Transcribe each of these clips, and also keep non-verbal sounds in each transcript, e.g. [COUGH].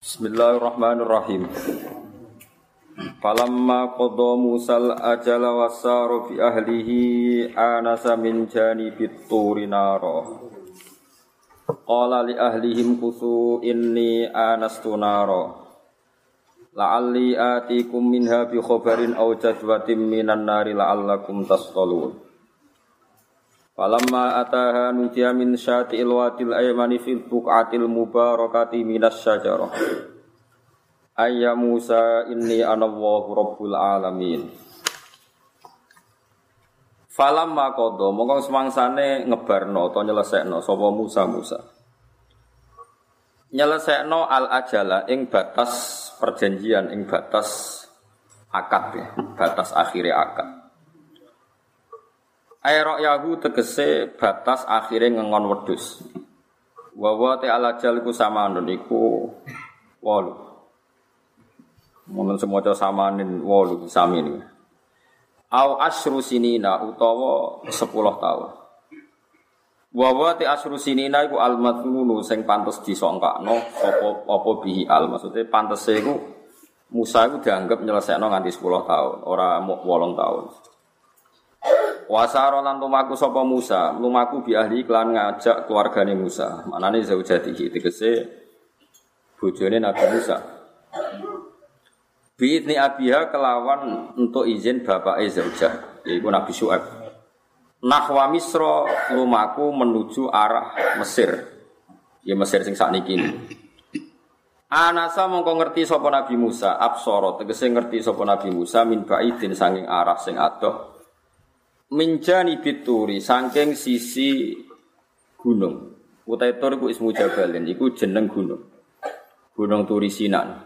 Bismillahirrahmanirrahim. Falamma qadha Musal ajala wasaru fi ahlihi anasa min janibit turi nara. Qala li ahlihim kusu inni anastu nara. La'alli atikum minha bi khabarin aw jadwatin minan nari la'allakum tasqalun. Falamma ataha nudiya min syati'il wadil aymani fil buq'atil mubarakati minas syajarah. Ayya Musa inni anallahu rabbul alamin. Falamma qadha mongko semangsane ngebarno atau nyelesekno sapa Musa Musa. Nyelesekno al ajala ing batas perjanjian ing batas akad ya, batas akhirnya akad. Aerok yahu tegese batas akhirnya ngengon wedus. Wawa te ala jalku sama iku walu. Momen semoga samanin walu sami ini. Au asru sinina utawa sepuluh tahun. Wawa te asru sinina iku al madhunu sing pantes disongkakno apa apa bihi al maksudnya pantes iku Musa iku dianggap nyelesekno nganti 10 tahun, ora mau 8 tahun. Wasaro lan lumaku sapa Musa, lumaku bi ahli klan ngajak keluargane Musa. Manane zaujatihi tegese bojone Nabi Musa. Biidni abiha kelawan untuk izin bapak zaujah, yaitu Nabi Syuaib. Nahwa Misro lumaku menuju arah Mesir. Ya Mesir sing sakniki. Anasa mongko ngerti sapa Nabi Musa, absara tegese ngerti sapa Nabi Musa min baidin sanging arah sing adoh minjani bituri saking sisi gunung. Utai tur iku ismu jabalin, iku jeneng gunung. Gunung Turi Sinan.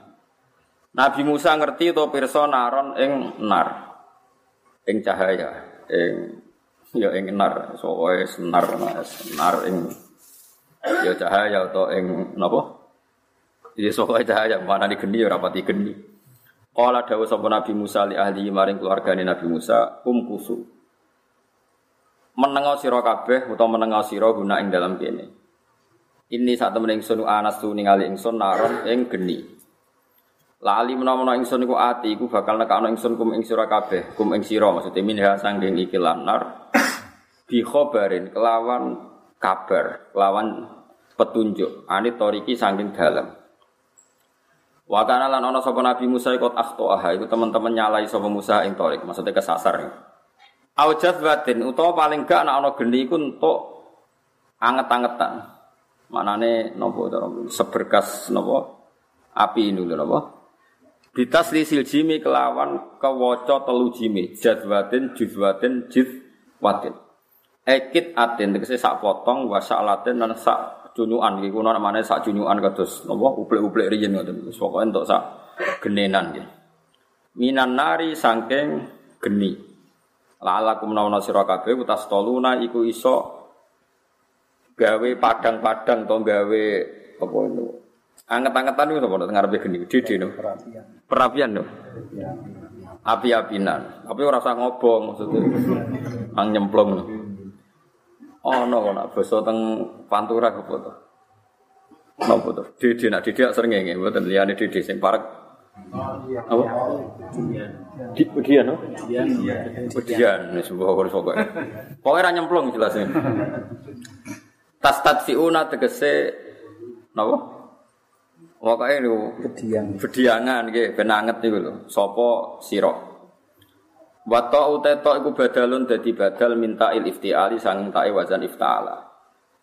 Nabi Musa ngerti to pirsa naron ing nar. Ing cahaya, ing ya ing nar, soe senar nar ing ya cahaya atau ing napa? Ya soe cahaya mana di geni ya rapati geni. Kala dawuh sapa Nabi Musa li ahli maring keluargane Nabi Musa, kum kusu menengo sira kabeh utawa menengo sira guna ing dalam kene. Ini saat temen ingsun anas tu ningali ingsun naron ing geni. Lali menawa ingsun iku ati iku bakal nekakno ingsun kum ing sira kabeh, kum ing sira maksudnya minha sanggeng iki lanar bi khobarin kelawan kabar, kelawan petunjuk. Ani toriki sanggeng dalam. Wakana lan ana sapa Nabi Musa ikut akhtoaha iku teman-teman nyalai sapa Musa ing torik, maksudnya kesasar. Aujat batin utawa paling gak anak ana geni iku entuk anget-angetan. Manane nopo seberkas nopo api lho napa? Bitas lisil jimi kelawan kewaca telu jimi jadwatin juzwatin jizwatin. Ekit atin tegese sak potong wa latin lan sak cunyukan iki kuno namane sak cunyukan kados napa uplek-uplek riyen ngoten. Pokoke entuk sak genenan nggih. Minan nari saking geni. La'alakum nauna sira kabeh utas toluna iku iso gawe padang-padang to gawe apa itu? Anget-angetan itu apa ngarepe geni. Gede no. Perapian. Perapian no. Api-apinan. Tapi ora usah ngobong maksudnya. Ang nyemplung no. Oh no nak basa teng pantura apa to. Napa to? Dede nak dede sering ngene mboten liyane dede sing parek apa? Di Pedian, no? Pedian, sebuah kurus pokoknya. Pokoknya nyemplung jelasnya. Tas tadfiuna tegese, napa? Pokoknya itu Pedian. Pediangan, gitu, benanget itu loh. Sopo siro. Wato uteto iku badalun dadi badal minta il iftiali sang ta'i wazan ifta'ala.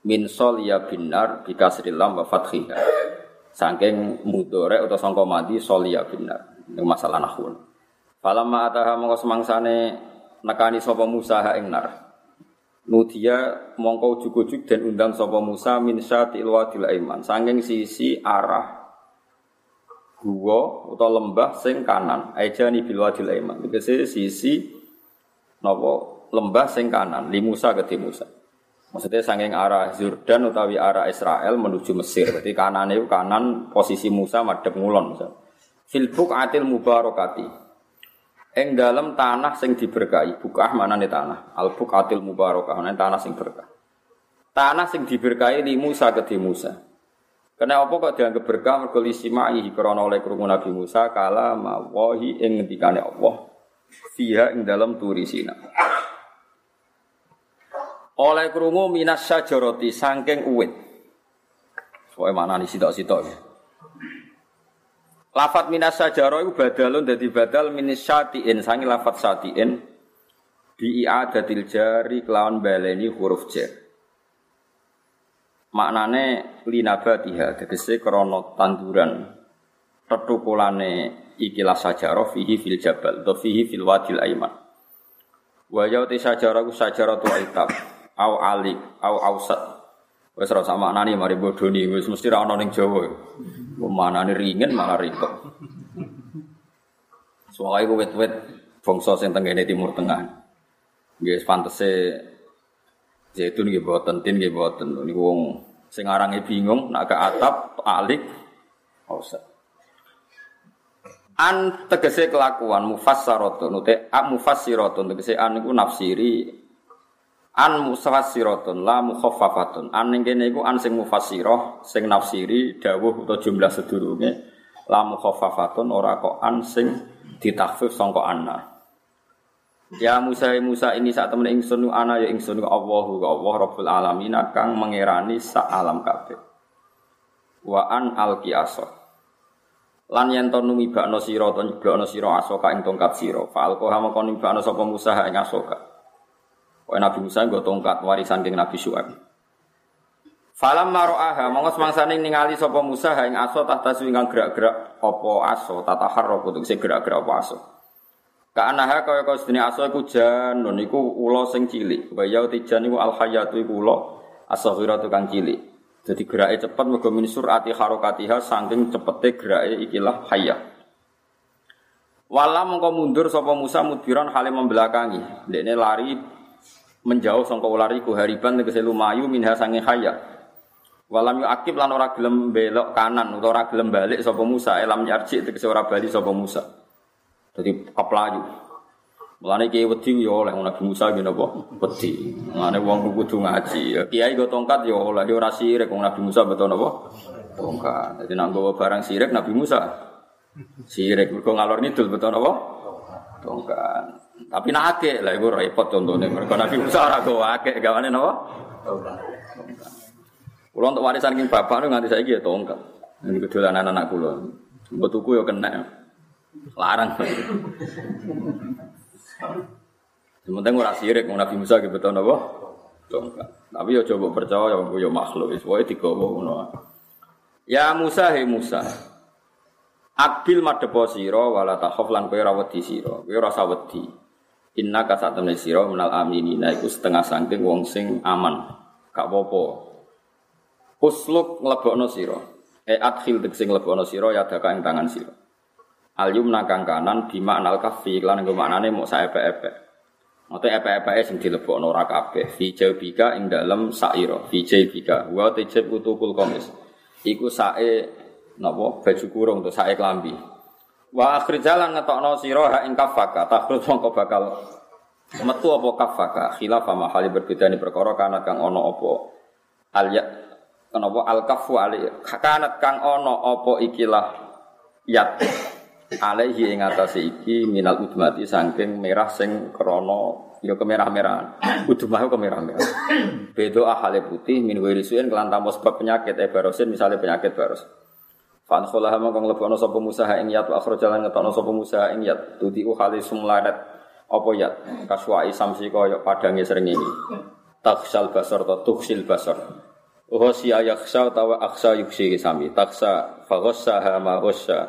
Min sol ya binar bikasril lam wa fathiha. Saking mudore atau sangka mati solia benar. Ini masalah nahun. Falamma ataha mongko semangsane nekani sapa Musa ha ing. Nudia mongko ujug-ujug dan undang sapa Musa min syatil wadil aiman. Saking sisi arah gua atau lembah sing kanan. Ejani bil wadil aiman. Tegese sisi napa lembah sing kanan li Musa ke Musa. Maksudnya sanging arah Jordan utawi arah Israel menuju Mesir. Berarti kanan itu kanan posisi Musa madhep ngulon. Filbuk atil mubarokati. Eng dalam tanah sing diberkahi. Bukah mana nih tanah? Albuk atil mubarokah. Mana tanah sing berkah. Tanah sing diberkahi di Musa ke di Musa. Kena apa kok dianggap berkah mergo lisimahi krana oleh krungu Nabi Musa kala mawahi ing ngendikane Allah fiha ing dalam turi sina. Oleh krungu minas syajarati saking uwit. Soale mana nih sitok-sitok ya. Lafat minas sajaro itu badalun dadi badal minis syatiin. Sangi lafat syatiin bi i'adatil jari kelawan baleni huruf jar maknane linabatiha tegese krana tanduran. Tetukulane ikilah sajarah fihi fil jabal to fihi fil wadil aiman. Wa yauti sajarah ku sajarah tu itab au alik au ausat wis ora sama maknane mari bodoni wis mesti ra ana ning Jawa. Manane ringen malah ribet soalnya ku wet-wet bangsa sing tenggene timur tengah. Nggih pantese Zaitun nggih boten, tin nggih boten. Niku wong sing arange bingung nak ke atap alik ora An tegese kelakuan mufassaratun ute a mufassiratun. Tegese an iku nafsiri an mufassiratun la mukhaffafatun an ning kene iku an sing mufassirah sing nafsiri dawuh utawa jumlah sedurunge la mukhaffafatun ora kok an sing ditakhfif sangka anna Ya Musa Musa ini saat temen ingsun ana ya ingsun Allahu Allah Rabbul alamin kang mengerani sak alam kabeh. Wa an alqiasa. Lan yen to numibakno sira to nyeblokno sira asoka ing tongkat sira. Fa alqaha mongko numibakno sapa Musa ing asoka. Wa Nabi Musa nggo tongkat warisan ing Nabi Syuaib. Falam maro'aha mongko semangsane ningali sapa Musa ing aso tahta ingkang gerak-gerak apa aso tataharrak kudu gerak-gerak apa aso. Ka'anaha kaya kaya sedene aso iku janun iku ula sing cilik. Wa ya tijan iku al hayatu iku ula asaghiratu kang cilik. Jadi gerake cepet mergo min surati harakatiha saking cepete gerake ikilah hayah. Wala mengko mundur sapa Musa mudbiran hale membelakangi. Dekne lari menjauh sangka ular iku hariban tegese lumayu minha sange hayah. Walam yu akib lan ora gelem belok kanan utawa ora gelem balik sapa Musa elam yarji tegese ora bali sapa Musa. Jadi keplayu. Mulane kiai wedi ya oleh Nabi Musa ngene apa? Wedi. Mulane wong kudu ngaji. Kiai go tongkat ya oleh ya ora sirik wong Nabi Musa betul napa? Tongkat. Jadi nak nggawa barang sirik Nabi Musa. Sirik mergo ngalor ngidul betul napa? Tongkat. Tapi nak akeh lah iku repot contohnya. Mergo Nabi Musa ora gawa akeh gawane napa? Tongkat. Kulo untuk warisan king bapak nganti saiki ya tongkat. Ini kedolanan anak kulo. Mbok tuku ya kena. Larang. Sementara ora sirik Nabi Musa gitu betul napa? Tongkat. Tapi ya coba percaya wong ya makhluk wis wae digawa ngono. Ya Musa he Musa. Akbil madhepo sira wala takhaf lan kowe ora wedi sira. Kowe ora wedi. Inna ka sak temne sira menal aminina iku setengah saking wong sing aman. Gak apa-apa. Usluk nglebokno sira. E adkhil sing nglebokno sira ya daka ing tangan sira. Al yumna kang kanan bima anal kafi lan nggo maknane saepe-epe. Mate epe-epe sing dilebokno ora kabeh. Fi jabika ing dalem saira. Fi jabika wa tajib utukul komis. Iku sae napa baju kurung to sae klambi. Wa akhir jalan ngetokno sira ha ing kafaka. Takhrut mongko bakal metu apa kafaka. Khilaf ma hali berbeda ni perkara kana kang ono apa al ya kenapa al kafu ali kanat kang ono apa ikilah yat alaihi ing atase iki minal udmati saking merah sing krana ya kemerah-merahan. Udmah kemerah-merah. Bedo ahale putih min wirisuin kelan tanpa sebab penyakit e barosin misalnya penyakit baros. Fan kholah mongko nglebono sapa Musa ing yat wa jalan ngetokno sapa Musa ing yat. Tuti hale sumlaret. Apa yat? Kaswai samsi kaya padange srengenge. Taksal basar ta tuksil basar. Oh si ayakhsa tawa aksa yuksi sami. Taksa faghassaha ma ghassa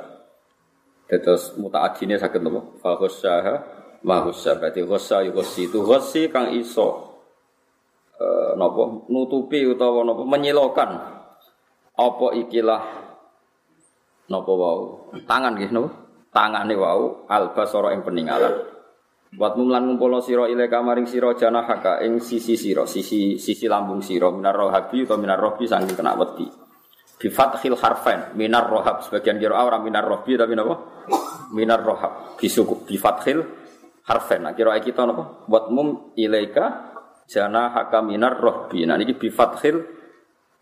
Terus mutaadine sakit nopo? Fa ghassaha ma ghassa. Berarti ghassa yu ghassi itu ghassi kang iso e, nopo nutupi utawa nopo menyilokan apa ikilah nopo wau? Tangan nggih nopo? Tangane wau albasara ing peninggalan. Buat mumlan ngumpulno sira ile kamaring sira janahaka ing sisi sira sisi sisi lambung sira minar rohabi utawa minar robi saking kena wedi. Bi fathil harfain minar rohab sebagian kira orang minar rohbi tapi napa minar rohab bisuku bi fathil harfain. Nah kira kita napa buat mum ilaika jana haka minar rohbi. Nah ini bi fathil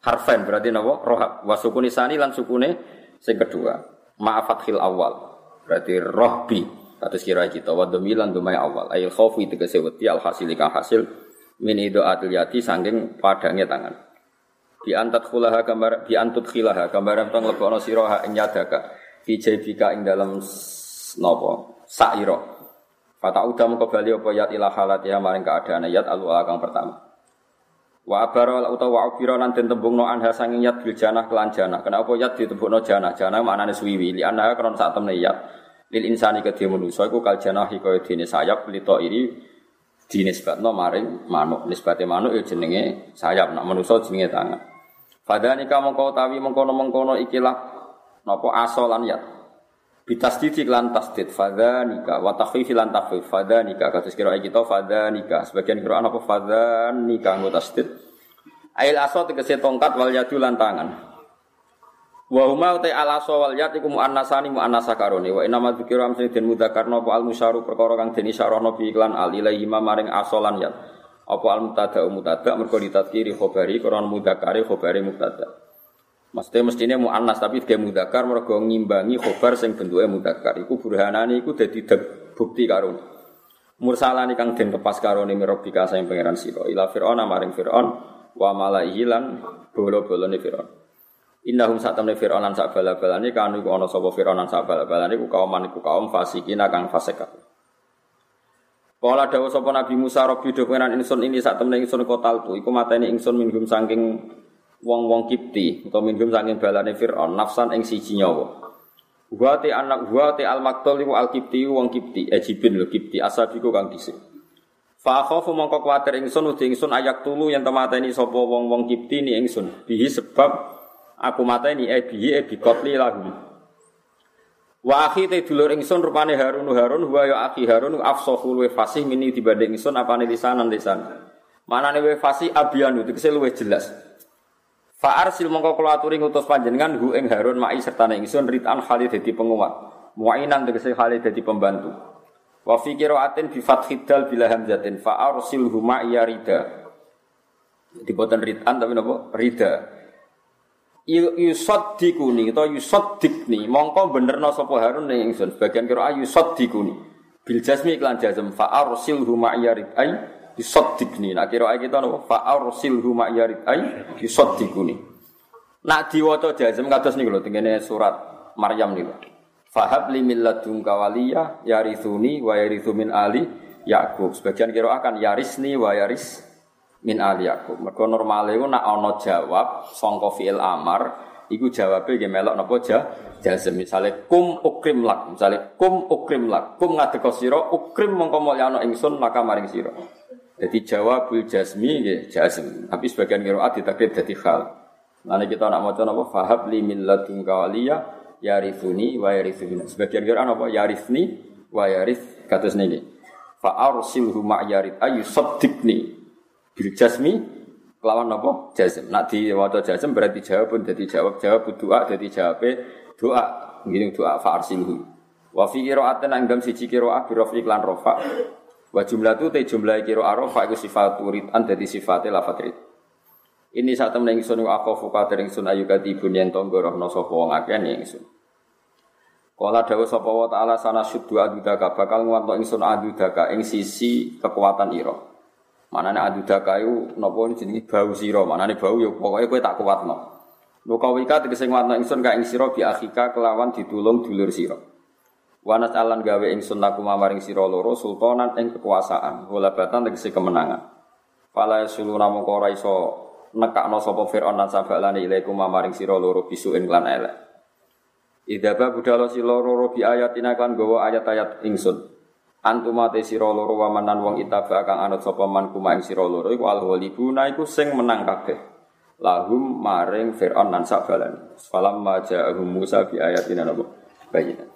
Harfen berarti napa? Rohab. Wa sukuni sani lan sukune sing kedua. Ma'afat khil awal. Berarti rohbi. Atas kira kita wa domilan dumai awal. Ayil khaufi tegese wedi al kang hasil min atil yati sangking padangnya tangan. Bi antat khulaha gambar bi antut khilaha gambaran tong lebono sira ha ing fi jaybika ing dalam napa saira. Fata udah kembali apa yat ila halatiha maring keadaan yat al kang pertama. Wa abara utawa wa abira lan den tembungno anha sanging yat bil janah kelan janah. Kenapa yat ditembungno janah? Janah maknane suwiwi. Li anha kron sak temne yat. Lil insani kedhe manusa iku kal janah kaya dene sayap lito ini dinisbatno maring manuk. Nisbate manuk ya jenenge sayap, nak manusa jenenge tangan. Fadhanika mongko utawi mengkono-mengkono ikilah napa asolan yat. Bitasdid lan tasdid. Fadhanika wa takhfifi lan takhfif. Fadhanika kados kira kita fadhanika sebagian kira apa? Fadhanika nggo tasdid. Ail aso tegese tongkat wal yadu lan tangan. Wa huma ta al aso wal yad iku muannasani muannasa karone. Wa inama dzikra amsine den mudzakarna apa al musyaru perkara kang den isyarahna bi iklan al ilahi maring aso lan yad. Apa al mutada mutada mergo ditadkiri khabari karena mudzakari khabari mutada Maksudnya mestinya mu'annas tapi dia mudakar mereka ngimbangi khobar sing bentuknya mudakar. Iku burhanani iku dadi bukti karun. Mursalani kang den lepas karone mirobika sing pangeran sira. Ila Fir'aun maring Fir'aun wa malaihi lan bolo-bolone Fir'aun. Innahum satamne Fir'aun lan sak bala-balane kanu iku ana sapa Fir'aun lan sak bala-balane iku kaum iku kaum fasikin kang fasik. Kala dawuh sapa Nabi Musa Rabbi do ingsun ini sak temne ingsun kotal tu iku mateni ingsun minggum saking wong-wong Kipti utawa minggum saking balane Firaun nafsan ing siji nyawa. Wa anak wa al maktul iku al Kipti wong Kipti Ejibin lho Kipti asabiku kang dhisik. Fa khafu mongko kuwatir ingsun uti ingsun ayak tulu yen temateni sapa wong-wong Kipti ni ingsun bihi sebab aku mateni e bihi e bikotli lahu. Wa akhi te dulur ingsun rupane Harun Harun wa ya akhi Harun afsahu luwe fasih mini dibanding ingsun apane lisanan lisan. Manane we fasih abyanu tegese luwe jelas. Fa'arsil mongko kula aturi ngutus panjenengan hu ing Harun ma'i serta ingsun ritan Khalid dadi penguat. Muainan tegese Khalid dadi pembantu. Wa fi qiraatin bi fathid dal bila hamzatin fa'arsil hu ma'i rida. Di boten ritan tapi napa? Rida. Yusaddikuni atau yusaddikni mongko benerno sapa Harun ning ingsun. Bagian kira yusaddikuni. Bil jazmi iklan jazm fa'arsil hu ma'i ridai yusaddiqni. Nak kira kita napa fa arsilhu ma yarid ay yusaddiquni. Nak diwaca jazm kados niku lho tengene surat Maryam niku. Fahab li min ladunka waliya yarithuni wa yarithu min ali Yakub. Sebagian kira akan yarisni wa yaris min ali Yakub. Mergo normale iku nak ana jawab sangka fi'il amar iku jawabe nggih melok napa ja jazm misale kum ukrim lak misale kum ukrim lak kum ngadeka sira ukrim mongko mulyana ingsun maka maring sira jadi jawabul jasmi ya jasm. Tapi sebagian qiraat ditakrib jadi khal. Nanti kita nak maca napa fahab li min ladunka waliya yarithuni wa yarithu Sebagian qiraat apa yarithni wa yarith kados niki. Fa arsilhu ma yarith ayu saddiqni bil jasmi kelawan napa jazm. Nak diwaca jazm berarti jawab pun jadi jawab jawab doa jadi jawab doa. Ngene doa fa arsilhu. Wa fi qira'atin anggam siji qira'ah bi rafi lan. Wa jumlah itu te jumlah kiro arofa iku sifat an dadi sifatnya lafat rid. Ini saat temen ingsun aku fuka dari ingsun ayu katibun yen tonggo rohno sapa wong akeh ingsun. Kala dawuh sapa wa ta'ala sana syuddu adudaka bakal nguwanto ingsun adudaka ing sisi kekuatan ira. Manane adudaka iku napa jenenge bau sira, manane bau ya pokoke kowe tak kuatno. Nukawika tegese nguwanto ingsun ka ing sira bi akhika kelawan ditulung dulur sira. Wanas alan gawe ingsun laku mamaring sira loro sultanan ing kekuasaan, batan tegese kemenangan. Fala sulu namung ora iso nekakno sapa Firaun lan sabalane ilaikum mamaring sira loro bisuin lan elek. Idaba budalo sira loro bi ayatina kan gawa ayat-ayat ingsun. Antuma te sira loro wamanan wong itaba kang anut sapa man kuma ing sira loro iku alwalibuna iku sing menang kabeh. Lahum maring Firaun lan sabalane. Falam maja'ahum Musa bi ayatina napa? Bayinan.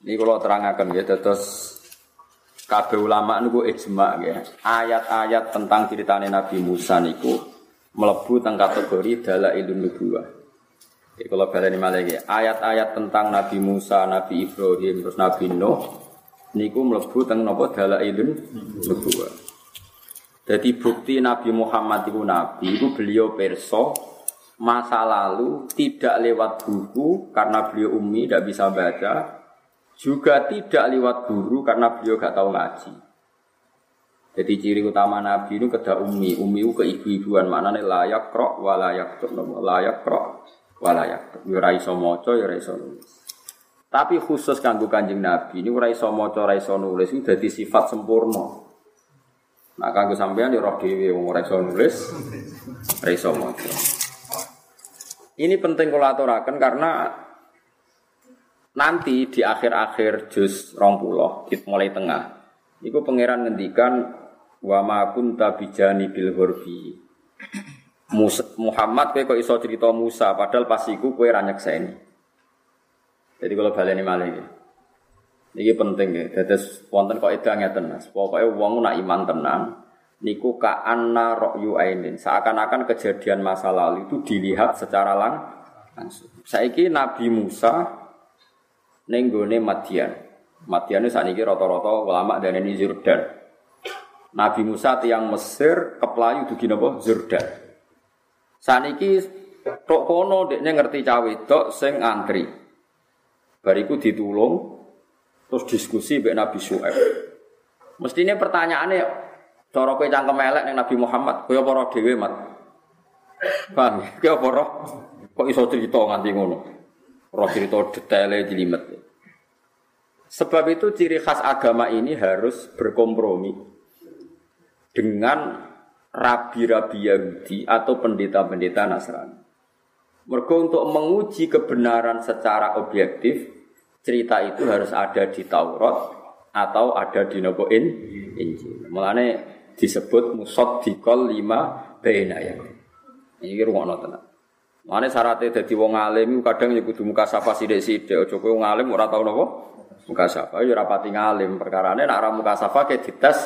Ini kalau terangkan ya, terus kabeh ulama niku ijma ya. Ayat-ayat tentang ceritanya Nabi Musa niku melebu tentang kategori dalailun nubuwah. Ya, kalau baleni malah ya, ayat-ayat tentang Nabi Musa, Nabi Ibrahim, terus Nabi Nuh niku melebu tentang napa dalailun nubuwah. Jadi bukti Nabi Muhammad itu Nabi itu beliau perso masa lalu tidak lewat buku karena beliau umi tidak bisa baca, juga tidak lewat guru karena beliau gak tahu ngaji. Jadi ciri utama Nabi itu kedah umi, umi itu keibu-ibuan maknanya layak krok walayak layak krok walayak. Ya raiso moco ya raiso nulis. Tapi khusus kanggo kanjeng Nabi ini raiso moco raiso nulis itu jadi sifat sempurna. Nah, kanggo sampean ya roh dhewe wong iso nulis, ora iso. Ini penting kalau aturaken karena nanti di akhir-akhir juz rong puloh, mulai tengah, itu pangeran ngendikan wa ma kunta bijani bil hurbi. Muhammad kowe kok iso cerita Musa padahal pas iku kowe ra nyekseni. Jadi kalau baleni malih iki. Ini penting ya. Dados wonten kok edah ngeten Mas. Pokoke wong nak iman tenan niku ka anna ra'yu ainin. Seakan-akan kejadian masa lalu itu dilihat secara lang langsung. Saiki Nabi Musa ning gone Madian. Saniki rata-rata ulama ini Jordan. Nabi Musa tiang Mesir keplayu dugi napa Jordan. Saniki tok kono dekne ngerti cawe wedok sing antri. Bariku ditulung Terus diskusi mbek Nabi Syuaib. Mestinya pertanyaannya cara kowe cangkem elek ning Nabi Muhammad, kowe apa dhewe, Mat? Paham? Kowe apa? Kok iso cerita nganti ngono? Roh cerita detailnya jelimet. Sebab itu ciri khas agama ini harus berkompromi dengan rabi-rabi Yahudi atau pendeta-pendeta Nasrani. Mereka untuk menguji kebenaran secara objektif cerita itu harus ada di Taurat atau ada di Naboin Injil. Mulane disebut musod dikol lima bena ya. Ini rumah tenan. Mulane syaratnya jadi wong alim kadang ya kudu muka safa sithik-sithik. Aja kowe wong alim ora tau napa? Muka safa ya ora pati ngalim. Perkarane nek ora muka safa ke dites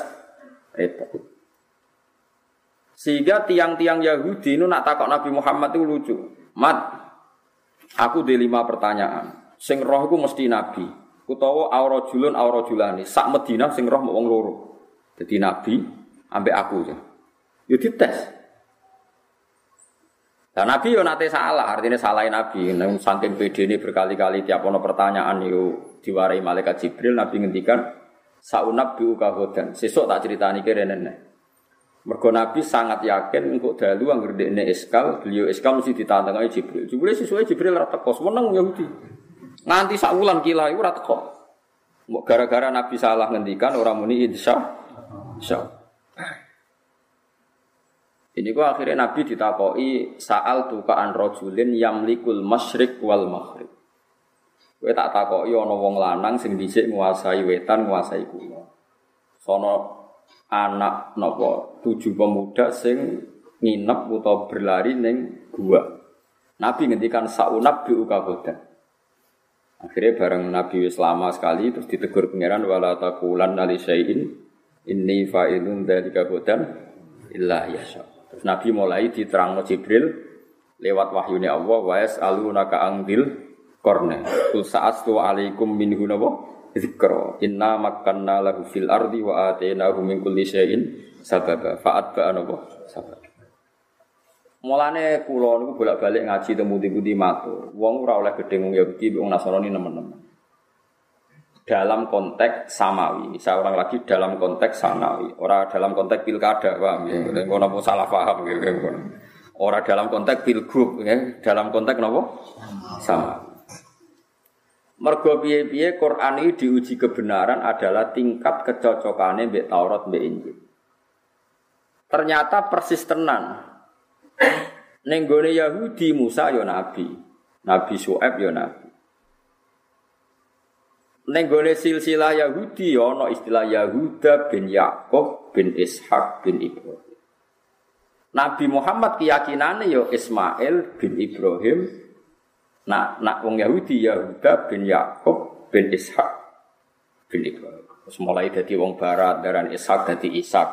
itu. Sehingga tiang-tiang Yahudi itu nak takok Nabi Muhammad itu lucu. Mat, aku di lima pertanyaan. Sing roh iku mesti nabi. Utawa aurajulun aurajulani. Sak Madinah sing roh loro. Jadi nabi ambek aku ya. Yo dites. Dan Nabi yo nate salah, artinya salahin Nabi. Nang saking PD ini berkali-kali tiap ono pertanyaan yo diwarai malaikat Jibril, Nabi ngendikan saunab bi ukahodan. Sesuk tak ceritani kene nenek. Mergo Nabi sangat yakin engko dalu anggere dekne eskal, beliau eskal mesti ditantang Jibril. Jibril sesuai Jibril ra teko, meneng Yahudi. Nganti sak wulan kila iku ora teko. Gara-gara Nabi salah ngendikan orang muni insya insya. Ini gua akhirnya Nabi ditakoi saal tukaan rojulin yamlikul masyrik wal maghrib. Kowe tak takoki ana wong lanang sing dhisik nguasai wetan, nguasai kuno. Sono anak napa tujuh pemuda sing nginep utawa berlari ning gua. Nabi ngendikan saunab bi ukabodan. Akhirnya bareng Nabi wis lama sekali terus ditegur pangeran wala taqulan ali syai'in inni fa'ilun dzalika bodan illa yasha. Terus Nabi mulai diterangno Jibril lewat wahyune Allah wa yas'alunaka angdil korne. Kul sa'astu alaikum minhu napa dzikra. Inna makkanna lahu fil ardi wa atainahu min kulli syai'in sababa. Fa'at ba'a napa sababa. Mulane kula niku bolak-balik ngaji temu pundi-pundi matur. Wong ora oleh gedhe wong Yahudi wong Nasrani nemen-nemen. Dalam konteks samawi, saya orang lagi dalam konteks samawi, orang dalam konteks pilkada, paham ya? Hmm. Nopo salah paham gitu, orang dalam konteks pilgub, ya? dalam konteks nopo sama. Mergo piye-piye Quran ini diuji kebenaran adalah tingkat kecocokannya mbek Taurat mbek Injil. Ternyata persis tenan Nenggone Yahudi Musa yo ya nabi, Nabi Su'aib yo ya Nenggone silsilah Yahudi ya no istilah Yahuda bin Yakub bin Ishak bin Ibrahim. Nabi Muhammad keyakinannya yo Ismail bin Ibrahim. Nah, nak wong Yahudi Yahuda bin Yakub bin Ishak bin Ibrahim. Terus mulai dari wong barat, dari Ishak dari Ishak.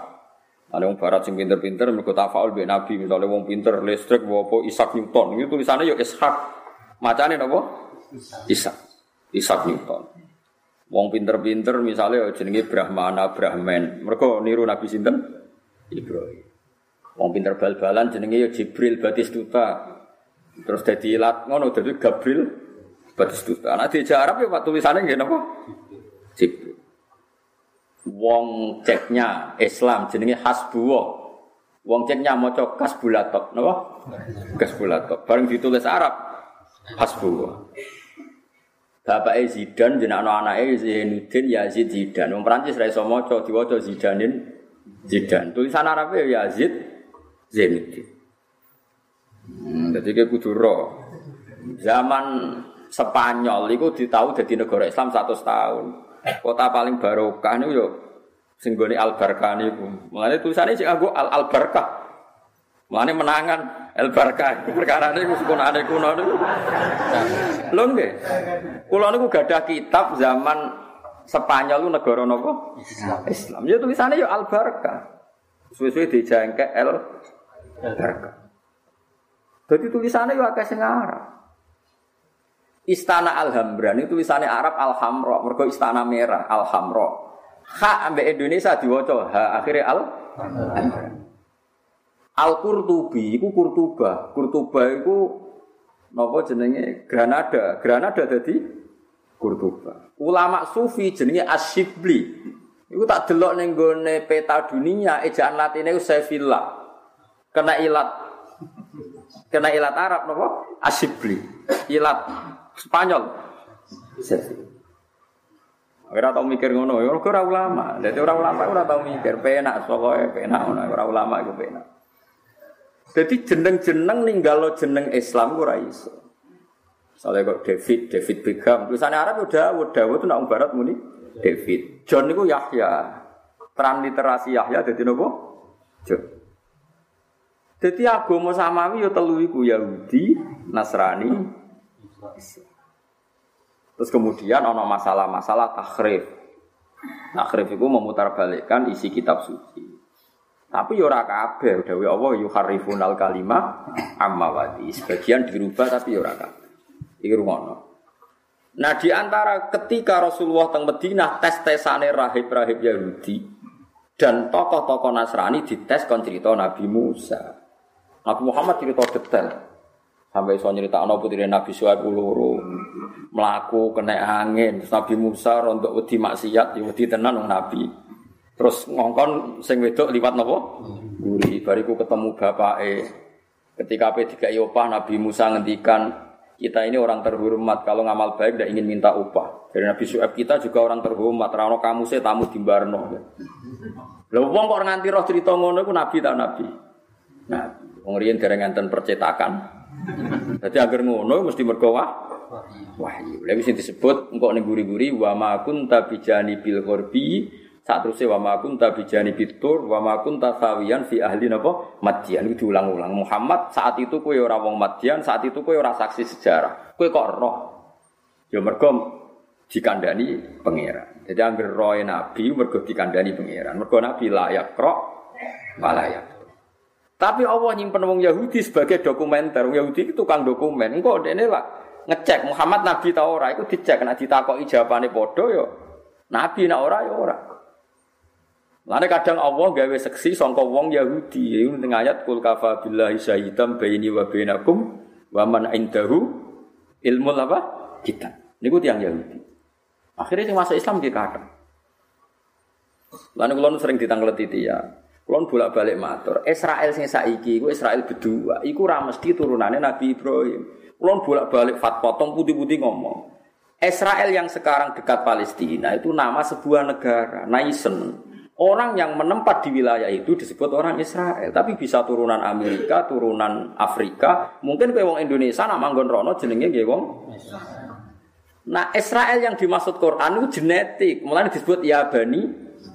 Ada yang barat sing pinter-pinter mergo tafaul mbek Nabi, misalnya wong pinter listrik apa Isaac Newton. Itu tulisannya ya Ishak. Macane napa? Ishak. Ishak Newton. Wong pinter-pinter misalnya jenenge Brahmana Brahman. Mereka niru Nabi sinten? Ibrahim. Wong pinter bal-balan jenenge ya Jibril Batistuta. Terus dadi ilat ngono dadi Gabriel Batistuta. Nah di Arab ya Pak tulisannya nggih napa? Jibril. Wong ceknya Islam jenenge Hasbullah. Wong ceknya maca Kasbulatok, napa? Kasbulatok. Bareng ditulis Arab Hasbullah. Bapak Zidan jenenge anak-anake Zainuddin Yazid Zidan. Wong Prancis ra iso maca diwaca Zidanin Zidan. Tulisan Arabe ya Yazid Zainuddin. Hmm, jadi kayak kudu. Zaman Spanyol itu ditahu jadi negara Islam satu tahun. Kota paling barokah ini yo singgoni al barkah niku. Mulane tulisannya sih aku al al barkah. Mulane menangan al barkah perkara niku sekunane kuno niku. Lho nggih. Kula niku gadah kitab zaman Spanyol negara nopo? Islam. Islam. Ya tulisannya ya al barkah. Suwe-suwe dijangke al barkah. Jadi tulisannya ya akeh sing Arab. Istana Alhambra ini tulisannya Arab Alhamro, mergo istana merah Alhamro. Ha ambek Indonesia diwaca ha akhirnya Al Al Qurtubi iku Kurtuba. Kurtuba iku napa jenenge Granada. Granada dadi Kurtuba. Ulama sufi jenenge Asyibli. Iku tak delok ning gone peta dunia ejaan latine Sevilla. Kena ilat kena ilat Arab napa? Asyibli. Ilat Spanyol. Ora tau mikir ngono, ora ulama. Dadi ora ulama ora tau mikir, penak pokoke penak ngono, ora ulama iku penak. Jadi jeneng-jeneng ninggalo jeneng Islam ora iso. Soalnya kok David, David Beckham, tulisannya Arab udah, udah, itu nak barat muni David. John itu Yahya. Transliterasi Yahya jadi nopo? John. Jadi agama samawi yo telu iku Yahudi, Nasrani. Terus kemudian ono masalah-masalah takrif. Takrif itu memutarbalikkan isi kitab suci. Tapi yo ora kabeh dawuh Allah yuharrifunal kalimah amma wadi. Sebagian dirubah tapi yo ora kabeh. Iki rumono. Nah di antara ketika Rasulullah teng Madinah tes-tesane rahib-rahib Yahudi dan tokoh-tokoh Nasrani dites kon cerita Nabi Musa. Nabi Muhammad cerita detail. Sampai so nyerita anak putri Nabi Suhaib uluru melaku kena angin. Nabi Musa rontok wedi maksiat, ya wedi tenan Nabi. Terus ngongkon sing wedok liwat napa? Guri. Bariku ketemu bapake. Ketika P3 opah Nabi Musa ngendikan kita ini orang terhormat kalau ngamal baik tidak ingin minta upah. Dari Nabi Suhaib kita juga orang terhormat. Rano kamu saya tamu di Barno. Lalu wong kok nganti roh cerita ngono iku nabi tak nabi. Nah, wong riyen percetakan. Jadi agar ngono mesti mergo wahyu. Lha sing disebut engko ning guri-guri wa ma kunta bijani bil ghorbi saat terusé wa ma kunta bijani bitur wa ma kunta sawiyan fi ahli napa Madian itu diulang-ulang. Muhammad saat itu kowe ora wong Madian, saat itu kowe ora saksi sejarah. Kowe kok roh. Ya mergo dikandani pangeran. Jadi angger roe nabi mergo dikandani pangeran. Mergo nabi layak krok malayak. Tapi Allah nyimpen wong Yahudi sebagai dokumenter. Wong Yahudi itu tukang dokumen. Engko dene lah ngecek Muhammad nabi ta ora iku dicek nek ditakoki jawabane padha ya nabi nek ora ya ora. Lane kadang Allah gawe seksi sangka wong Yahudi. Ning ayat kul kafa billahi syahidan baini wa bainakum wa man indahu ilmu apa? Kita. Niku tiang Yahudi. Akhirnya sing masuk Islam dia kata. Lalu kalau sering ditanglet itu ya. Kulon bolak-balik matur, Israel sing saiki iku Israel berdua, iku ra mesti turunannya Nabi Ibrahim. Kulon bolak-balik fat potong putih-putih ngomong. Israel yang sekarang dekat Palestina itu nama sebuah negara, Naisen. Orang yang menempat di wilayah itu disebut orang Israel, tapi bisa turunan Amerika, turunan Afrika, mungkin kayak wong Indonesia nama manggon rono jenenge nggih wong Nah, Israel yang dimaksud Quran itu genetik, mulai disebut ya bani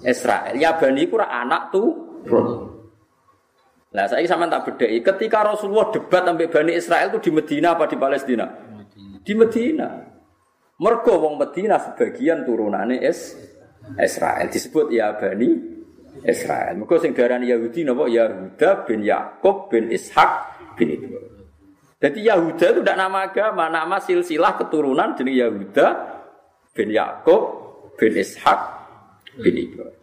Israel. Ya bani itu anak tuh Nah, saya sama tak beda. Ketika Rasulullah debat sampai Bani Israel itu di Medina apa di Palestina? Di Medina. Mergo wong Medina sebagian turunannya es Israel disebut ya Bani Israel. Mergo sing darani Yahudi napa Yahuda bin Yakub bin Ishak bin Ibrahim. Jadi Yahuda itu tidak nama agama, nama silsilah keturunan jenis Yahuda bin Yakub bin Ishak bin Ibrahim.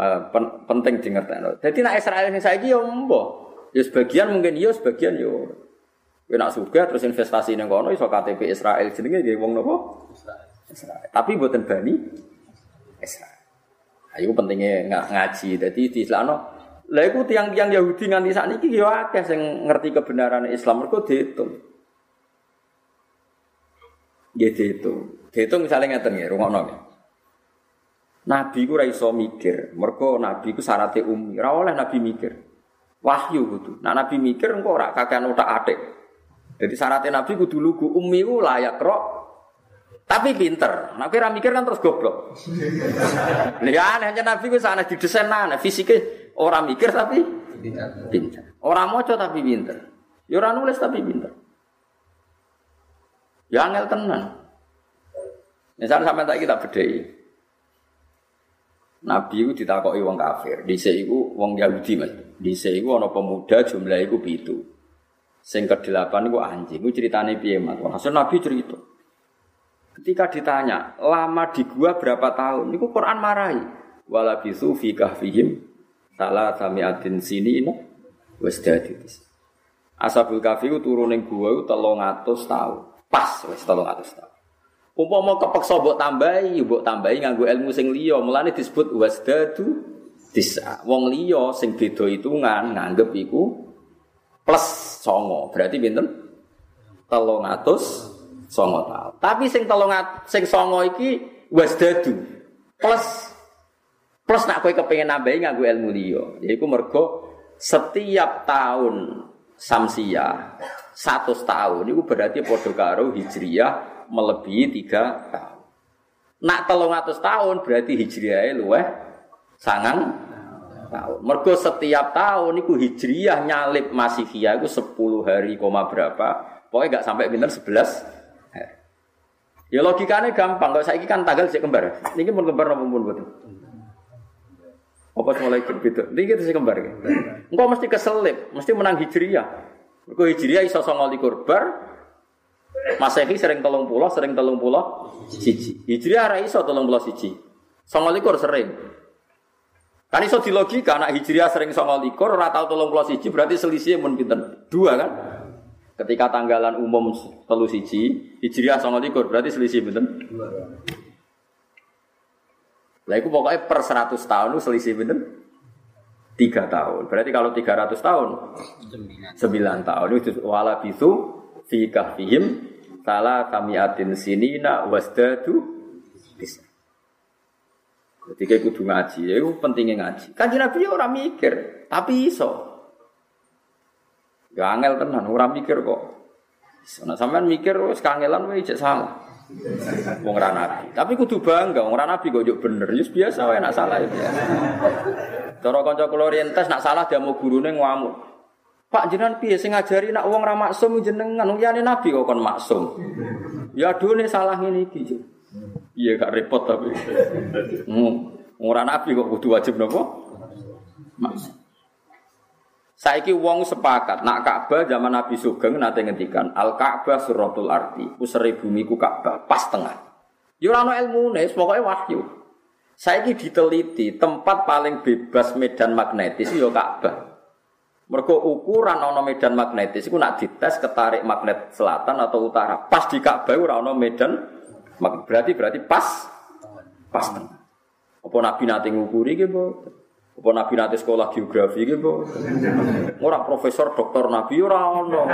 pen, penting di ngerti. Jadi nak Israel ini saya yo mbo. Ya sebagian mungkin yo, sebagian yo. Kowe nak suka terus investasi ning kono iso KTP Israel jenenge nggih wong napa? Israel. Tapi mboten bani Israel. Ayo pentingnya nggak ngaji. Jadi di Islam lah iku tiang-tiang Yahudi nganti sakniki yo akeh sing ngerti kebenaran Islam mergo dihitung. Nggih dihitung. Dihitung misalnya ngeten nggih, rungokno nggih. Nabi ku iso mikir, mergo nabi ku syaratnya umi. Ora oleh nabi mikir. Wahyu kudu. Nah nabi mikir engko ora kakean otak-atik. Jadi syaratnya nabi kudu lugu umi ku layak rok tapi pinter. Nah, kira mikir kan terus goblok. [LAUGHS] Aneh hanya nabi ku sana didesain aneh, fisiknya orang mikir tapi pinter. Orang moco tapi pinter. Ya orang nulis tapi pinter. Ya angel tenan. Misalnya sampai tak kita bedai. Nabi itu ditakoki wong kafir. Dhisik iku wong Yahudi Mas. Dhisik iku ana pemuda jumlah iku pitu. Sing kedelapan iku anjing. Iku ceritane piye Mas? Hasil Nabi cerita. Ketika ditanya, lama di gua berapa tahun? Iku Quran marahi. Wala bisu fi kahfihim salah samiatin sini ini wis dadi. Ashabul kahfi turun ning gua iku 300 tahun. Pas wis 300 tahun. Umpama kepeksa mbok tambahi, mbok tambahi nganggo ilmu sing liya, mulane disebut wasdadu disa. Wong liya sing beda hitungan nganggep iku plus songo. Berarti pinten? 300 songo tahun. Tapi sing 300 sing songo iki wasdadu plus plus nak kowe kepengin nambahi nganggo ilmu liya. Yaiku mergo setiap tahun samsiah 100 tahun itu berarti padha karo hijriyah melebihi tiga tahun. Nak telung atus tahun berarti hijriah luweh sangang tahun. Mergo setiap tahun itu hijriah nyalip masihiyah itu sepuluh hari koma berapa. Pokoknya gak sampai pinter sebelas Ya logikanya gampang. Kalau saya kan tanggal sih kembar. Ini pun kembar apa pun betul. Apa mulai gitu? Ini kita sih kembar. Engkau mesti keselip, mesti menang hijriah. Mergo hijriah iso songo likur bar, Masehi sering telung pulau, sering telung pulau siji. Hijriah ora iso telung pulau siji. Songo likur sering. Kan iso di logika anak hijriah sering songo likur, ora tau telung pulau siji berarti selisihnya mun pinten? Dua kan? Ketika tanggalan umum telu siji, hijriah songo likur berarti selisih? Dua. Lah iku pokoknya per 100 tahun itu selisih pinten? Tiga tahun. Berarti kalau 300 tahun? Sembilan tahun. Itu wala bisu fi kahfihim salah kamiatin sinina wasdadu bisa. Ketika kudu ngaji, ya itu pentingnya ngaji. Kan Nabi ya orang mikir, tapi iso. Ya angel tenan, orang mikir kok. Nah, sampean mikir wis kangelan wae cek salah. Wong ra nabi. Tapi kudu bangga wong ra nabi kok yo bener. Ya biasa wae nak salah ya. Cara kanca kula orientas nak salah dia mau gurune ngamuk. Pak jenengan piye sing ngajari nak wong ra maksum jenengan liyane nabi kok kon maksum. Ya dune salah ngene iki. Iya gak repot tapi. Hmm. Ora nabi kok kudu wajib napa? Maksum. Saiki wong sepakat nak Ka'bah zaman Nabi Sugeng nate ngendikan Al Ka'bah suratul arti. Usere bumi ku Ka'bah pas tengah. Yo ora ono ilmune, pokoke wahyu. Saiki diteliti tempat paling bebas medan magnetis yo Ka'bah. Mergo ukuran ana medan magnetis iku nak dites ketarik magnet selatan atau utara. Pas di Ka'bah ora ana medan berarti berarti pas pas tengah. Apa Nabi nate ngukuri nggih, Apa Nabi nate sekolah geografi nggih, Ora profesor doktor Nabi ora ono.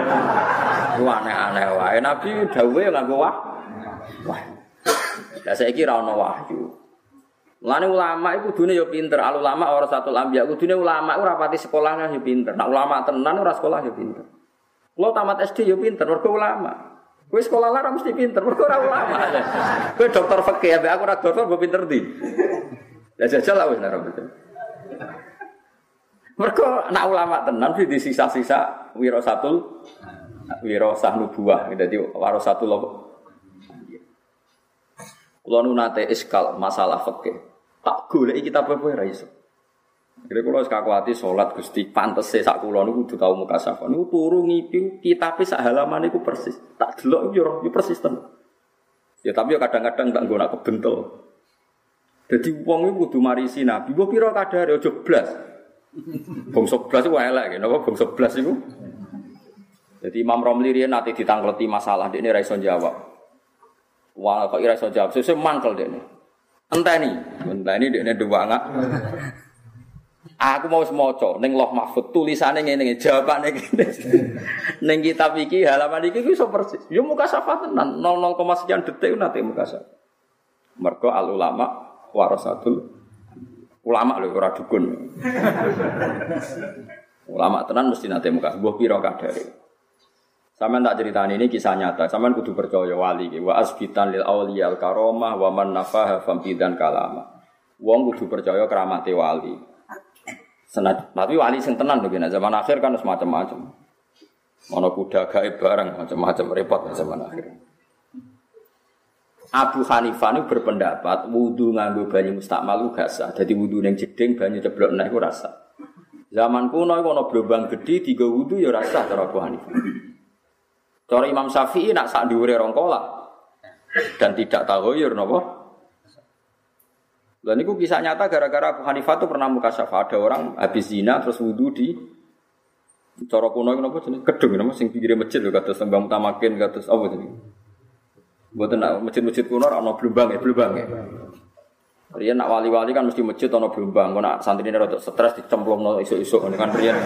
aneh-aneh wae. Nabi dawuhe nganggo wah. Wah. Lah saiki ora ono wahyu. Mulane ulama itu dunia yo pinter, al ulama orang satu lambiak, dunia ulama itu rapati sekolahnya yo pinter. Nak ulama tenan ora sekolah yo pinter. Lo tamat SD yo pinter, mergo ulama. Kowe sekolah lara mesti pinter, mergo ora ulama. Kowe dokter fikih, aku ora dokter mbok pinter di. Ya jajal lah wis betul. Mergo nak ulama tenan di sisa-sisa wirasatul wirasah nubuah, dadi warasatul Kulo nu nate iskal masalah fikih. Tak golek kitab apa ora iso. Kira kulo sekakuati sholat gusti pantes sak kulo niku kudu tau muka safa. Niku turu ngipi kitabe sak halaman niku persis. Tak delok yo yo persis. Ya tapi yo kadang-kadang tak nggo nak kebentel. Jadi wong iku kudu marisi Nabi. Mbok pira kadare aja blas. Bangsa blas iku elek, napa bangsa blas iku. Jadi Imam Romli riyen nate ditangkleti masalah dekne ra iso jawab. Wah kok ora iso jawab, sesuk mangkel dekne. Enteni, enteni dekne duwangak. Aku mau semaca ning Loh Mahfud tulisane ngene jawabane ngene. ning kitab iki halaman iki iso persis. Yo muka syafa tenan 00, sekian detik nate muka syafa. Mergo al ulama warasatul ulama lho ora dukun. ulama tenan mesti nate muka mbuh pira kadare. Sampeyan tak ceritani ini kisah nyata. Sampeyan kudu percaya wali wa asbitan lil auliyal karomah wa man nafaha fambidan kalama. Wong kudu percaya keramate wali. Senat, tapi wali sing tenan gini, zaman akhir kan semacam macam Mana kuda gaib barang macam-macam repot zaman akhir. Abu Hanifah ini berpendapat wudhu nganggo banyu mustakmal gak sah. Jadi wudhu yang jeding banyu ceblok naik itu rasa. Zaman kuno itu ada gelombang gede tiga wudhu ya rasa cara Abu Hanifah. Cara Imam Syafi'i nak sak dhuwure rongkola dan tidak tahu ya napa dan itu kisah nyata gara-gara Abu Hanifah itu pernah muka syafa ada orang habis zina terus wudhu di cara kuno itu jenis kedung nama sing pinggir masjid kata sembang utamakin kata apa buat nak masjid-masjid kuno orang belumbang ya belumbang ya Rian nak wali-wali kan mesti masjid ono belumbang, kau nak santri ini rada stres dicemplung no isu-isu kan Rian.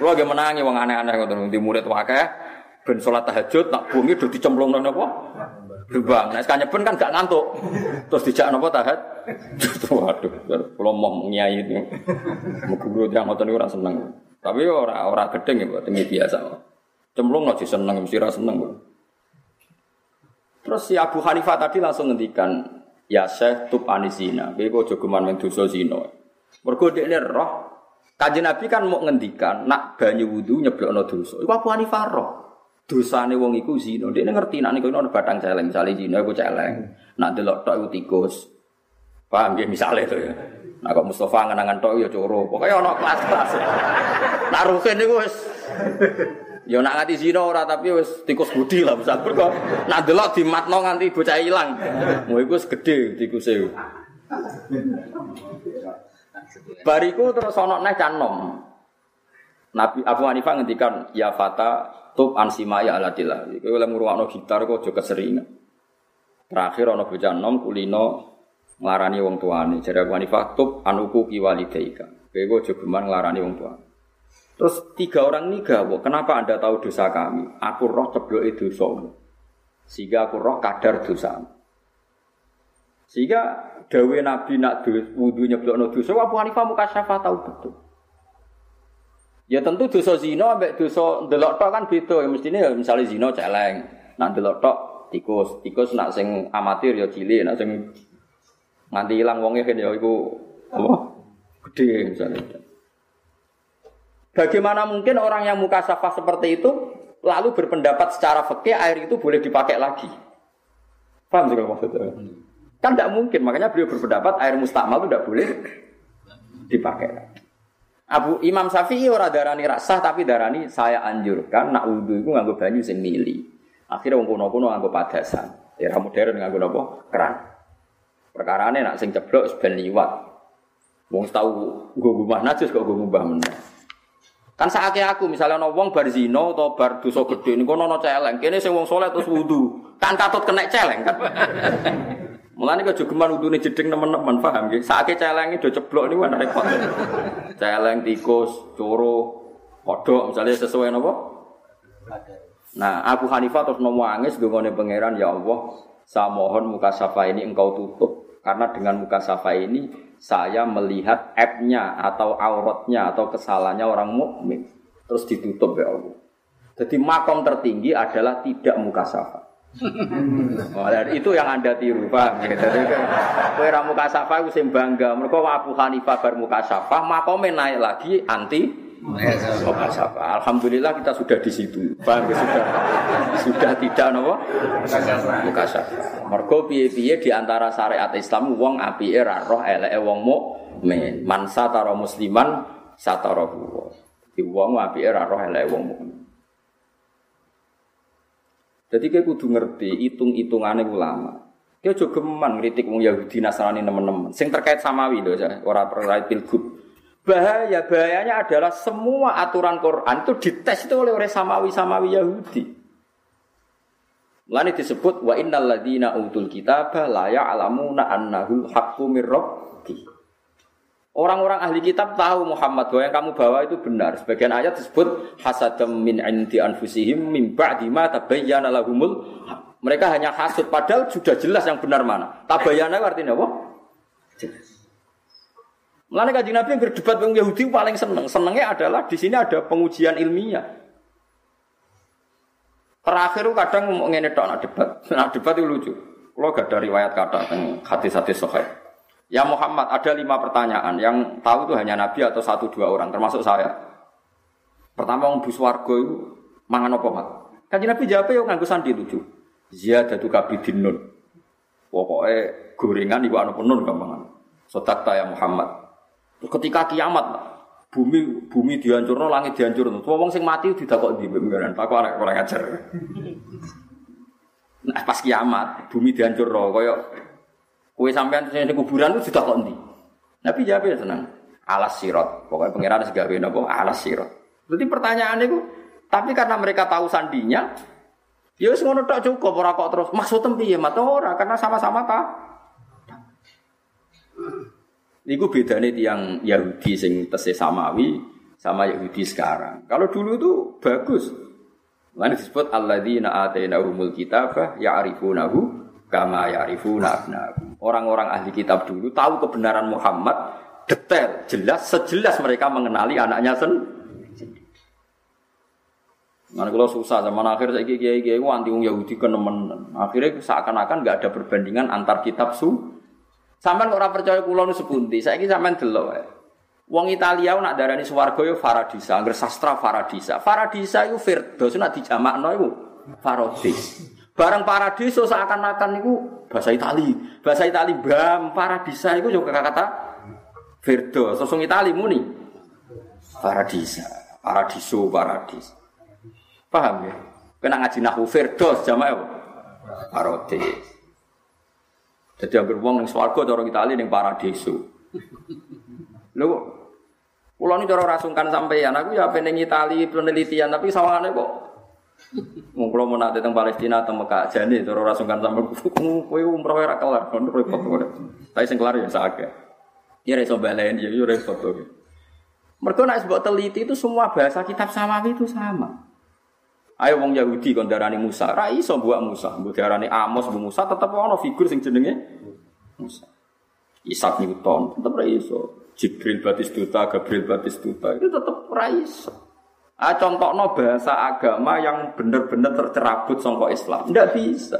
Lo lagi menangi wong aneh-aneh ngoten di murid wakai, ben sholat tahajud nak bumi udah dicemplung no apa? Belumbang. Nah sekarang ben kan gak ngantuk, terus dijak nopo tahajud. [LAUGHS] Waduh, kalau mau nyai itu, mau guru yang ngotot itu seneng. Tapi orang orang gedeng ya, buat biasa. Cemplung sih seneng, mesti rasa seneng. Terus si Abu Hanifah tadi langsung ngendikan, ya Syekh tub anisina, kowe kok jogeman men dosa zina. Mergo roh Kanjeng Nabi kan mau ngendikan nak banyu wudu nyeblokno dosa. Iku Abu Hanifah roh. Dosane wong iku zina. Dekne ngerti nak niku ono batang celeng, misale zina iku celeng. Nak delok tok iku tikus. Paham ya misalnya itu ya. Nah kok Mustafa ngenangan tok ya coro. Pokoknya ono kelas-kelas. Nak rukin niku Ya nak nganti zina ora tapi wis tikus budi lah misal kok nak delok dimatno nganti bocah ilang. Mau iku wis gedhe tikuse. Bariku terus ana neh canom. Nabi Abu Hanifah ngendikan ya fata tub ansimaya aladillah. Kowe oleh ngruwakno gitar kok aja keseringan. Terakhir ana bocah nom kulino nglarani wong tuane. Jare Abu Hanifah tub anuku kiwalidaika. Kowe aja geman nglarani wong tuane. Terus tiga orang ini gawo, kenapa anda tahu dosa kami? Aku roh ceblok itu dosamu. Sehingga aku roh kadar dosa. Sehingga dawe Nabi nak wudhu nyeblok no dosa, Abu Hanifah muka syafa tahu betul. Ya tentu dosa zina ambek dosa delok tok kan beda. Ya mestine ya misalnya zina celeng. Nak delok tok tikus, tikus nak sing amatir ya cilik, nak sing nganti ilang wonge kan ya iku apa? Gede misalnya. Bagaimana mungkin orang yang muka safah seperti itu lalu berpendapat secara fikih air itu boleh dipakai lagi? Paham sih kalau maksudnya? Kan tidak mungkin, makanya beliau berpendapat air mustakmal itu tidak boleh dipakai lagi. Abu Imam Syafi'i ora darani rasah tapi darani saya anjurkan nak wudhu itu nganggo banyu sing mili. Akhirnya wong kuno-kuno nganggo padasan. Era modern nganggo napa? Keran. Perkarane nak sing ceblok ben liwat. Wong tahu nggo ngubah najis kok nggo ngubah meneh. Kan saake aku misalnya ono wong bar zina atau bar dosa gedhe niku ono celeng. Kene sing wong saleh terus wudu. Kan katut kena celeng kan. [LAUGHS] Mulane kok jogeman wudune jeding teman-teman paham nggih. Saake celenge do ceblok niku kan repot. celeng tikus, coro, kodok misalnya sesuai napa? Nah, Abu Hanifah terus nangis dongane pangeran ya Allah, saya mohon muka safa ini engkau tutup karena dengan muka safa ini saya melihat aibnya atau auratnya atau kesalahannya orang mukmin terus ditutup ya Allah. Jadi makom tertinggi adalah tidak muka safa. Oh, itu yang anda tiru, pak. [LAUGHS] Gitu. Kue ramu kasafa itu sing bangga. Mereka Abu Hanifah bar muka safa, makomnya naik lagi anti muka safa. Alhamdulillah kita sudah di situ. Bang, sudah sudah tidak nopo muka safa. Mergo piye-piye di antara syariat Islam wong apike ra roh eleke wong mukmin. Man satara musliman satara huwa. Di wong apike ra roh eleke wong mukmin. Jadi kayak kudu ngerti hitung-hitungannya ulama. Dia juga geman kritik wong Yahudi Nasrani teman-teman. Sing terkait samawi loh, orang terkait pilgub. Bahaya bahayanya adalah semua aturan Quran itu dites itu oleh orang samawi samawi Yahudi. Lalu disebut wa innal ladina utul kitaba la ya'lamuna annahul haqqu mir Orang-orang ahli kitab tahu Muhammad bahwa yang kamu bawa itu benar. Sebagian ayat disebut hasadam min indi anfusihim min ba'di ma tabayyana lahumul mereka hanya hasud padahal sudah jelas yang benar mana. Tabayyana artinya apa? Jelas. Mulane kanjeng Nabi yang berdebat dengan Yahudi paling seneng. Senengnya adalah di sini ada pengujian ilmiah. Terakhir kadang ngomong ngene tok nak debat. [LAUGHS] Nak debat itu lucu. Kalau gak ada riwayat kata tentang hati-hati sahih. Ya Muhammad, ada lima pertanyaan. Yang tahu itu hanya Nabi atau satu dua orang, termasuk saya. Pertama, orang buswargo itu mangan apa mat? Kaji Nabi jawab ya nganggu sandi lucu. Ziyadatu kabidin nun. Pokoknya gorengan ibu anu penun gampangan. Sotak ya Muhammad. Ketika kiamat, bumi bumi dihancurno, langit dihancurno. Wong sing mati tidak kok di beneran. Pak kok kurang ajar. [LAUGHS] Nah pas kiamat, bumi dihancurno, koyo Kue sampean di kuburan itu sudah kok Nabi jawab ya senang. Alas sirot. Pokoknya pengiran segawe nopo alas sirot. Jadi pertanyaan itu, tapi karena mereka tahu sandinya, ya ngono tok cukup ora kok terus maksud tempi ya mata ora karena sama-sama ta. Iku bedanya tiang Yahudi sing tese samawi sama Yahudi sekarang. Kalau dulu itu bagus. Lalu disebut alladzina atainahumul kitabah ya'rifunahu kama ya'rifuna abnahum. Orang-orang ahli kitab dulu tahu kebenaran Muhammad detail, jelas, sejelas mereka mengenali anaknya sendiri. Mana kalau susah zaman akhir saya kiai kiai anti Yahudi ke nemen. Akhirnya seakan-akan nggak ada perbandingan antar kitab su. Sampai orang percaya kulo nu sepunti. Saya kira sampai dulu ya. Wong Italia nak darani swarga yo Faradisa, angger sastra Faradisa. Faradisa itu Firdaus nak dijamakno iku Faradis. Barang paradiso seakan-akan itu bahasa Itali. Bahasa Itali bam paradisa itu juga kata Verdo. Sosong Itali muni. Paradisa. Paradiso, paradis. Paham ya? Kena ngaji nahu Verdo jamaah apa? Paradis. Jadi hampir wong ning swarga cara Itali ning paradiso. Lho Kulo ini cara rasungkan sampeyan, aku ya pengen Itali penelitian, tapi sawangane kok Wong kula mau nate teng Palestina teng Mekah jane cara ora sungkan sampe [LAUGHS] kowe umroh ora kelar repot kowe. Tapi sing kelar ya sakake. Ya iso balen ya yo repot kowe. Mergo nek sebab teliti itu semua bahasa kitab samawi itu sama. Ayo wong Yahudi kon darani Musa, ra iso buat Musa, mbok darani Amos bu Musa tetep ana figur sing jenenge Musa. Isaac Newton tetep ra iso. Jibril Batistuta, Gabriel Batistuta itu tetep ra iso. Ah, no bahasa agama yang benar-benar tercerabut songko Islam. Tidak bisa.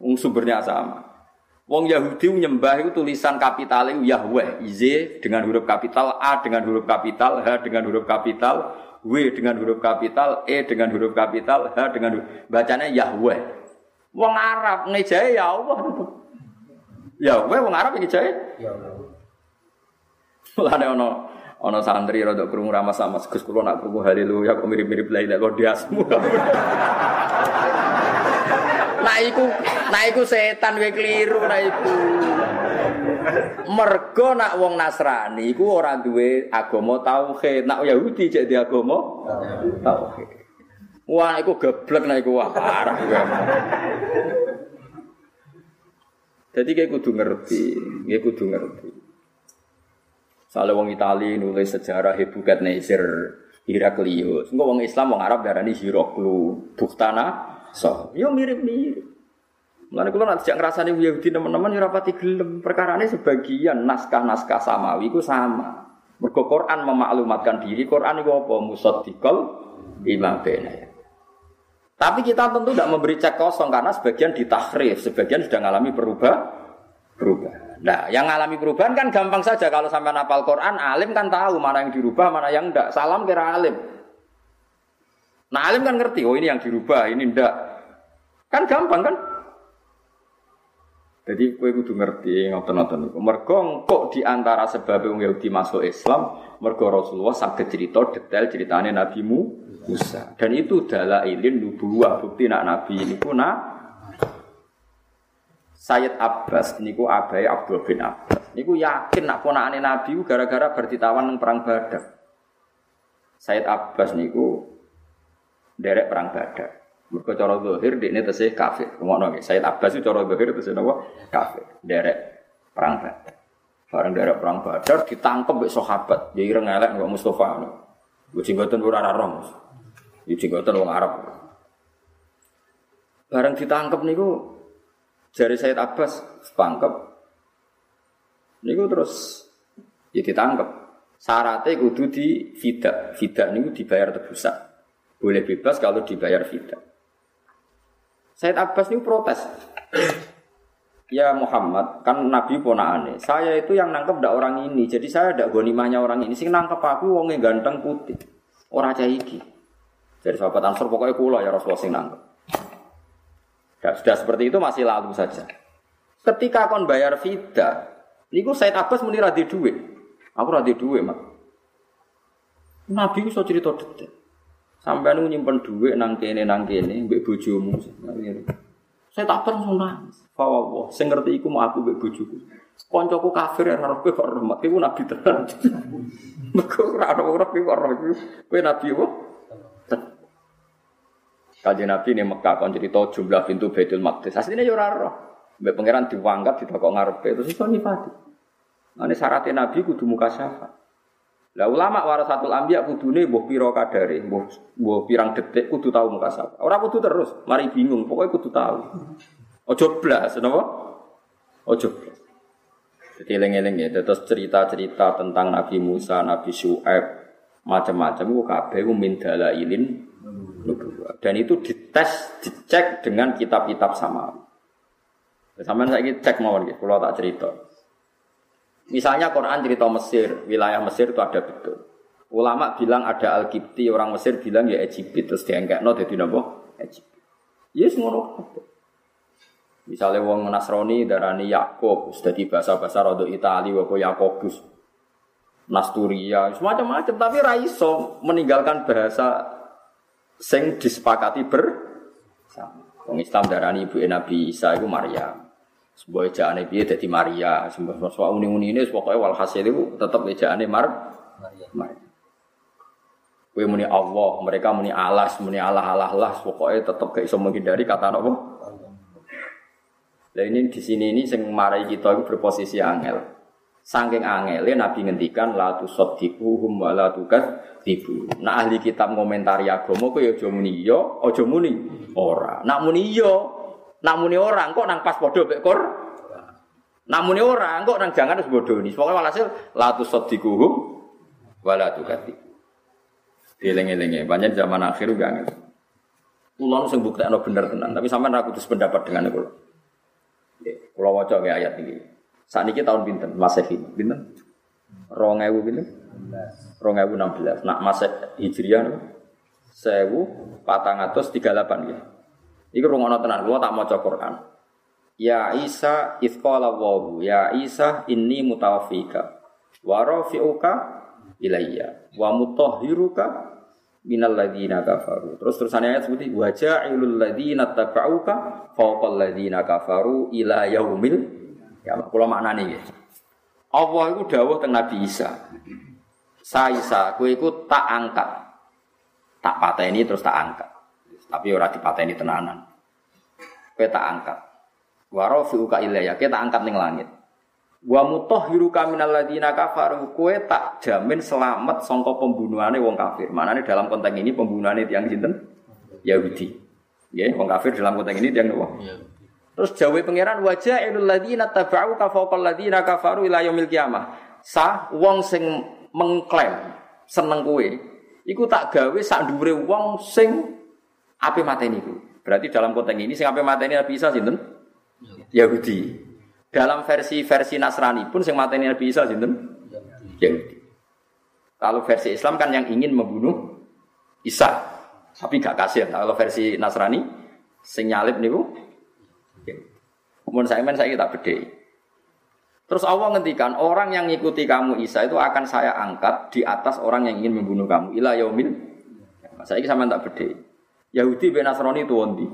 Wong sumbernya sama. Wong Yahudi menyembah itu tulisan kapital itu Yahweh, Z dengan huruf kapital, A dengan huruf kapital, H dengan huruf kapital, W dengan huruf kapital, E dengan huruf kapital, H dengan huruf bacanya Yahweh. Wong Arab ngejai ya Allah. Yahweh wong Arab ngejai. Ya Allah. Mulane ono Ono santri rada krungu ramah sama Gus kula nak krungu haleluya kok mirip-mirip la ilaha illallah Nah iku, setan kowe keliru nah iku. Mergo nak wong Nasrani iku ora duwe agama tauhid. Nak Yahudi cek di agama tauhid. Wah iku geblek nah iku wah parah. Jadi kayak kudu ngerti, kayak kudu ngerti. Soalnya wong Itali nulis sejarah Hebukat Nezer Heraklius. Enggak wong Islam wong Arab darani Hiroklu Buktana so. Yo mirip-mirip. Mulane kula nanti jak ngrasani Yahudi teman-teman yo rapati gelem. Perkarane sebagian naskah-naskah samawi ku sama. Mergo Quran memaklumatkan diri, Quran itu apa? Musaddiqal imam bena Tapi kita tentu tidak memberi cek kosong karena sebagian ditahrif, sebagian sudah mengalami perubah, berubah. Nah, yang alami perubahan kan gampang saja kalau sampai napal Quran, alim kan tahu mana yang dirubah, mana yang enggak. Salam kira alim. Nah, alim kan ngerti, oh ini yang dirubah, ini enggak. Kan gampang kan? Jadi kue kudu ngerti ngoten-ngoten niku. Mergo kok di antara sebab wong Yahudi masuk Islam, mergo Rasulullah saged cerita detail ceritane Nabi Musa. Dan itu adalah ilin nubuwah bukti nak Nabi ini pun Sayyid Abbas niku abai Abdul bin Abbas. Niku yakin nak ponakane Nabi gara-gara berditawan nang perang Badar. Sayyid Abbas niku derek perang Badar. Mergo cara zahir dekne tesih kafir. Ngono nggih. Sayyid Abbas itu cara zahir tesih napa? Kafir. Derek perang Badar. Bareng derek perang Badar ditangkep mbek sahabat. Ya ireng elek kok Mustofa. Gue jenggoten ora ora roh. Ya jenggoten wong Arab. Bareng ditangkep niku jari Said Abbas tangkep. Niku terus ya ditangkep. Syaratnya kudu di fida. Fida niku dibayar tebusan. Boleh bebas kalau dibayar fida. Said Abbas niku protes. Ya Muhammad, kan Nabi ponakane. Saya itu yang nangkep ndak orang ini. Jadi saya ndak gonimahnya orang ini. Sing nangkep aku wongnya ganteng putih. Orang cah iki. Jadi sahabat Ansor pokoknya kula ya Rasulullah sing nangkep. Ya, sudah seperti itu masih lalu saja. Ketika kon bayar fida, niku Said Abbas muni radhi duit. Aku radhi duit, Mak. Nabi iso cerita detail. Sampai nu nyimpen duit nang kene nang kene mbek bojomu. Saya tak pernah nangis. Fawwah, sing ngerti iku mau aku mbek bojoku. Koncoku kafir ora roh kok rahmat. Iku nabi tenan. [LAUGHS] Mergo ora ora kok iku. Kowe nabi apa? Kaji Nabi ini Mekah kon cerita jumlah pintu Baitul Maqdis. Aslinya ya ora roh. Mbak pangeran diwangkat di kok ngarepe terus iso nifati. Nah, ini syaratnya Nabi kudu muka syafa. Lah ulama warasatul anbiya kudune mbuh pira kadare, mbuh mbuh pirang detik kudu tahu muka syafa. Ora kudu terus, mari bingung, pokoknya kudu tahu. Ojo blas, napa? Ojo blas. Jadi eling-eling ya, terus cerita-cerita tentang Nabi Musa, Nabi Syuaib, macam-macam ku kabeh ku min dalailin dan itu dites, dicek dengan kitab-kitab sama. Sama saya cek mau gitu, kalau tak cerita. Misalnya Quran cerita Mesir, wilayah Mesir itu ada betul. Ulama bilang ada Al-Qibti, orang Mesir bilang ya Egypt, terus diangkat no jadi nabo Egypt. Yes ngono Misalnya wong Nasrani darani Yakob, sudah di bahasa-bahasa rodo Itali, wako Yakobus, Nasturia, semacam-macam. Tapi raiso meninggalkan bahasa sing disepakati ber Wong Islam darani ibu Nabi Isa itu Maria. Sebuah ejaane piye dadi Maria, sebuah soal uni-uni ini pokoknya walhasil itu tetap ejaane Mar Maria. Maria. Kue muni Allah, mereka muni Allah, muni Allah Allah Allah, pokoknya tetap gak iso menghindari kata apa? Nah ini di sini ini sing marai kita itu berposisi angel. Saking angele Nabi ngendikan la tusaddiquhum wa la tibu. Nah ahli kitab ngomentari agama kok ya aja muni iya, aja muni ora. Nak muni iya, nak muni ora kok nang pas padha mek Qur. Nak muni ora kok nang jangan wis bodoni. Pokoke walhasil la tusaddiquhum wa la tukadzibu. Dieling-elinge, banyak zaman akhir gak ngerti. Kulo sing buktekno bener tenan, tapi sampean ra kudu sependapat dengan kulo. Kulo waca ayat iki. Ini tahun pinten, Masehi, pinten? Rong ewu pinten? Rong ewu enam belas. Nak Maseh Hijriah sewu patang atus tiga delapan ya. Iku rungono tenan, gua tak mau Quran. Ya Isa ifqala wahu, ya Isa ini mutawafika, wa rafi'uka ilayya, wa mutahhiruka minal ladina kafaru. Terus terusannya ayat seperti wa ja'ilul ladina tabauka fawqal ladina kafaru ila yaumil Ya, kalau maknanya ya. Allah itu dawuh teng Nabi Isa. Sa Isa, kowe iku tak angkat. Tak pateni terus tak angkat. Tapi ora dipateni tenanan. Kowe tak angkat. Wa rafi'uka ilayya, kowe tak angkat ning langit. Wa mutahhiruka minal ladina kafaru, kowe tak jamin selamat sangka pembunuhane wong kafir. Manane dalam konteks ini pembunuhane tiang sinten? Yahudi. Ya, wong kafir dalam konteks ini tiang nopo? Yeah. Terus jawab pangeran wajah ilul ladina tabau kafaqal ladina kafaru ila yaumil qiyamah. Sa wong sing mengklaim seneng kue iku tak gawe sak dhuwure wong sing ape mateni iku. Berarti dalam konteks ini sing ape mateni Nabi Isa sinten? Yahudi. Dalam versi-versi Nasrani pun sing mateni Nabi Isa sinten? Yahudi. Kalau versi Islam kan yang ingin membunuh Isa. Tapi gak kasih. Kalau versi Nasrani sing nyalip niku Mun saya men saya kita beda. Terus Allah ngendikan orang yang ngikuti kamu Isa itu akan saya angkat di atas orang yang ingin membunuh kamu. Ila yaumil. Saya ini sama tak beda. Yahudi ben Nasrani itu wondi.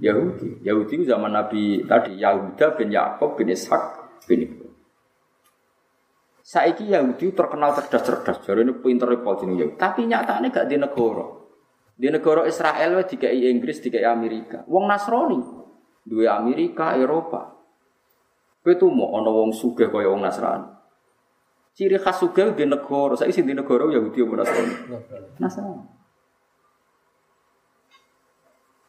Yahudi. Yahudi itu zaman Nabi tadi Yahuda bin Yakub bin Ishak bin Ibrahim. Saiki Yahudi terkenal cerdas-cerdas, jadi ini pinter ini Yahudi. Tapi nyatanya gak di negara. Di negara Israel dikai Inggris, dikai Amerika. Wong Nasrani, dua Amerika, Eropa. Itu mau ono wong suge kaya wong Nasrani. Ciri khas suge di negara, saya di negara Yahudi apa Nasrani? Nasrani.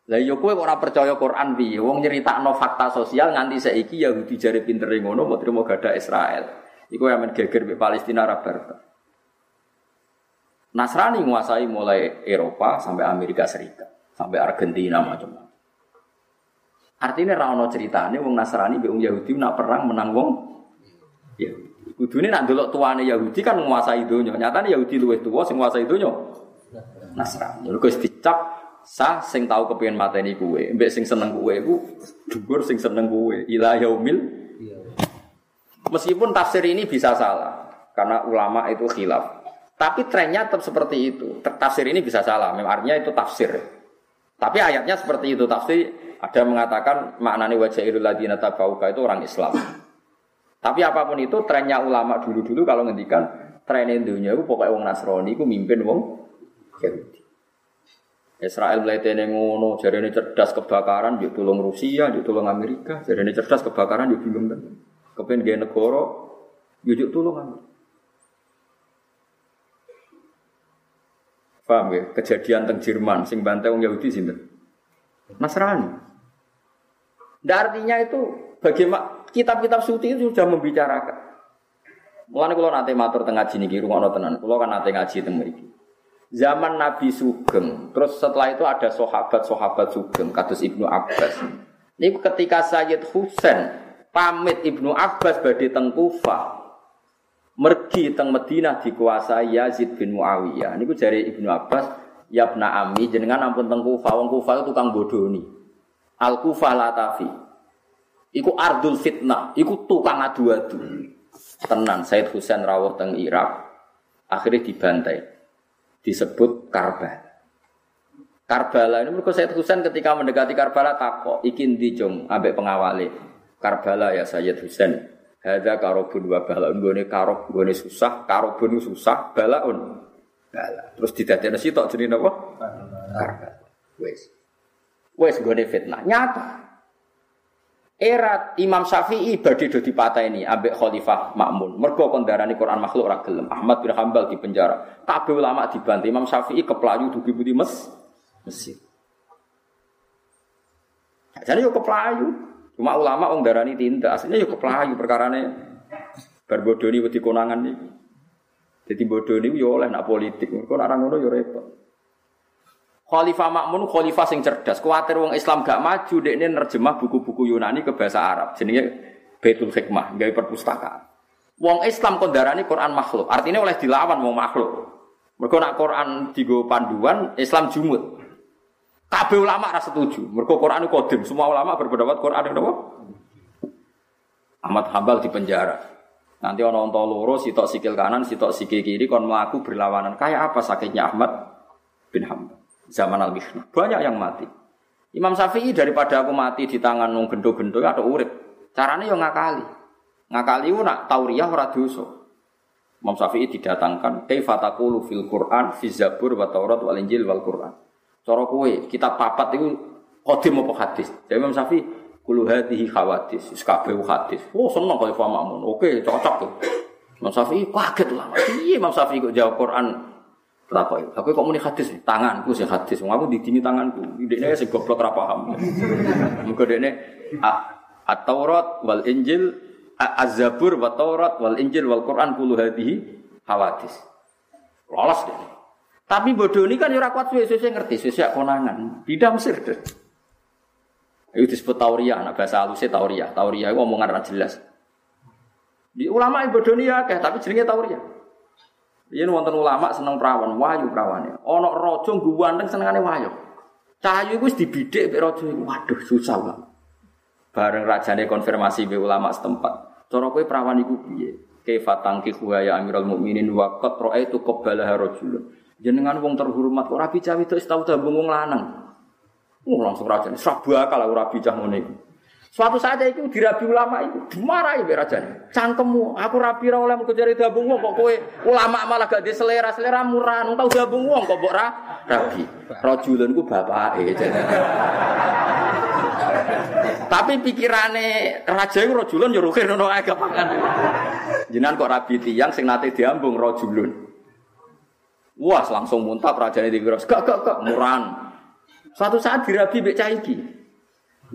Lah yo kowe ora percaya Quran piye? Wong nyeritakno fakta sosial nganti saiki Yahudi jare pinter ngono mau trimo gada Israel. Iku yang geger di Palestina Arab Nasrani menguasai mulai Eropa sampai Amerika Serikat, sampai Argentina macam-macam. Artinya rano ceritanya wong Nasrani be wong Yahudi nak perang menang wong ya. Kudune nak delok tuane Yahudi kan menguasai donya. Nyatane Yahudi luwih tuwa sing menguasai donya. Nasrani. Lha dicap sah sing tau kepengin mateni kuwe, mbek sing seneng kuwe iku dhuwur sing seneng kuwe. Ila yaumil Meskipun tafsir ini bisa salah karena ulama itu khilaf. Tapi trennya tetap seperti itu. Tafsir ini bisa salah, artinya itu tafsir. Tapi ayatnya seperti itu. Tafsir ada mengatakan maknanya wajah ladina tabauka itu orang Islam. Tapi apa pun itu trennya ulama dulu-dulu kalau ngendikan tren dunia itu pokoknya wong Nasrani itu mimpin wong Yahudi. Israel mulai teneng ngono, jadi ini cerdas kebakaran, dia tolong Rusia, dia tolong Amerika, jadi ini cerdas kebakaran, dia bingung kan. Kepen gaya negara, yujuk tulungan. Paham ya? Kejadian teng Jerman, sing bantai wong Yahudi sini. Nasrani. Dan artinya itu bagaimana kitab-kitab suci itu sudah membicarakan. Mulane kalau nanti matur tengah ngaji niki rumah tenan. Kalau kan nanti ngaji teng mriki. Zaman Nabi Sugeng, terus setelah itu ada sahabat-sahabat Sugeng, kados Ibnu Abbas. Ini ketika Sayyid Husain pamit Ibnu Abbas badhe teng Kufah. Mergi teng Madinah dikuasai Yazid bin Muawiyah. Niku jari Ibnu Abbas, "Ya ibna ami, jenengan ampun teng Kufah. Wong Kufah itu tukang bodoni. Al Kufah Latafi. Iku ardul fitnah, iku tukang adu-adu. Tenan Said Husain rawuh teng Irak, akhirnya dibantai. Disebut Karbala. Karbala ini mereka Said Husain ketika mendekati Karbala takok, ikin dijong ambek pengawali. Karbala ya Sayyid Husain. Hadza karobun wa balaun gone karob gone susah, karobun susah, balaun. Bala. Terus didadekno sitok jenenge napa? Karbala. Wes. Wes gone fitnah. Nyata. Era Imam Syafi'i badhe do dipateni ambek Khalifah Makmun. Mergo kon darani Quran makhluk ora gelem. Ahmad bin Hambal di penjara. Kabeh ulama dibantu. Imam Syafi'i keplayu dugi budi mes Mesir. Jadi yo keplayu. Cuma ulama wong darani tindak, aslinya yuk keplayu perkarane bar bodoni wedi konangan nih. Jadi bodoni yo oleh nak politik, kok orang ngono yo repot. Khalifah Makmun khalifah sing cerdas. Kuatir wong Islam gak maju dekne nerjemah buku-buku Yunani ke bahasa Arab. Jenenge Baitul Hikmah, gawe perpustakaan. Wong Islam kondarani Quran makhluk. Artinya oleh dilawan wong makhluk. Mergo nak Quran digo panduan, Islam jumut. Kabeh ulama rasa setuju. Mergo Quran itu kodim. Semua ulama berpendapat Quran itu apa? Ahmad Hambal di penjara. Nanti ono onto loro, sitok sikil kanan, sitok sikil kiri, kon melaku berlawanan. Kayak apa sakitnya Ahmad bin Hambal? Zaman al -Mihna. Banyak yang mati. Imam Syafi'i daripada aku mati di tangan nung gendo-gendo atau urip. Caranya yang ngakali. Ngakali itu nak tauriah ora dosa. Imam Syafi'i didatangkan, "Kaifa taqulu fil Qur'an fi Zabur wa Taurat wal Injil wal Qur'an?" Cara kowe kitab papat itu kodim apa hadis. Jadi Imam Syafi'i kulu hadhihi khawatis, kabeh hadis. Oh seneng kalau Makmun. Oke, cocok tuh. Imam Syafi'i kaget lah. Iya Imam Syafi'i kok jawab Quran Takoi, aku kok muni hadis tanganku sih hadis. Aku didini tanganku. Dekne sing goblok ora paham. Muga dekne At-Taurat wal Injil Az-Zabur wa Taurat wal Injil wal Quran kulu hadhihi hawadis. Lolos deh. Tapi bodoh ini kan yura kuat suwe-suwe ngerti, suwe konangan. Bida Mesir deh. Itu disebut tauria, nah bahasa halusnya tauria. Tauria itu omongan ra jelas. Di ulama ibu ya, kayak tapi jenenge tauria. Dia wonten ulama seneng perawan, wahyu perawannya. Ono rojo guwandeng senengane wahyu. Cahayu itu dibidik be rojo itu, waduh susah lah. Bareng rajane konfirmasi be ulama setempat. Cara kowe perawan iku piye? Kaifa tangkihu ya Amirul Mukminin wa qad ra'aitu qabbalaha rajulun. Jenengan wong terhormat kok rapi cawe itu tahu tabung wong lanang. Oh, langsung raja ini sabu akal aku rabi cah ngene iku. Suatu saat itu dirabi ulama itu dimarahi be raja. Cangkemmu, aku rabi ra oleh jari dabung kok kowe ulama malah gak di selera selera murah, nung tau dabung wong kok mbok ra rabi. Rajulun ku Tapi pikirane raja iku rajulun yo rukir ngono ae. Jenengan kok rabi tiyang sing nate diambung rajulun. Wah, langsung muntah rajane dikira, gak gak gak muran. Suatu saat dirabi mbek.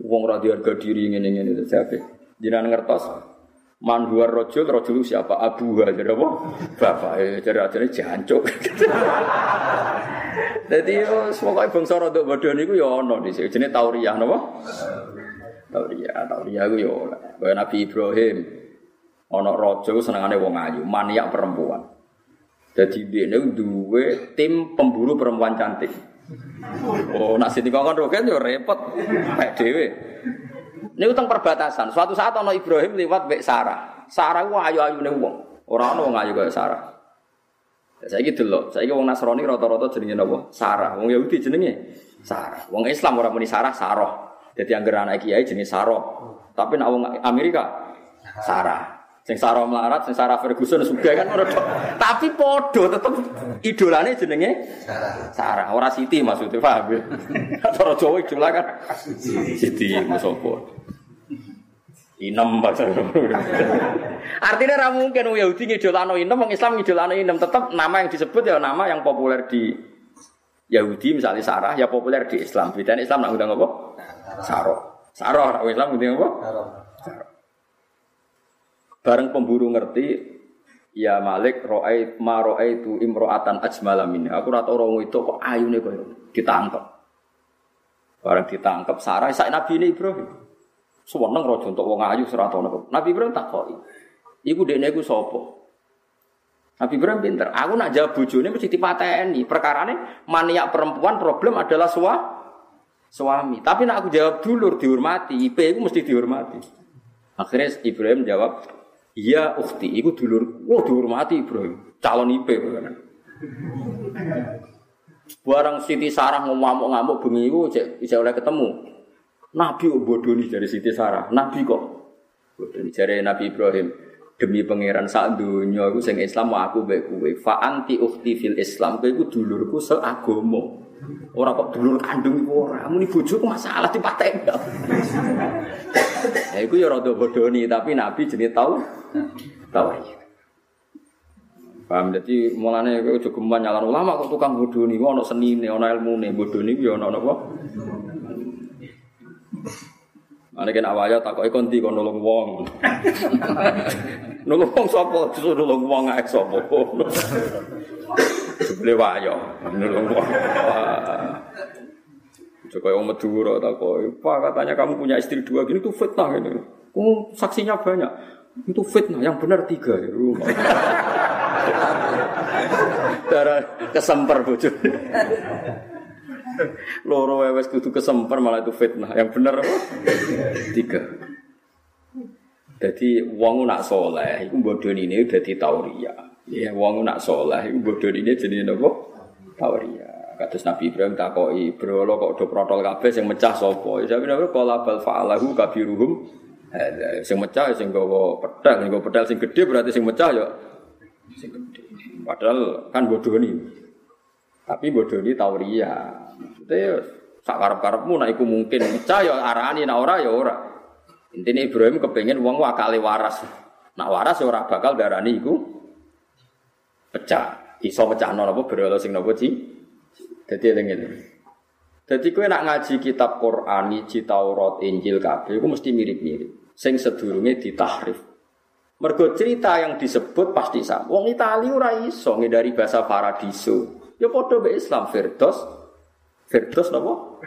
Wong ra harga diri ngene-ngene itu siapa? Jenengan ngertos Man huwa rojul, rojul siapa? Abu jadi apa? Bapak, eh, jadi aja jancuk. [LAUGHS] Jadi semoga bangsa rodok bodoh niku ya ono di sini. Jenis tauriah napa? Tauriah, tauriah ku ya Kaya Nabi Ibrahim. Ono rojo senengane wong ayu, maniak perempuan. Jadi dia ini dua tim pemburu perempuan cantik. Oh, nak sini kongkon roken yo repot. Kayak dewe. Ini utang perbatasan. Suatu saat ono Ibrahim lewat Bek Sarah. Sarah ku ayu-ayu nih wong. Orang ono wong ayu kayak Sarah. Saya gitu loh. Saya wong Nasrani rata-rata jenenge napa? Sarah. Wong Yahudi jenenge Sarah. Wong Islam orang muni Sarah, Saroh. Jadi yang anak kiai jenenge Saroh. Tapi nak wong Amerika Sarah. Sing Sarah melarat, sing Sarah Ferguson juga kan ora Tapi podo tetep idolane jenenge Sarah. Ora Siti maksudnya paham ya. [LAUGHS] Cara Jawa idola kan Siti musopo. Inem [LAUGHS] Artinya ra mungkin wong Yahudi ngidolano inem, wong Islam ngidolano inem. Tetap nama yang disebut ya nama yang populer di Yahudi misalnya Sarah ya populer di Islam. Bedanya Islam nak ngundang apa? Sarah. Sarah, Islam ngundang apa? Sarah. Bareng pemburu ngerti, ya Malik roai ma roai itu imroatan ajmala minha. Aku rata orang itu kok ayu nih kok ditangkap. Bareng ditangkap Sarah saya Nabi ini Ibrahim. Sewenang rojo untuk wong ayu serata Nabi Ibrahim tak koi. Iku dekne iku sapa? Nabi Ibrahim pinter. Aku nak jawab bojone mesti dipateni. Perkarane maniak perempuan problem adalah sua, suami. Tapi nak aku jawab dulur dihormati, IP itu mesti dihormati. Akhirnya Ibrahim jawab, Iya ukti, iku dulur, wah dihormati Ibrahim, calon IP. Barang Siti Sarah ngamuk-ngamuk bengi iku bisa oleh ketemu. Nabi kok bodoh nih dari Siti Sarah, Nabi kok bodoh nih dari Nabi Ibrahim. Demi pangeran sak dunia aku sing Islam mau aku baik kue. Fa anti ukti fil Islam, kue iku dulurku seagomo. Orang kok dulur kandung iku ora, muni bojoku masalah dipateni. Ya iku ya rada bodoni, tapi Nabi jenenge tau tahu. Paham dadi mulane kowe aja geman ulama kok tukang bodoni, ono senine, ono ilmune, bodoni ku ya ono napa? Ane kan awalnya takoki kon ndi kon nolong wong. nolong wong sapa? Disuruh nolong wong ae sapa. Jebule wayo, nolong wong. Joko yang Madura tak Pak katanya kamu punya istri dua gini itu fitnah ini. Oh, saksinya banyak. Itu fitnah, yang benar tiga ya. [LAUGHS] Darah kesemper bocor. [LAUGHS] Loro wewes kudu kesemper malah itu fitnah. Yang benar? Tiga. Jadi wong nak soleh, itu bodoh ini udah di tauria. Ya, wong nak soleh, itu bodoh ini jadi apa? Tauria. Kados Nabi Ibrahim takoki, "Bro, lo kok do protol kabeh sing mecah sapa?" Ya bener kala bal fa'alahu kabiruhum. Sing mecah sing gawa pedal, sing gawa pedal sing gede berarti sing mecah ya sing gede. Padahal kan bodoh nih. Tapi bodoh ini tauria. Maksudnya sak karep-karepmu nek iku mungkin mecah ya arani nek ora ya ora. Intinya Ibrahim kepengen wong wakale waras. Nak waras ya ora bakal darani iku pecah. Iso pecah apa berolo sing nopo sih? Jadi eling-eling. Jadi nak ngaji kitab Quran, ngaji Taurat, Injil kabeh iku mesti mirip-mirip. Sing sedurunge ditahrif. Mergo cerita yang disebut pasti sama. Wong Itali ora iso dari bahasa paradiso. Ya padha be Islam Firdos. Firdos napa?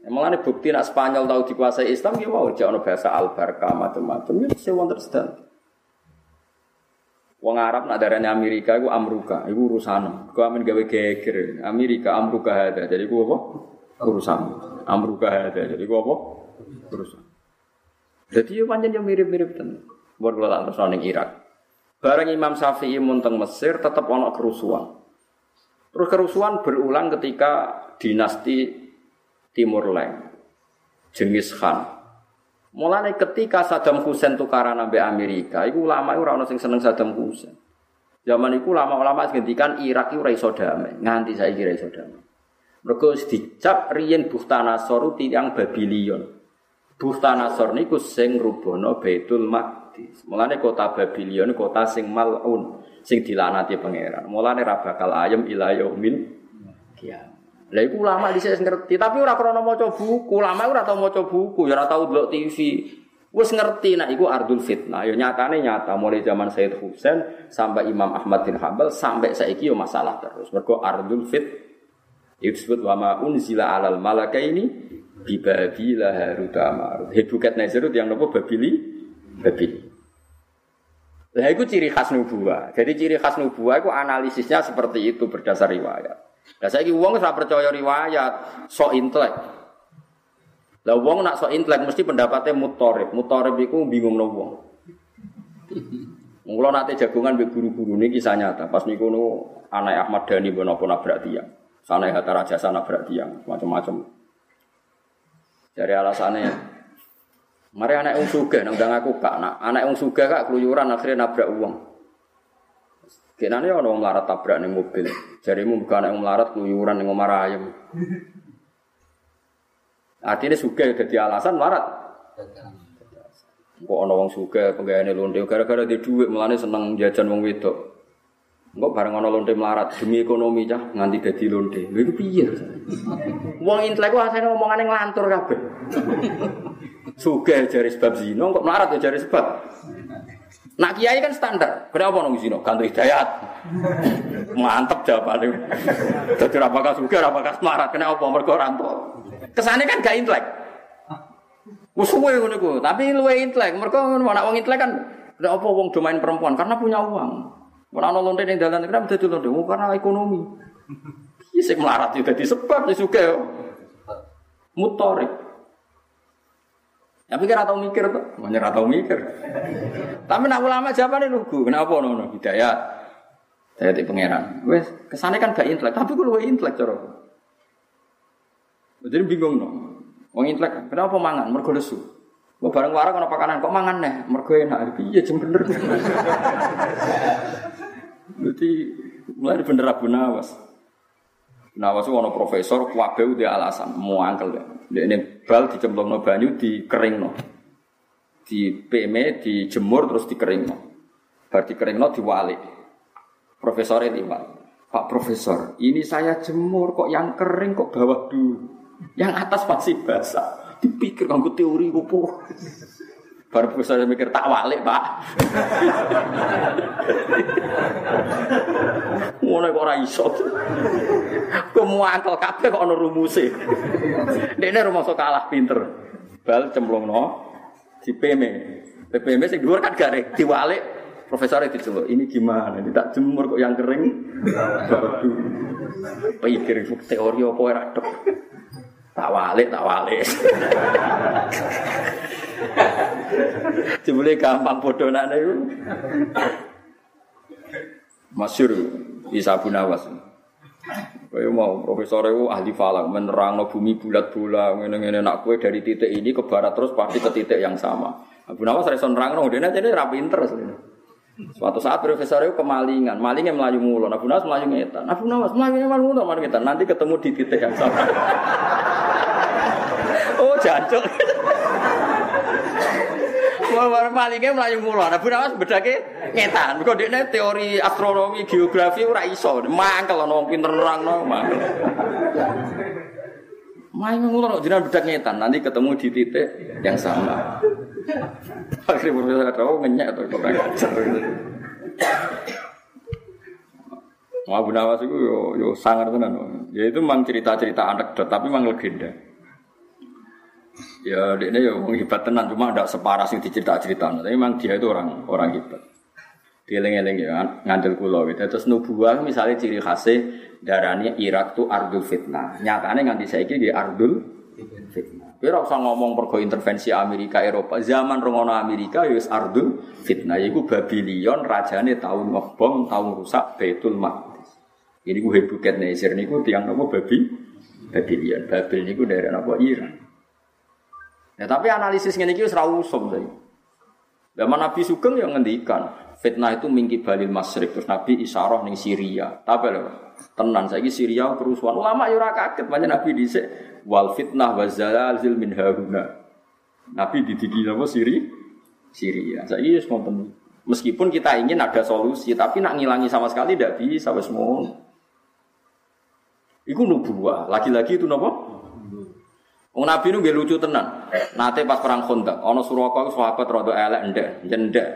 Emang ada bukti nak Spanyol tahu dikuasai Islam ya mau jangan bahasa al barca macam-macam ya wonder Wong Arab nak darahnya Amerika itu Amruka, itu urusan. Kau amin gawe geger. Amerika Amruka ada, jadi gua apa? Urusan. Amruka ada, jadi gua apa? Urusan. Jadi yo panjang yang mirip-mirip ten. Buat kalau tak terus Irak. Bareng Imam Syafi'i munteng Mesir tetap ono kerusuhan. Terus kerusuhan berulang ketika dinasti Timur Leng. Jengis Khan. Mulane ketika Saddam Hussein tukaran sampai Amerika, itu ulama itu orang sing seneng Saddam Hussein. Zaman itu ulama-ulama ngendikan Irak itu ora iso damai, nganti saiki ora iso damai. Mergo dicap riyen Bukhtanasor tiyang Babilion. Bukhtanasor niku sing rubono Baitul Maqdis. Mulane kota Babilion kota sing malun, sing dilanati pangeran. Mulane ra bakal ayem ila yaumil kiamat. Lah iku ulama dhisik ngerti, tapi ora krana maca buku. Ulama ora tau maca buku, ya ora tau delok TV. Wes ngerti nak iku ardul fitnah. Ya nyatane nyata mulai zaman Sayyid Husain sampai Imam Ahmad bin Hambal sampai saiki yo masalah terus. Mergo ardul fit itu disebut wa ma unzila alal malakaini bi babila harut marut. Hebukat Nazarut yang nopo babili babili. Lah itu ciri khas nubuah. Jadi ciri khas nubuah itu analisisnya seperti itu berdasar riwayat. Lah saiki wong ora percaya riwayat, sok intelek. Lah wong nak sok intelek mesti pendapatnya mutorib. Mutorib iku bingung no wong. Mula nate jagongan be guru-guru ini kisah nyata. Pas niku nu anak Ahmad Dhani bono pun nabrak tiang. Sana Hatta Raja sana nabrak tiang, macam-macam. Dari alasannya, mari anak yang suga, nang aku kak, nak anak yang suga kak keluyuran akhirnya nabrak uang. Kenane ana wong melarat tabrak ning mobil. Jarimu bukan yang melarat keluyuran ning omah ayam. Artinya suka jadi alasan melarat. Kok ana wong suka penggaweane lonte gara-gara dia duit melane seneng jajan wong wedok. Engko bareng ana lonte melarat demi ekonomi cah nganti dadi lonte. Lha iku piye? Wong intelek ku asane omongane nglantur kabeh. Suka jari sebab zina kok melarat ya jari sebab Nak kiai kan standar. Kenapa nong zino? Ganti hidayat. Mantep jawabannya. Jadi suka, apakah semarat? Kenapa mereka ranto? Kesannya kan gak intelek. Musuhnya ngono ku, tapi luwe intelek. Mereka mana wong intelek kan kenapa wong domain perempuan karena punya uang. Mana ana lonte ning dalan kenapa dadi lonte? Oh, karena ekonomi. Iya sing melarat itu dadi sebab sing suka. Ya pikir atau mikir tuh, banyak atau mikir. Tapi nak ulama jawabannya lugu, kenapa nono hidayat? Saya di pangeran. Wes kesannya kan gak intelek, tapi gue lebih intelek coro. Jadi bingung dong. Wong intelek, kenapa mangan? Mergo lesu. Gue bareng warang kalau pakanan kok mangan nih? Mergo enak. Iya cem bener. [LAUGHS] Jadi mulai bener Abu Nawas. Nawas itu ono profesor, kuabe dia alasan, mau angkel deh. Dia ini bal dicemplung no banyu di kering no, di PM dijemur terus dikering no, bar dikering no diwali. Profesor ini pak, Pak Profesor, ini saya jemur kok yang kering kok bawah dulu, yang atas masih basah. Dipikir kamu teori apa? Baru profesor mikir tak walik pak. Ngono kok ora iso. Kok muangkel kabeh kok ana rumuse. Dekne rumangsa kalah pinter. Bal cemplungno di PM. PPM sing dhuwur kan garing diwalik profesor itu coba ini gimana ini tak jemur kok yang kering pikir teori apa ora tak walik tak walik Jebule gampang bodonane iku. Masyur Isa bin Awas. Kaya mau profesor itu ahli falak menerang bumi bulat-bulat ngene-ngene nak kue dari titik ini ke barat terus pasti ke titik yang sama. Abu Nawas reson nerang no, dia jadi rapi terus. Suatu saat profesor itu kemalingan, malingnya melayu mulu, Abu Nawas melayu ngetan, Abu Nawas melayu mulu, melayu ngetan, nanti ketemu di titik yang sama. [LAUGHS] oh jancuk. Mau malingnya melayu mulu. Bu Nawas bedake ngetan. Kok dekne teori astronomi, geografi ora iso. Mangkel ana wong pinter nerangno. Main mulu jenengan bedak ngetan, nanti ketemu di titik yang sama. Akhirnya profesor kata, oh atau ngajar. Mau Abu Nawas itu yo, yo sangar tenan. Ya itu memang cerita-cerita anekdot, tapi memang legenda. Ya dia ini ya orang hebat tenan cuma tidak separah sih dicerita-cerita. Tapi memang dia itu orang orang hebat. Dieling-eling ya ngandel kulo gitu. Terus nubuah misalnya ciri khasnya darahnya Irak tuh ardul fitnah. Nyatanya nganti saya di ardul fitnah. Kira usah ngomong pergo intervensi Amerika Eropa. Zaman rongono Amerika ya ardul fitnah. Yaitu Babylon rajane tahun ngebom, tahun rusak Baitul Maqdis. Ini gue hebuket Nezir niku tiang nopo babi Babylon. Babel niku daerah apa Iran. Ya tapi analisis ngene iki wis ra usum saya. Zaman Nabi Sugeng yang ngendikan fitnah itu mingki balil masrik terus Nabi isyarah ning Syria. Tapi lho, tenan saiki Syria kerusuhan. Ulama yo ora kaget banyak Nabi dhisik wal fitnah wa zalzil min haruna. Nabi didiki apa Siri? Syria. Saiki wis ngoten. Meskipun kita ingin ada solusi, tapi nak ngilangi sama sekali tidak bisa wis Iku nubuah. Lagi-lagi itu nopo? Wong Nabi nu nggih lucu tenan. Nate pas perang Khandaq, ana Suraka iku sahabat rada elek ndek, jendek.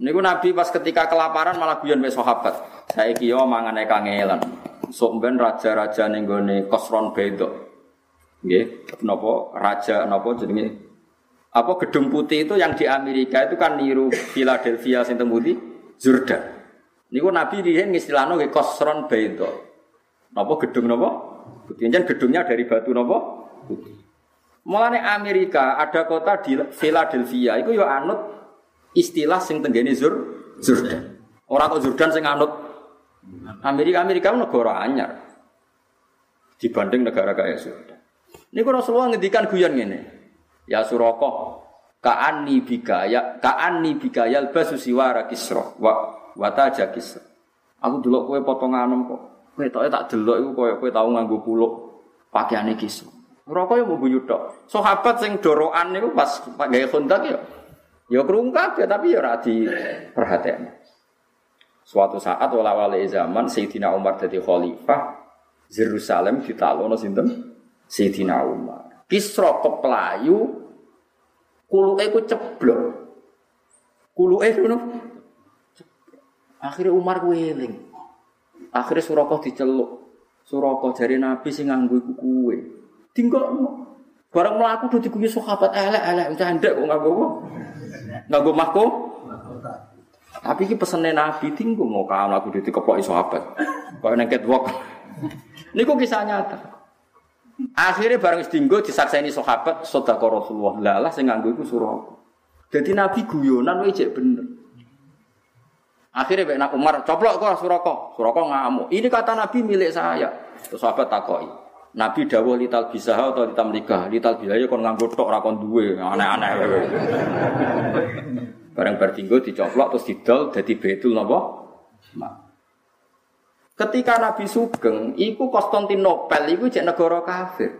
Niku Nabi pas ketika kelaparan malah guyon wis sahabat. Saiki yo mangane kangelan. Sok ben raja-raja ning gone Kosron Bedo. Nggih, napa raja napa jenenge apa gedung putih itu yang di Amerika itu kan niru Philadelphia sing temudi Jordan. Niku Nabi riyen ngistilahno nggih Kosron Bedo. Napa gedung napa? Putih. gedungnya dari batu napa? Putih. Mulane Amerika ada kota di Philadelphia itu yo anut istilah sing tenggene Zur Jordan. Orang kok Jordan sing anut Amerika Amerika negara anyar dibanding negara kaya Jordan. Ini kalau Rasulullah ngendikan guyon ngene. Ya Suroko, ka'anni bikaya ka'anni bikaya basu siwara kisra wa wataja kisra. Aku delok kowe potongan kok. Kowe tak delok iku koyo kowe tau nganggo kuluk pakaiane kisra. Rokok ya mau buyut tok. Sahabat sing doroan niku pas gawe kontak ya. Ya krungu kabeh tapi ya ora perhatian. Suatu saat wala wali zaman Sayyidina Umar jadi khalifah Yerusalem ditalono sinten? Sayyidina Umar. Kisra keplayu kuluke ku ceblok. Kuluke ngono. Akhirnya Umar ku eling. Akhirnya Suraka diceluk. Suraka jari Nabi sing nganggo iku kuwe. Tinggal barang melaku udah diguyu sahabat elek elek candek kok nggak gue nggak gue mahko. Tapi ini pesennya Nabi tinggal mau kamu aku di dikeplok sahabat. Nengket wok. Ini kok kisah nyata. Akhirnya barang istinggo disakseni sahabat sedekah Rasulullah. Lalah sing nganggo iku surah. Jadi Nabi guyonan wae bener. Akhirnya Mbak Umar coplok kok Suraka. Suraka ngamuk. Ini kata Nabi milik saya. Terus sahabat takoi. Nabi dawuh lital bisa atau lital nikah. Lital bisa ya kon nganggo tok rakon duwe, aneh-aneh. [LAUGHS] Barang bertinggo dicoplok terus didol dadi betul napa? Ketika Nabi Sugeng, iku Konstantinopel iku jek negara kafir.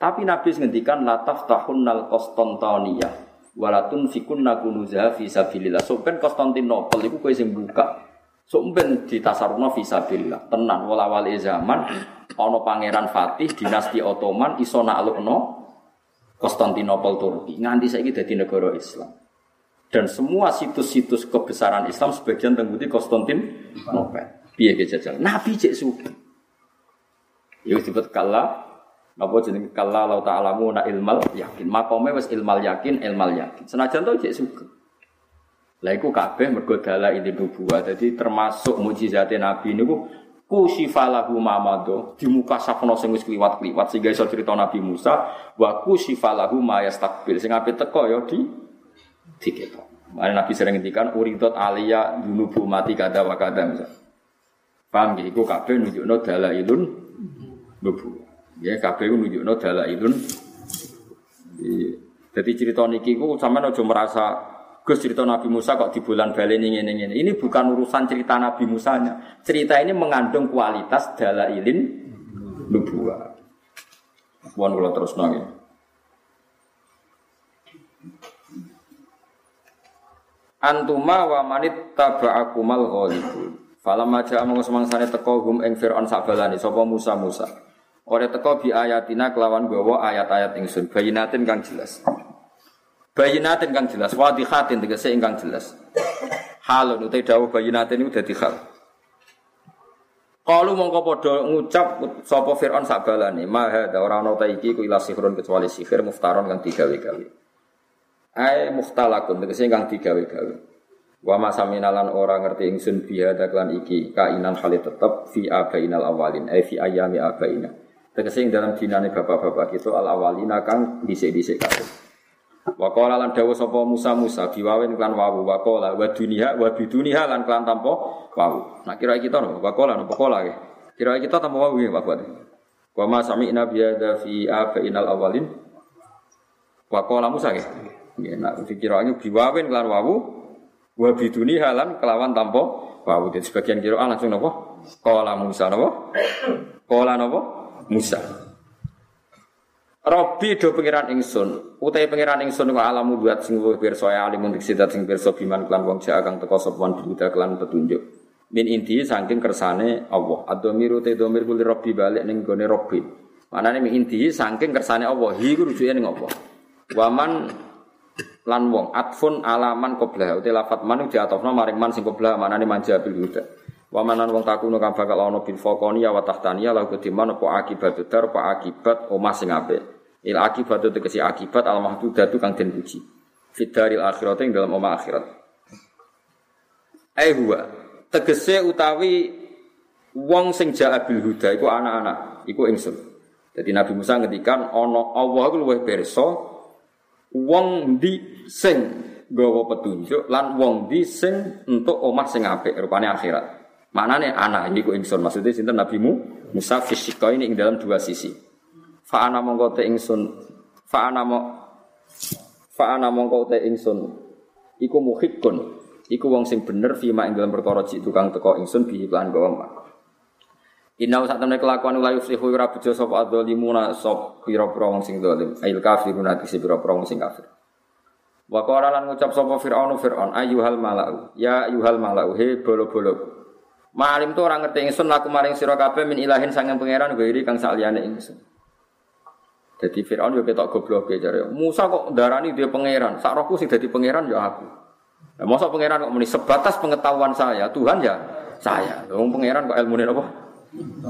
Tapi Nabi ngendikan la taftahunnal Konstantiniyah walatun fikunna kunuza fi sabilillah. So ben Konstantinopel iku kowe sing buka. So ben ditasarufna fi sabilillah. Tenan wala wali zaman ono pangeran Fatih dinasti Ottoman iso naklukno Konstantinopel Turki nganti saiki dadi negara Islam. Dan semua situs-situs kebesaran Islam sebagian tengguti Konstantinopel. Piye ke jajal? Nabi cek suki. Ya disebut kala napa jenenge kala la ta'lamu na ilmal yakin. Makome wis ilmal yakin, ilmal yakin. Senajan to cek suki. Lah iku kabeh mergo ini nubuwah. Dadi termasuk mukjizate Nabi niku kusifalahu mamado di muka safno sing wis kliwat-kliwat sehingga iso cerita Nabi Musa wa kusifalahu ma yastakbil sing ape teko ya di diketo. Mane Nabi sering ngendikan uridot alia dunubu mati kada wa kada misal. Paham ya iku kabeh nunjukno dalailun nubu. Ya kabeh nunjukno dalailun jadi cerita niki ku sampean aja merasa Gus cerita Nabi Musa kok di bulan balen ini ini ini. Ini bukan urusan cerita Nabi Musanya. Cerita ini mengandung kualitas dalailin nubuah. Bukan kalau terus nongin. Antuma wa manit taba'akumal ghalibun. Falam aja amung semangsane teko hum ing Firaun sabalani sapa Musa Musa. Ora teko bi ayatina kelawan gawa ayat-ayat ingsun bayinatin kang jelas. Bayinatin kang jelas, wadihatin tegese ingkang jelas. Halun utai dawuh bayinatin itu dadi hal. Kalau mongko padha ngucap sapa Firaun sabalane, maha da ora ana ta iki ku ila sihron kecuali sihir muftaron kang digawe-gawe. Ai muhtalakun tegese kang digawe-gawe. Wa masaminalan ora ngerti ingsun biha daklan iki kainan kali tetep fi abainal awalin, ai fi ayami abaina. Tegese ing dalam dinane bapak-bapak itu al awalina kang dhisik-dhisik kabeh. Wakola lan dawa sapa Musa Musa biwawin klan wawu wakola wa dunia wa biduniha lan klan tanpa wawu. Nah kira kita no wakola no pokola ya. Kira kita tanpa wawu ya Pak Buat. Wa ma sami'na bi hadza fi abainal awalin. Wa Musa ya. Ya nak dikiraannya biwawin kelan wawu wa biduni halan kelawan tanpa wawu. Jadi sebagian kiraan langsung napa? Qala Musa napa? Qala napa? Musa. Robi do pengiran ingsun, utai pengiran ingsun wa alamu buat sing luwih pirsa ya alimun diksidat sing pirsa biman klan wong jaa kang teka sapa bihuda klan petunjuk. Min inti saking kersane Allah. Adomiru te domir kuli Robi balik ning gone Robi. Manane min inti saking kersane Allah. Hi ku rujuke ning apa? Waman lan wong atfun alaman qoblah utai lafat man diatofno maring man sing qoblah manane manja bil huda. Wamanan wong takuno kang bakal ana bil faqani wa tahtaniya la kediman apa akibat dar apa akibat omah sing. Il akibat itu tegesi akibat al mahdudatu kang den puji. Fidaril akhirat ing dalam omah akhirat. Eh huwa tegese utawi wong sing jaa bil huda iku anak-anak, iku ingsun. Jadi Nabi Musa ngendikan ana Allah iku luwih pirsa wong di sing gawa petunjuk lan wong di sing entuk omah sing apik rupane akhirat. Manane anak iku ingsun? Maksudnya Nabi Musa fisika ini ing dalam dua sisi. Fa ana mongko te ingsun fa mo fa mongko te ingsun. Iku muhikkun iku wong sing bener fima ing dalam perkara cik tukang teko ingsun bi iklan gawa Inna sak temne kelakuan la yuflihu ora bejo sapa adzalimuna sop pira-pira wong sing zalim ail kafirun ati pira-pira wong sing kafir. Wa qala lan ngucap sapa Firaun Firaun ayyuhal malau. Ya ayyuhal malau he bolo-bolo Malim tu orang ngerti ingsun laku maring sira kabeh min ilahin sanging pangeran gairi kang saliyane ingsun jadi Fir'aun juga ketok goblok ya jare. Musa kok darani dia pangeran. Sak rohku sing dadi pangeran ya aku. Nah, masa pangeran kok muni sebatas pengetahuan saya, Tuhan ya saya. Wong pangeran kok ilmune apa?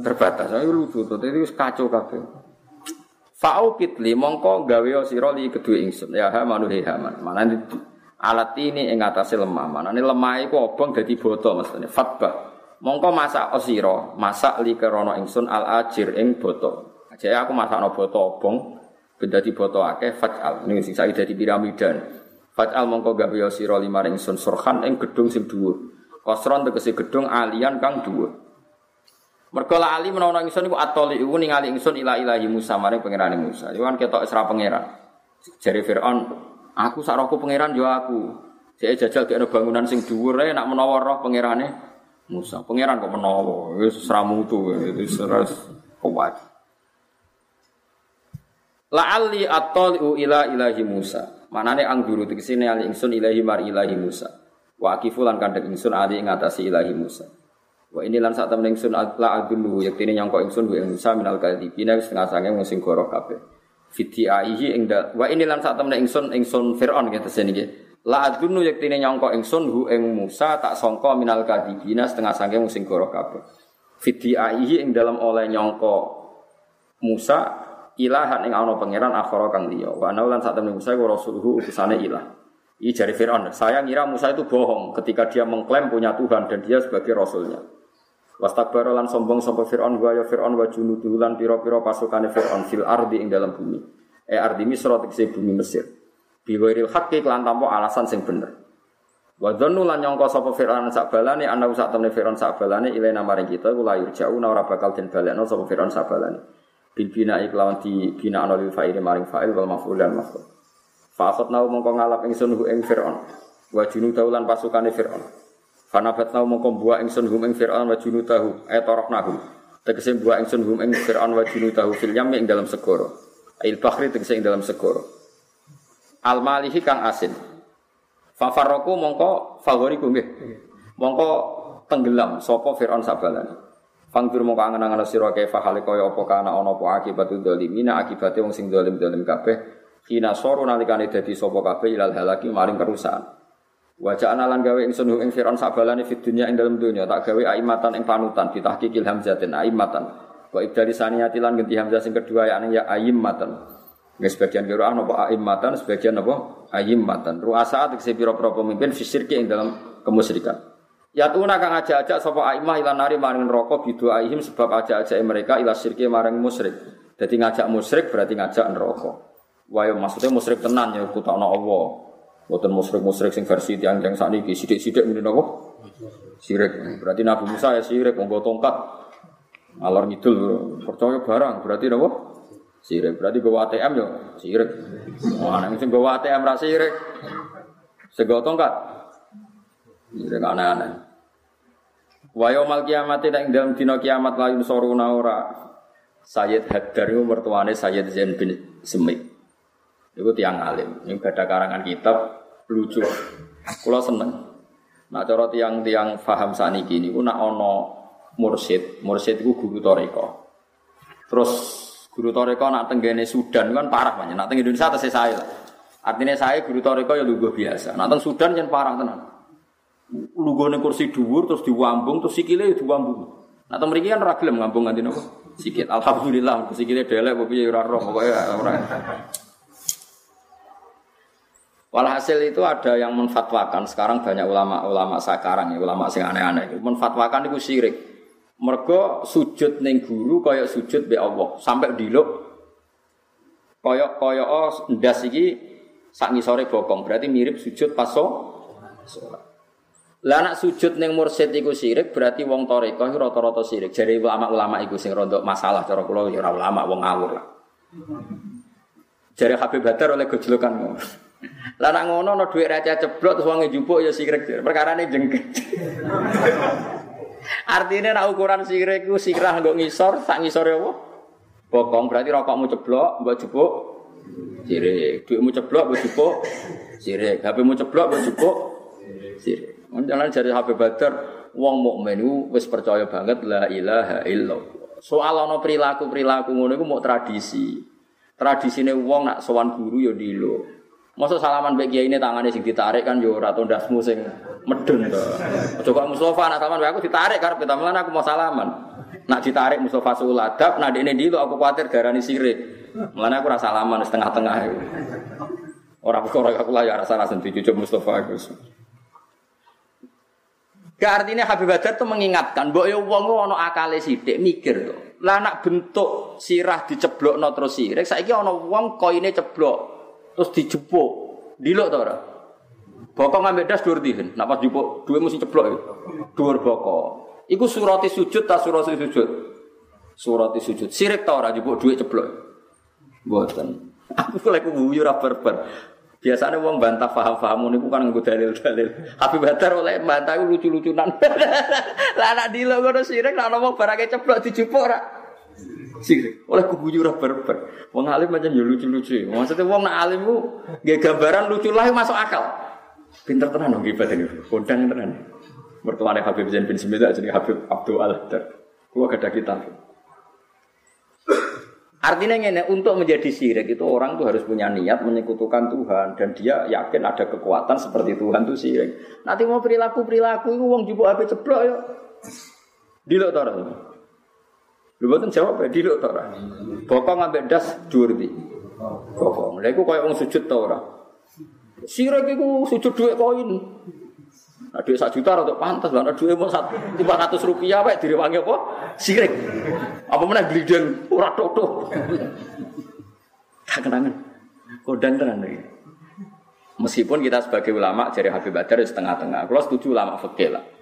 Terbatas. Ayo lucu. Dadi wis kacau kabeh. Fa'u kitli mongko gawe sira li kedue ingsun. Ya ha manu he haman. Mana alat ini ing atase lemah. Mana lemah iku obong dadi boto mestine. Fatba. Mongko masak osiro, masak li kerono ingsun al ajir ing boto. Jadi aku masak no boto obong, benda di boto akeh fatal. Ini sing saya jadi piramida. Fatal mongko gawe sira lima ringsun surhan ing gedung sing dhuwur. Kosron tegese gedung alian kang dhuwur. Mergo ali menawa ingsun iku atoli iku ningali ingsun ila ilahi Musa maring pangerane Musa. Iku kan ketok isra pangeran. Jari Firaun, aku sak rohku pangeran yo aku. Saya jajal kene bangunan sing dhuwur ae nak menawa roh pangerane Musa. Pangeran kok menawa wis sramutu wis kuat. La'alli attali'u ila ilahi Musa. Manane angguru tekesine ali ingsun ilahi mar ilahi Musa. Wa akifu lan kandhek ingsun ali ing atase ilahi Musa. Wa ini lan sak temen ingsun la adullu yektine nyangka ingsun wa Musa minal kadhibina wis setengah sange wong sing goro kabeh. Fiti ing wa ini lan sak temen ingsun ingsun Firaun gitu sini nggih. La adullu yektine nyangka ingsun hu ing Musa tak sangka minal kadhibina setengah sange wong sing goro kabeh. Fiti aihi ing dalam oleh nyangka Musa ilahan ing ana pangeran akhara kang liya. Wa ana lan sak temene Musa wa rasuluhu utusane ilah. Ini jari Fir'aun. Saya ngira Musa itu bohong ketika dia mengklaim punya Tuhan dan dia sebagai rasulnya. Wastakbara lan sombong sapa Fir'aun wa ya Fir'aun wa junuduhu lan pira-pira pasukane Fir'aun fil ardi ing dalam bumi. E ardi Misra tegese bumi Mesir. Bi ghairil haqqi lan tanpa alasan sing bener. Wa dzannu lan nyangka sapa Fir'aun sak balane ana sak temene Fir'aun sak balane ilena maring kita iku la yurja'una ora bakal den balekno sapa Fir'aun sak balane. Bil bina iklawan di bina ana lil maring fa'il wal maf'ul dan maf'ul. Fa nau mongko ngalap ingsun hu ing fir'aun. Wa junudahu pasukane fir'aun. Fanabat nau mongko buah ingsun hum ing fir'aun wa junudahu e toroknahu tegese buah ingsun hum ing fir'aun wa junudahu fil yam ing dalam segoro ail bahri tegese ing dalam segoro al malihi kang asin fa farroku mongko favoriku nggih mongko tenggelam sapa fir'aun sabalane Fangdur mau kangen angan sira kae fahale kaya apa kana ana apa akibat dzalimina akibate wong sing zalim-zalim kabeh kina soro nalikane dadi sapa kabeh ilal halaki maring kerusakan. Wajah analan gawe ingsun ing Firaun sabalane fid dunya ing dalam dunya tak gawe aimatan ing panutan ditahqiqil hamzatin aimatan. Wa ibdali saniyati lan ganti hamzah sing kedua ya ya aimatan. Nggak sebagian kira apa aimatan, sebagian apa aimatan. Ruasa tegese pira-pira pemimpin fisirki ing dalam kemusyrikan. Ya tuna kang aja-aja sapa aimah ilan nari maring neraka aihim sebab aja-aja mereka ila syirki maring musyrik. Jadi ngajak musyrik berarti ngajak neraka. Wah ya maksudnya musyrik tenan ya kutakno Allah. Boten musyrik-musyrik sing versi tiang yang sakniki sithik-sithik ngene napa? Sirik. Berarti Nabi Musa ya sirik monggo tongkat. Alor ngidul percaya barang berarti apa? Sirik. Berarti gawa ATM yo sirik. Mana sing gawa ATM ra sirik. Segotong kan? Sirik aneh-aneh. Wa kiamat ing dalam dina kiamat la yunsuruna ora. Sayyid Haddar itu mertuane Sayyid Zain bin Semik. Itu tiang alim. Ini ada karangan kitab lucu. Kulo seneng. Nah cara tiang-tiang faham saniki niku nak ono mursid, mursid itu guru toriko. Terus guru toriko nak tenggene Sudan kan parah banyak. Nak teng Indonesia atas saya lah. Artinya saya guru toriko ya lugu biasa. Nak teng Sudan yang parah tenan. Lugone kursi dhuwur terus diwambung terus sikile ya diwambung. Nak teng mriki kan ora gelem ngambung napa? Sikit. Alhamdulillah sikile delek kok piye ora roh ora. Walhasil itu ada yang menfatwakan sekarang banyak ulama-ulama sekarang ya ulama sing aneh-aneh menfatwakan itu syirik. Mergo sujud ning guru kaya sujud be Allah sampai diluk kaya kaya oh ndas iki sak ngisore bokong berarti mirip sujud pas sholat. Lah sujud ning mursyid iku syirik berarti wong iku rata-rata syirik. Jare ulama-ulama iku sing rontok masalah cara kula ya ora ulama wong ngawur lah. Jare Habib Badar oleh gojlokan lah nak ngono ana dhuwit raja ceblok terus wong njupuk ya sirik. Perkarane jengket. Artinya nak ukuran sirik ku sirah nggo ngisor, sak ngisore apa? Bokong berarti rokokmu ceblok, mbok jupuk sirik. Duitmu ceblok, mbok jupuk sirik. HPmu ceblok, mbok jupuk sirik. Jangan jadi HP Badar, wong mukmin itu wis percaya banget la ilaha illallah. Soal ana perilaku-perilaku ngono iku mau tradisi. Tradisine wong nak sowan guru ya dilo. Masa salaman mbek ini tangannya sing ditarik kan yo ora tondasmu sing medun to. Aja kok Mustofa nak salaman aku ditarik karep kita malah aku mau salaman. Nak ditarik Mustofa suladap, nah ini dulu aku khawatir darani sirik. Mulane aku rasa salaman setengah-tengah itu. Orang perkara aku lah ya rasa rasa dicucuk Mustofa aku. Artinya Habib Badar tuh mengingatkan, bahwa ya wong ono akale sidik mikir tuh. Lah nak bentuk sirah diceblok no terus sirik, saya ono wong koine ceblok terus dijupuk. Dilok ta ora? Bokok ngambil das dhuwur dihen. Nak pas jupuk dhuwur mesti ceblok ya. Dhuwur bokok. Iku surati sujud ta surati sujud? Surati sujud. Sirik ta ora jupuk dhuwit ceblok? Mboten. [LAUGHS] Aku lek guyu ora berber. Biasanya wong bantah paham-paham niku kan nggo dalil-dalil. Habib Badar oleh bantah lucu-lucunan. [LAUGHS] Lah anak dilo ngono sirik ana wong barake ceblok dijupuk ora? Sirik. Oleh kuguyu ora berber. Wong alim macam ya lucu-lucu. Maksudnya wong nak alim ku gambaran lucu lah masuk akal. Pinter tenan dong ibadah ini. Kondang tenan. Mertuane Habib Zain bin Semida jadi Habib Abdul Al-Hadar. Kulo ada kitab. Artinya ini untuk menjadi syirik itu orang tuh harus punya niat menyekutukan Tuhan dan dia yakin ada kekuatan seperti Tuhan tuh syirik. Nanti mau perilaku perilaku itu uang jubuk HP ceblok ya. Dilok tara. Lu boten jawab ya diluk ta ora. Bokong ambek das iki. Bokong. Lha iku koyo wong sujud ta ora. Sirik iku sujud dhuwit koin. Nah, duit sak juta untuk pantas, lah duit mau satu lima ratus rupiah, pak direwangi apa? Sirik. Apa mana glideng, ora toto. Tak kenangan. Kodang tenan lagi. Meskipun kita sebagai ulama jadi Habib Badar setengah-tengah, kalau setuju ulama fakir lah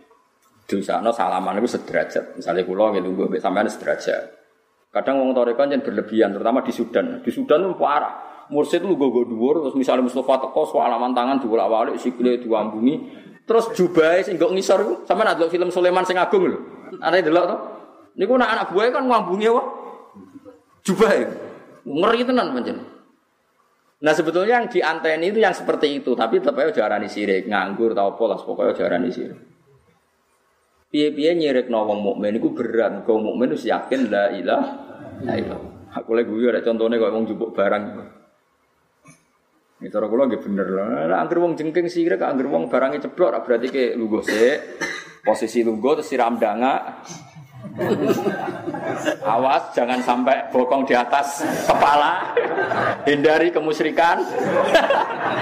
no salaman itu sederajat. Misalnya pulau gitu, gue sampean sederajat. Kadang wong torekan yang berlebihan, terutama di Sudan. Di Sudan itu parah. Mursid itu gue dhuwur, terus misalnya Mustafa teko salaman tangan dibolak-balik, sikile diwambungi, terus jubai sing gak ngisor itu, sama ada film Sulaiman sing agung lho. Ada delok to? Niku anak anak gue kan ngambungi apa? Jubai. Ngeri tenan pancen. Nah sebetulnya yang di anteni itu yang seperti itu, tapi tetap aja jarani sirik, nganggur tau apa lah, pokoknya jarani sirik. Piye-piye nyirek wong mukmin iku berat. Kau mukmin wis yakin la ilaha illallah. Aku lagi gue ada contohnya kalau wong jupuk barang. Ini cara kula nggih bener lah. Angger wong jengking sirik, angger wong barangnya ceblok berarti ke lugo sik. Posisi lugo terus siram danga. Awas jangan sampai bokong di atas kepala. Hindari kemusyrikan.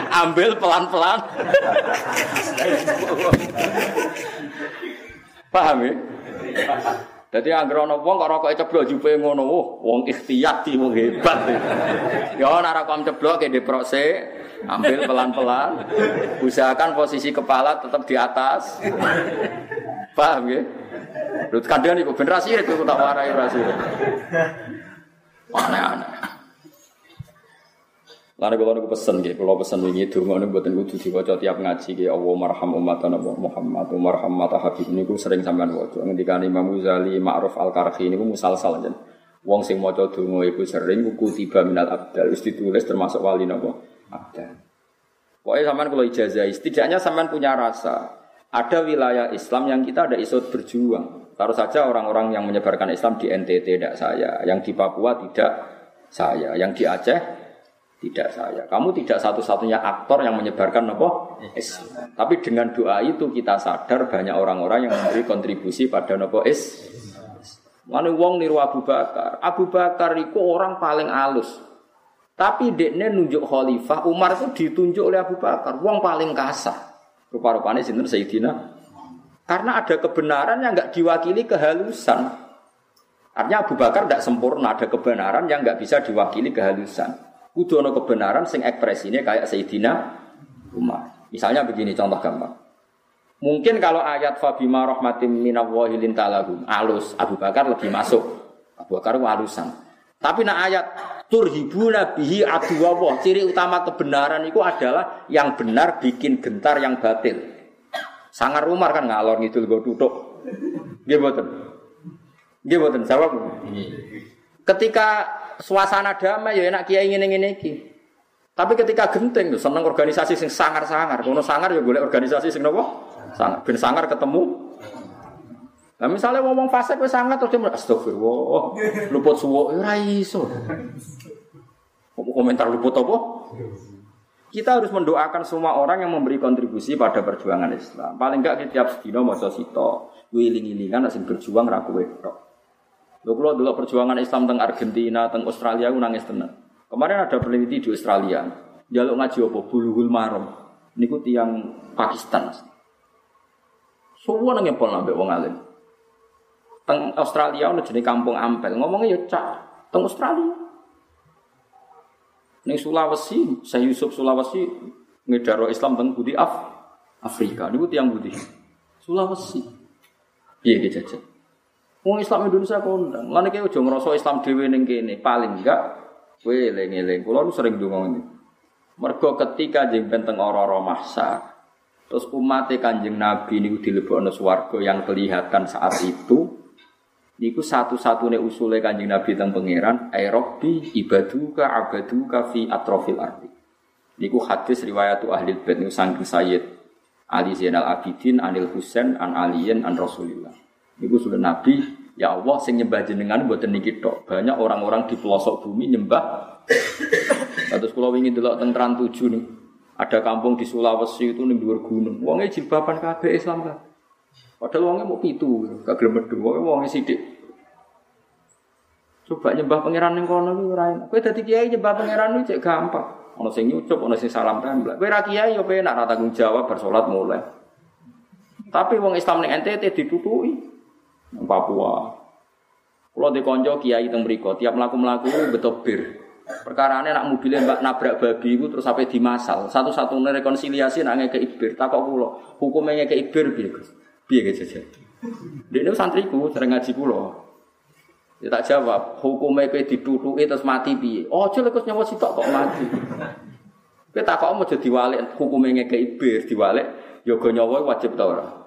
Ambil pelan-pelan. Paham ya? Jadi anggere ana wong kok rokoke ceblok jupe ngono, oh, wong ikhtiyat iki wong hebat. Ya ana rokok ceblok ke diprose, ambil pelan-pelan. Usahakan posisi kepala tetap di atas. Paham ya? Lho kadang iku ben ra sirik tak warai ra sirik. Aneh-aneh. Lalu kalau aku pesen gitu, kalau pesen ini donga ini buatan kudu diwaca tiap ngaji gitu. Allah marham umat Nabi Muhammad, marham mata habib ini ku sering sampean waca. Ketika Imam Ghazali Ma'ruf Al Karhi ini ku musal-sal aja. Wong sing maca donga iku sering ku tiba minal abdal, wis ditulis termasuk wali napa abdal. Pokoknya sampean kalau ijazah, setidaknya sampean punya rasa. Ada wilayah Islam yang kita ada isot berjuang. Taruh saja orang-orang yang menyebarkan Islam di NTT tidak saya, yang di Papua tidak saya, yang di Aceh tidak saya. Kamu tidak satu-satunya aktor yang menyebarkan nopo Islam. Tapi dengan doa itu kita sadar banyak orang-orang yang memberi kontribusi pada nopo is. Mana wong niru Abu Bakar. Abu Bakar itu orang paling halus. Tapi dekne nunjuk khalifah, Umar itu ditunjuk oleh Abu Bakar, wong paling kasar. Rupa-rupanya sinten Sayyidina. Karena ada kebenaran yang nggak diwakili kehalusan. Artinya Abu Bakar tidak sempurna, ada kebenaran yang nggak bisa diwakili kehalusan. Kudu ono kebenaran sing ekspresinya kayak Sayyidina Umar. Misalnya begini contoh gampang. Mungkin kalau ayat Fabima rahmatim minallahi lintalahum alus Abu Bakar lebih masuk. Abu Bakar alusan. Tapi nak ayat turhibuna bihi aduwawah. Ciri utama kebenaran itu adalah yang benar bikin gentar yang batil. Sangar Umar kan ngalor ngidul go tutuk. Nggih mboten. Nggih mboten jawab. Ketika suasana damai ya enak kiai ngene-ngene iki. Tapi ketika genting tuh seneng organisasi sing sangar-sangar. Kono sangar ya boleh organisasi sing nopo? Sangar. Ben sangar ketemu. Nah misalnya ngomong fase wis sangar terus dia astagfirullah. Luput suwo ya ora iso. Komentar luput apa? Kita harus mendoakan semua orang yang memberi kontribusi pada perjuangan Islam. Paling enggak setiap sedino maca sito, wiling-wilingan sing berjuang ra kowe tok. Lho kula dulu perjuangan Islam teng Argentina, teng Australia aku nangis tenang. Kemarin ada peneliti di Australia, jaluk ngaji apa bulughul maram. Niku tiang Pakistan. Semua nang ngepol nambah wong alim. Teng Australia ono jenenge kampung Ampel, ngomongnya ya cak teng Australia. Ning Sulawesi, saya Yusuf Sulawesi ngedaro Islam teng Budi Af Afrika. Niku tiang Budi. Sulawesi. Piye gitu? Wong Islam Indonesia kondang. Lan iki aja ngrasa Islam dhewe ning kene. Paling enggak kowe eling-eling. Kula nu sering ndonga ngene. Mergo ketika jeng teng ora-ora mahsa, terus umat Kanjeng Nabi niku dilebokno swarga yang kelihatan saat itu niku satu-satunya usule Kanjeng Nabi teng pangeran aerobi ibaduka abaduka fi atrofil ardi. Niku hadis riwayat ahli bait niku Sayyid Ali Zainal Abidin Anil Husain an Aliyin an Rasulillah. Niku sudah Nabi, ya Allah sing nyembah jenengan buatan niki tok. Banyak orang-orang di pelosok bumi nyembah. Terus kalau ingin delok tentang tujuh nih, ada kampung di Sulawesi itu nih dua gunung. Wongnya jilbaban kabeh Islam kan. Padahal wongnya mau pitu, gak gelem medhu. Wongnya wongnya sidik. Coba nyembah pangeran yang kono kuwi ora enak. Kowe kiai nyembah pangeran itu cek gampang. Ono sing nyucup, ono sing salam tembak. Kowe ra kiai yo penak ra tanggung jawab bersolat mulai. Tapi wong Islam ning NTT ditutuki. Papua. Kalau di konco kiai teng mriko, tiap melaku-melaku betul bir. Perkara ini nak mobilnya mbak nabrak babi itu terus sampai dimasal. Satu-satunya rekonsiliasi nak ke ibir. Tak kok kulo, hukumnya ke ibir biar biar gitu saja. Dia ini santriku sering ngaji kulo. Dia tak jawab, hukumnya ke ditutuki terus mati bi. Oh, cuy lekas nyawa sitok kok mati. Kita kok mau jadi walik hukumnya ke ibir diwalik, yoga nyawa wajib tau orang.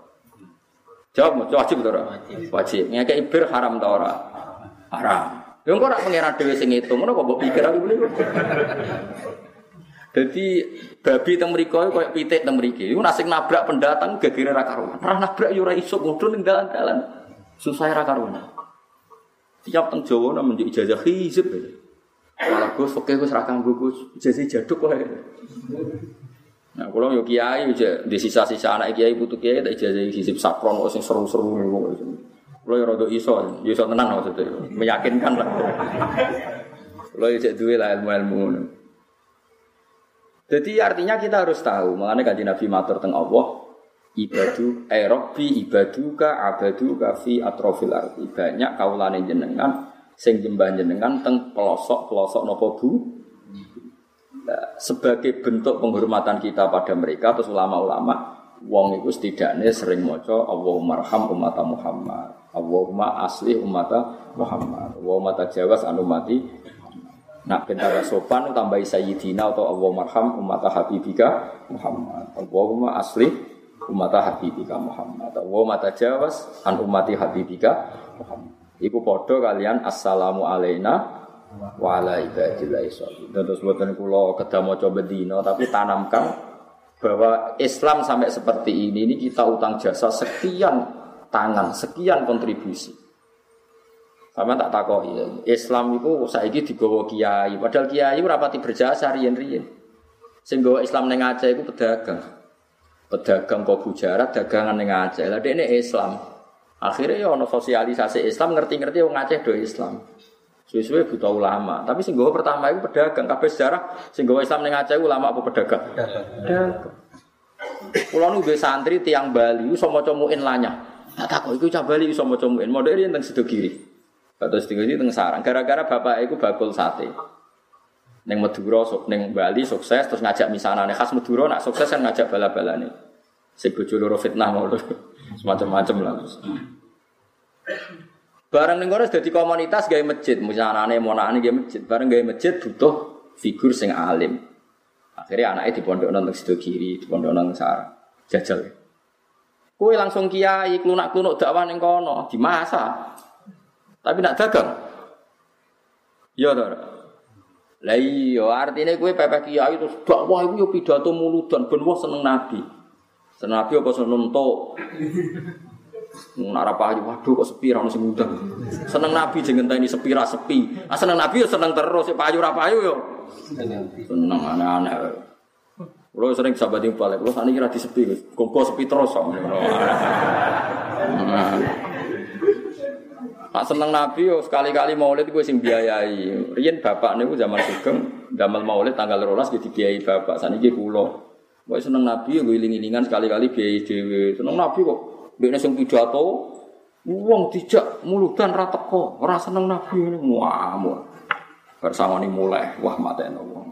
Jawab, wajib ta ora? Wajib. Ngeke ibir haram ta ora? Haram. Yo engko ora pangeran dhewe sing ngitung, ngono kok mbok pikir aku niku. Jadi babi teng mriko koyo pitik teng mriki. Iku nasing nabrak pendatang gegere ra karuan. Ora nabrak yo ora iso ngono ning dalan-dalan. Susah ra karuan. Tiap teng Jawa nang menjadi ijazah hizib. Malah Gus oke Gus ra kanggo Gus ijazah jaduk kok. Nah, kalau yo kiai di sisa-sisa anak kiai butuh kiai tak ijazah hisib sakron kok sing seru-seru niku. Kalau yo rada iso, yo iso tenang maksudnya, meyakinkan lah. Kalau yo cek duwe lah ilmu-ilmu ngono. Jadi artinya kita harus tahu, mengenai kaji Nabi matur teng Allah, ibadu aerobi ibaduka abaduka fi atrofil arti banyak kaulane jenengan sing jembah jenengan teng pelosok pelosok nopo bu Sebagai bentuk penghormatan kita pada mereka terus ulama-ulama wong itu setidaknya sering moco Allahumma arham umat Muhammad Allahumma asli ummata Muhammad. Allahumma tajawaz an ummati Nak bentara sopan tambahi sayyidina atau Allah marham ummata habibika Muhammad. Allahumma asli ummata habibika Muhammad. Allahumma tajawaz an ummati habibika Muhammad. Iku podo kalian assalamu alaina wa ala ibadillahi sholihin. Terus buatan kula kedah maca bedino tapi tanamkan bahwa Islam sampai seperti ini ini kita utang jasa sekian tangan, sekian kontribusi. Sama tak takoki. Islam itu saiki digawa kiai, padahal kiai ora pati berjasa riyen-riyen. Sing gawa Islam ning Aceh iku pedagang. Pedagang kok bujarat dagangan ning Aceh. Lah ini Islam. Akhirnya ya sosialisasi Islam ngerti-ngerti wong Aceh do Islam. Suwe-suwe buta ulama, tapi sing pertama itu pedagang. Kabeh sejarah sing Islam ning Aceh ulama apa pedagang? Pedagang. Kulo nu santri tiang Bali iso maca muin lanya. Tak takok iku cah Bali iso maca muin. Model teng sedo kiri. Terus tinggal di tengah sarang. Gara-gara bapak itu bakul sate. Neng Madura, neng Bali sukses, terus ngajak misalnya nih khas Madura nak sukses kan ngajak bala-bala nih. Si bojo fitnah mau [LAUGHS] semacam-macam lah. Barang ning kono dadi komunitas gawe masjid, misalnya monane gawe masjid, bareng gawe masjid butuh figur sing alim. Akhirnya anaknya pondok nonton sido kiri, pondok nonton sarang. Jajal. Kue langsung kiai, klunak-klunuk dakwah ning kono, di masa. Tapi nak dagang. Ya to. Lah iya artine kowe pepek kiai terus dakwah iku yo pidato muludan ben wong seneng nabi. Seneng nabi apa seneng entuk. Nak payu waduh kok sepi ra ono sing ngundang. Seneng nabi jeneng ngenteni sepi ra sepi. Ah seneng nabi yo seneng terus, payu ra payu yo. Seneng aneh-aneh. Kulo sering sahabat yang balik, kulo sakniki ra disepi, kok sepi terus kok. Nak seneng Nabi yo sekali-kali maulid gue sing biayai. Bapak niku zaman sugeng damel maulid tanggal 12 gitu biayai bapak. Kula. Gue seneng Nabi gue iling-ilingan sekali-kali biayai dhewe. Seneng Nabi kok dekne sing pidato wong dijak muludan ra teko. Ora seneng Nabi ngene ngamuk. Bersama ini mulai wah mateno wong.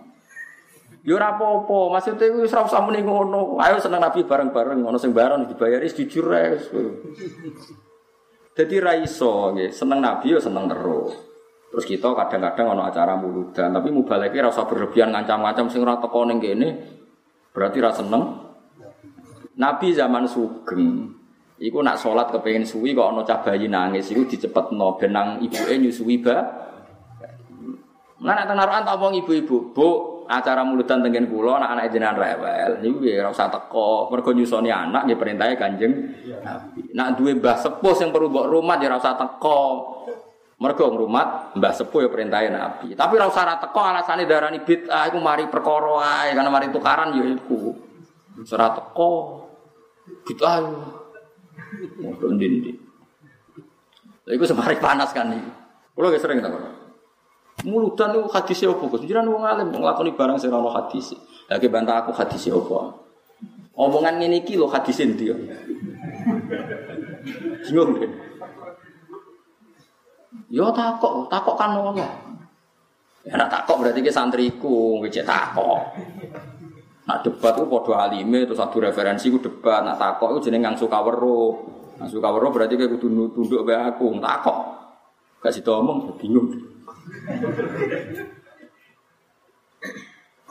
Yo ora apa-apa, maksudnya wis ora usah ngono. Ayo seneng Nabi bareng-bareng, ngono sing bareng dibayari jujur ae. Jadi raiso, seneng Nabi ya seneng terus. Terus kita kadang-kadang ono acara muludan, tapi mubaleke rasa berlebihan ngancam-ngancam sing ora teko ning kene. Berarti ra seneng. Nabi zaman sugeng. Iku nak sholat kepengen suwi kok ono cah bayi nangis. Iku dicepetno. Benang ibuke nyusui ba. Nah nek tenaruan tak wong ibu-ibu, Bu, acara mulutan tengen kula anak-anak jenengan rewel. Niku ya ora usah teko. Mergo nyusoni anak nggih perintahe Kanjeng Nabi. Nak duwe mbah sepuh sing perlu mbok rumah ya ora usah teko. Mergo ngrumat mbah sepuh ya perintahe Nabi. Tapi ora usah teko alasane darani bid'ah iku mari perkara karena mari tukaran ya iku. Ora teko. Bid'ah ngono ndi Lha iku semari panas kan iki. Kulo sering tak Muludan itu hadisnya apa? Gus, jiran wong alim barang sing ora hadis. Lagi bantah aku hadisnya apa? Omongan ini iki lho hadis ndi ya? Deh. Yo takok, takok kan Allah. Ya nak takok berarti ke santriku, ngecek takok. Nak debat ku padha alime terus satu referensi ku debat, nak takok ku jeneng ngangsu kawero. Ngangsu kawero berarti kayak kudu tunduk be aku, takok. Gak situ omong bingung.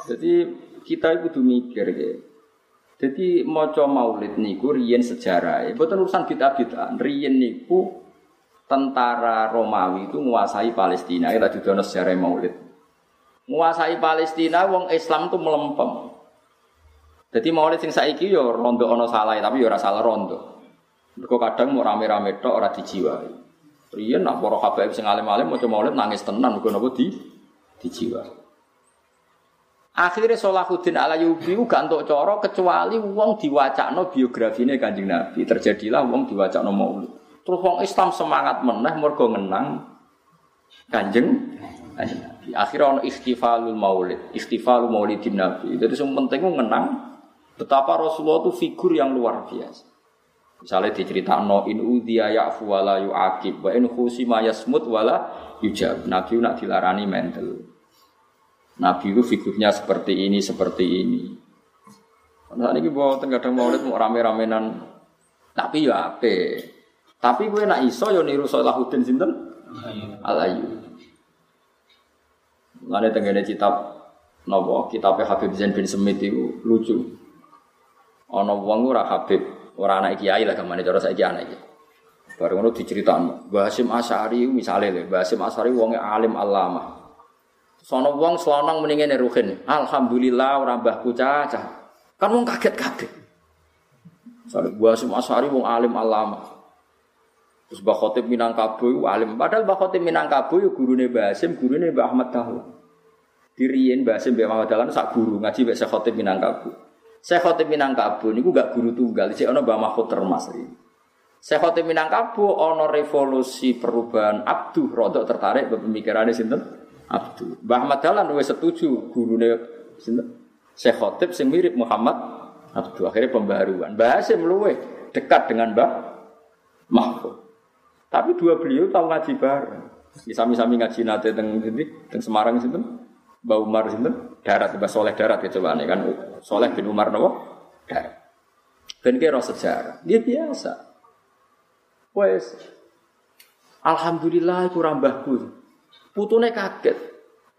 Jadi kita itu mikir ya. Jadi maca maulid niku riyen sejarah. Betul urusan kita. Riyen niku tentara Romawi itu menguasai Palestina. Kita juga sejarah maulid. Menguasai Palestina, wong Islam itu melempem. Jadi maulid sing saiki yo rondo ono salah, tapi yo ora salah rondo. Mergo kadang mau rame-rame tok ora dijiwai. Riyen nak para habaib sing alim-alim maca maulid nangis tenan mergo napa di dijiwa. Akhirnya Salahuddin Alayubi gak entuk cara kecuali wong diwacakno biografine Kanjeng Nabi. Terjadilah wong diwacakno maulid. Terus wong Islam semangat meneh mergo ngenang Kanjeng Nabi. Akhirnya ono ikhtifalul maulid, ikhtifalul maulidin Nabi. Jadi yang penting ngenang betapa Rasulullah itu figur yang luar biasa. Misalnya diceritakan in udhiya ya'fu wala yu'akib wa in khusima yasmut wala yujab. Nabi nak dilarani mental. Nabi itu figurnya seperti ini, seperti ini. Nah ini bawa kadang maulid mau rame-ramenan. Tapi ya apa? Tapi gue nak iso yo niru Salahuddin sinten? Al Ayyubi. Lane tenggene kitab napa kitab Habib Zain bin Semit itu lucu. Ana wong ora Habib, ora anak kiai lah gamane cara saiki anak iki. Bareng ngono diceritakno. Mbah Hasyim Asy'ari misale lho, Mbah Hasyim Asy'ari wonge alim alama. Sono wong selonong mendingin ruhin. Alhamdulillah ora mbahku cacah. Kan wong kaget-kaget. Sare Mbah Hasyim Asy'ari wong alim alama. Terus Mbah Khotib Minangkabau alim. Padahal Mbah Khotib Minangkabau ya gurune Mbah Hasyim, gurune Mbah Ahmad Dahlan. Diriin Mbah Hasyim Mbah Ahmad Dahlan sak guru ngaji Syekh Khotib Minangkabau. Syekh Khotib Minangkabau niku gak guru tunggal, sik ana Mbah Mahfud Termas iki. Saya khotim Minangkabau ono revolusi perubahan Abdu rodok tertarik pemikirannya sinten Abdu. Mbah Ahmad Dahlan wis setuju gurune sinten Syekh Khotib sing mirip Muhammad Abdu. Akhirnya pembaruan. Mbah Hasim luwe dekat dengan Mbah Mahfud. Tapi dua beliau tahu ngaji bareng. Sami-sami ngaji nate teng sini, teng Semarang sinten Mbah Umar sinten darat Mbah Soleh darat ya coba kan Soleh bin Umar nopo darat. Ben kira sejarah. Dia biasa. Wes. Alhamdulillah iku rambahku. Putune kaget.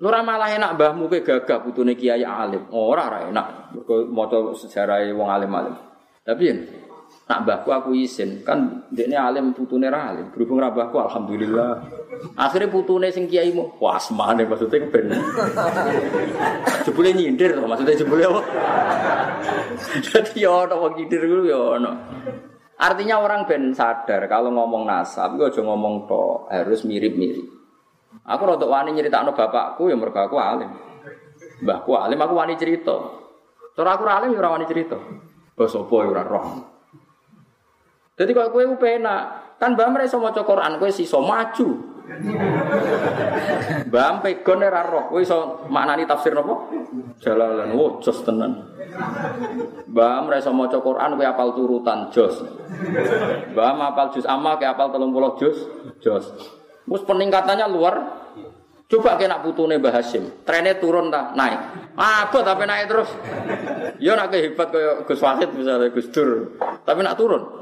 Ora malah enak mbahmu ke gagah putune kiai alim. Ora ora enak. Mergo maca sejarah wong alim-alim. Tapi ya, nak mbahku aku izin. Kan dekne alim putune alim. Berhubung ra mbahku alhamdulillah. Akhirnya putune sing kiaimu, wah semane maksudnya ben. [LAUGHS] jebule nyindir to, maksudnya jebule apa? [LAUGHS] Ya ana wong nyindir ku ya ana. Artinya orang ben sadar kalau ngomong nasab, gue aja ngomong to, harus mirip-mirip. Aku rotok wani nyeritakno bapakku yang mergo aku alim. Mbahku alim, aku wani cerita. Cara aku alim ya ora wani cerita. Basa apa ya roh. Jadi kalau kowe penak, kan mbah mereka maca Quran, kowe iso maju. Mbah pegon ora roh, kowe iso maknani tafsir napa? Jalalan, wo jos tenan. Mbah mereka maca Quran kowe apal turutan jos. Mbah apal juz amma kowe apal 30 juz jos. Mus peningkatannya luar Coba kena putune Mbah Hasyim, trennya turun tak naik. Abot tapi naik terus. Ya nak hebat kayak Gus Wahid misalnya Gus Dur, tapi nak turun.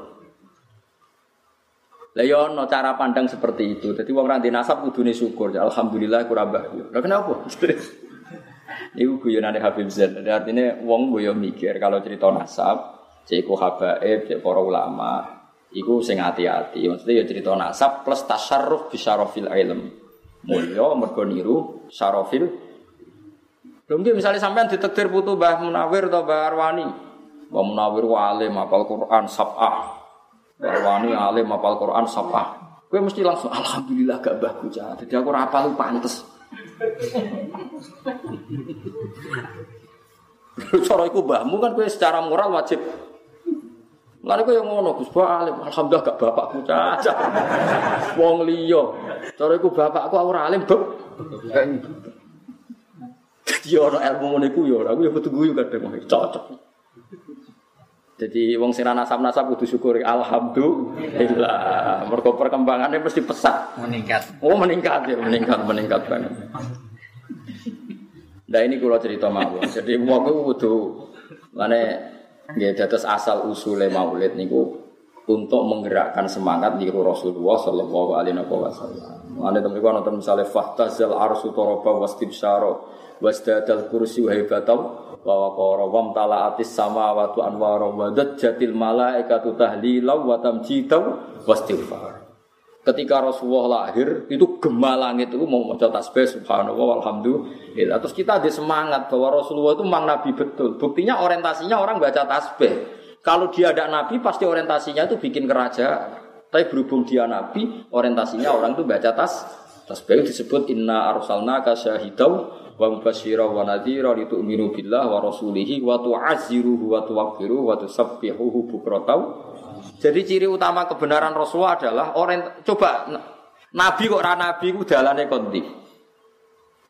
Lah ya cara pandang seperti itu. Jadi wong ra nasab kudune syukur. Alhamdulillah kurang mbah. Lah kenapa? [LAUGHS] Iku guyonane Habib Zain. Jadi artinya wong boyo mikir kalau cerita nasab, cek habaib, cek para ulama, iku sing hati-hati. Maksudnya ya cerita nasab plus tasarruf bisyarofil ilm. Mulya mergo niru syarofil. Misalnya sampean ditekdir putu Mbah Munawir atau Mbah Arwani. Mbah Munawir alim apal Quran sab'ah. Arwani alim apal Quran sab'ah. Kowe mesti langsung alhamdulillah gak mbahku cah. Dadi aku ora apal pantes. Cara iku mbahmu kan kowe secara moral wajib Lalu kau yang ngono Gus alim, alhamdulillah gak bapakku caca. Wong liya. Cara iku bapakku ora alim, Beb. Jadi orang ilmu ngono iku ya aku ya kudu guyu kadang cocok. Jadi wong sing nasab-nasab kudu syukuri alhamdulillah. Mergo perkembangannya mesti pesat. Meningkat. Oh, meningkat ya, meningkat, meningkat banget. Nah ini kalau cerita mawon. Jadi wong kudu mana Ya, terus asal usule maulid niku untuk menggerakkan semangat di Rasulullah Shallallahu Alaihi Wasallam. Anda teman teman nonton misalnya fahtazal arsu toroba wastibsyaro wasdadal kursi wahibatau wa waqara wam talaatis sama watu anwara wa jatil malaikatu tahlilau wa tamjidau wastighfar. Ketika Rasulullah lahir itu gema langit itu mau maca tasbih subhanallah walhamdulillah. Terus kita ada semangat bahwa Rasulullah itu memang nabi betul. Buktinya orientasinya orang baca tasbih. Kalau dia ada nabi pasti orientasinya itu bikin kerajaan. Tapi berhubung dia nabi, orientasinya orang itu baca tas tasbih disebut inna arsalnaka syahidau wa mubasyira wa nadhira litu'minu billah wa rasulihi wa tu'azziruhu wa tuwaqqiruhu wa tusabbihuhu bukratan jadi ciri utama kebenaran Rasulullah adalah orang coba Nabi kok ra Nabi ku dalane kondi.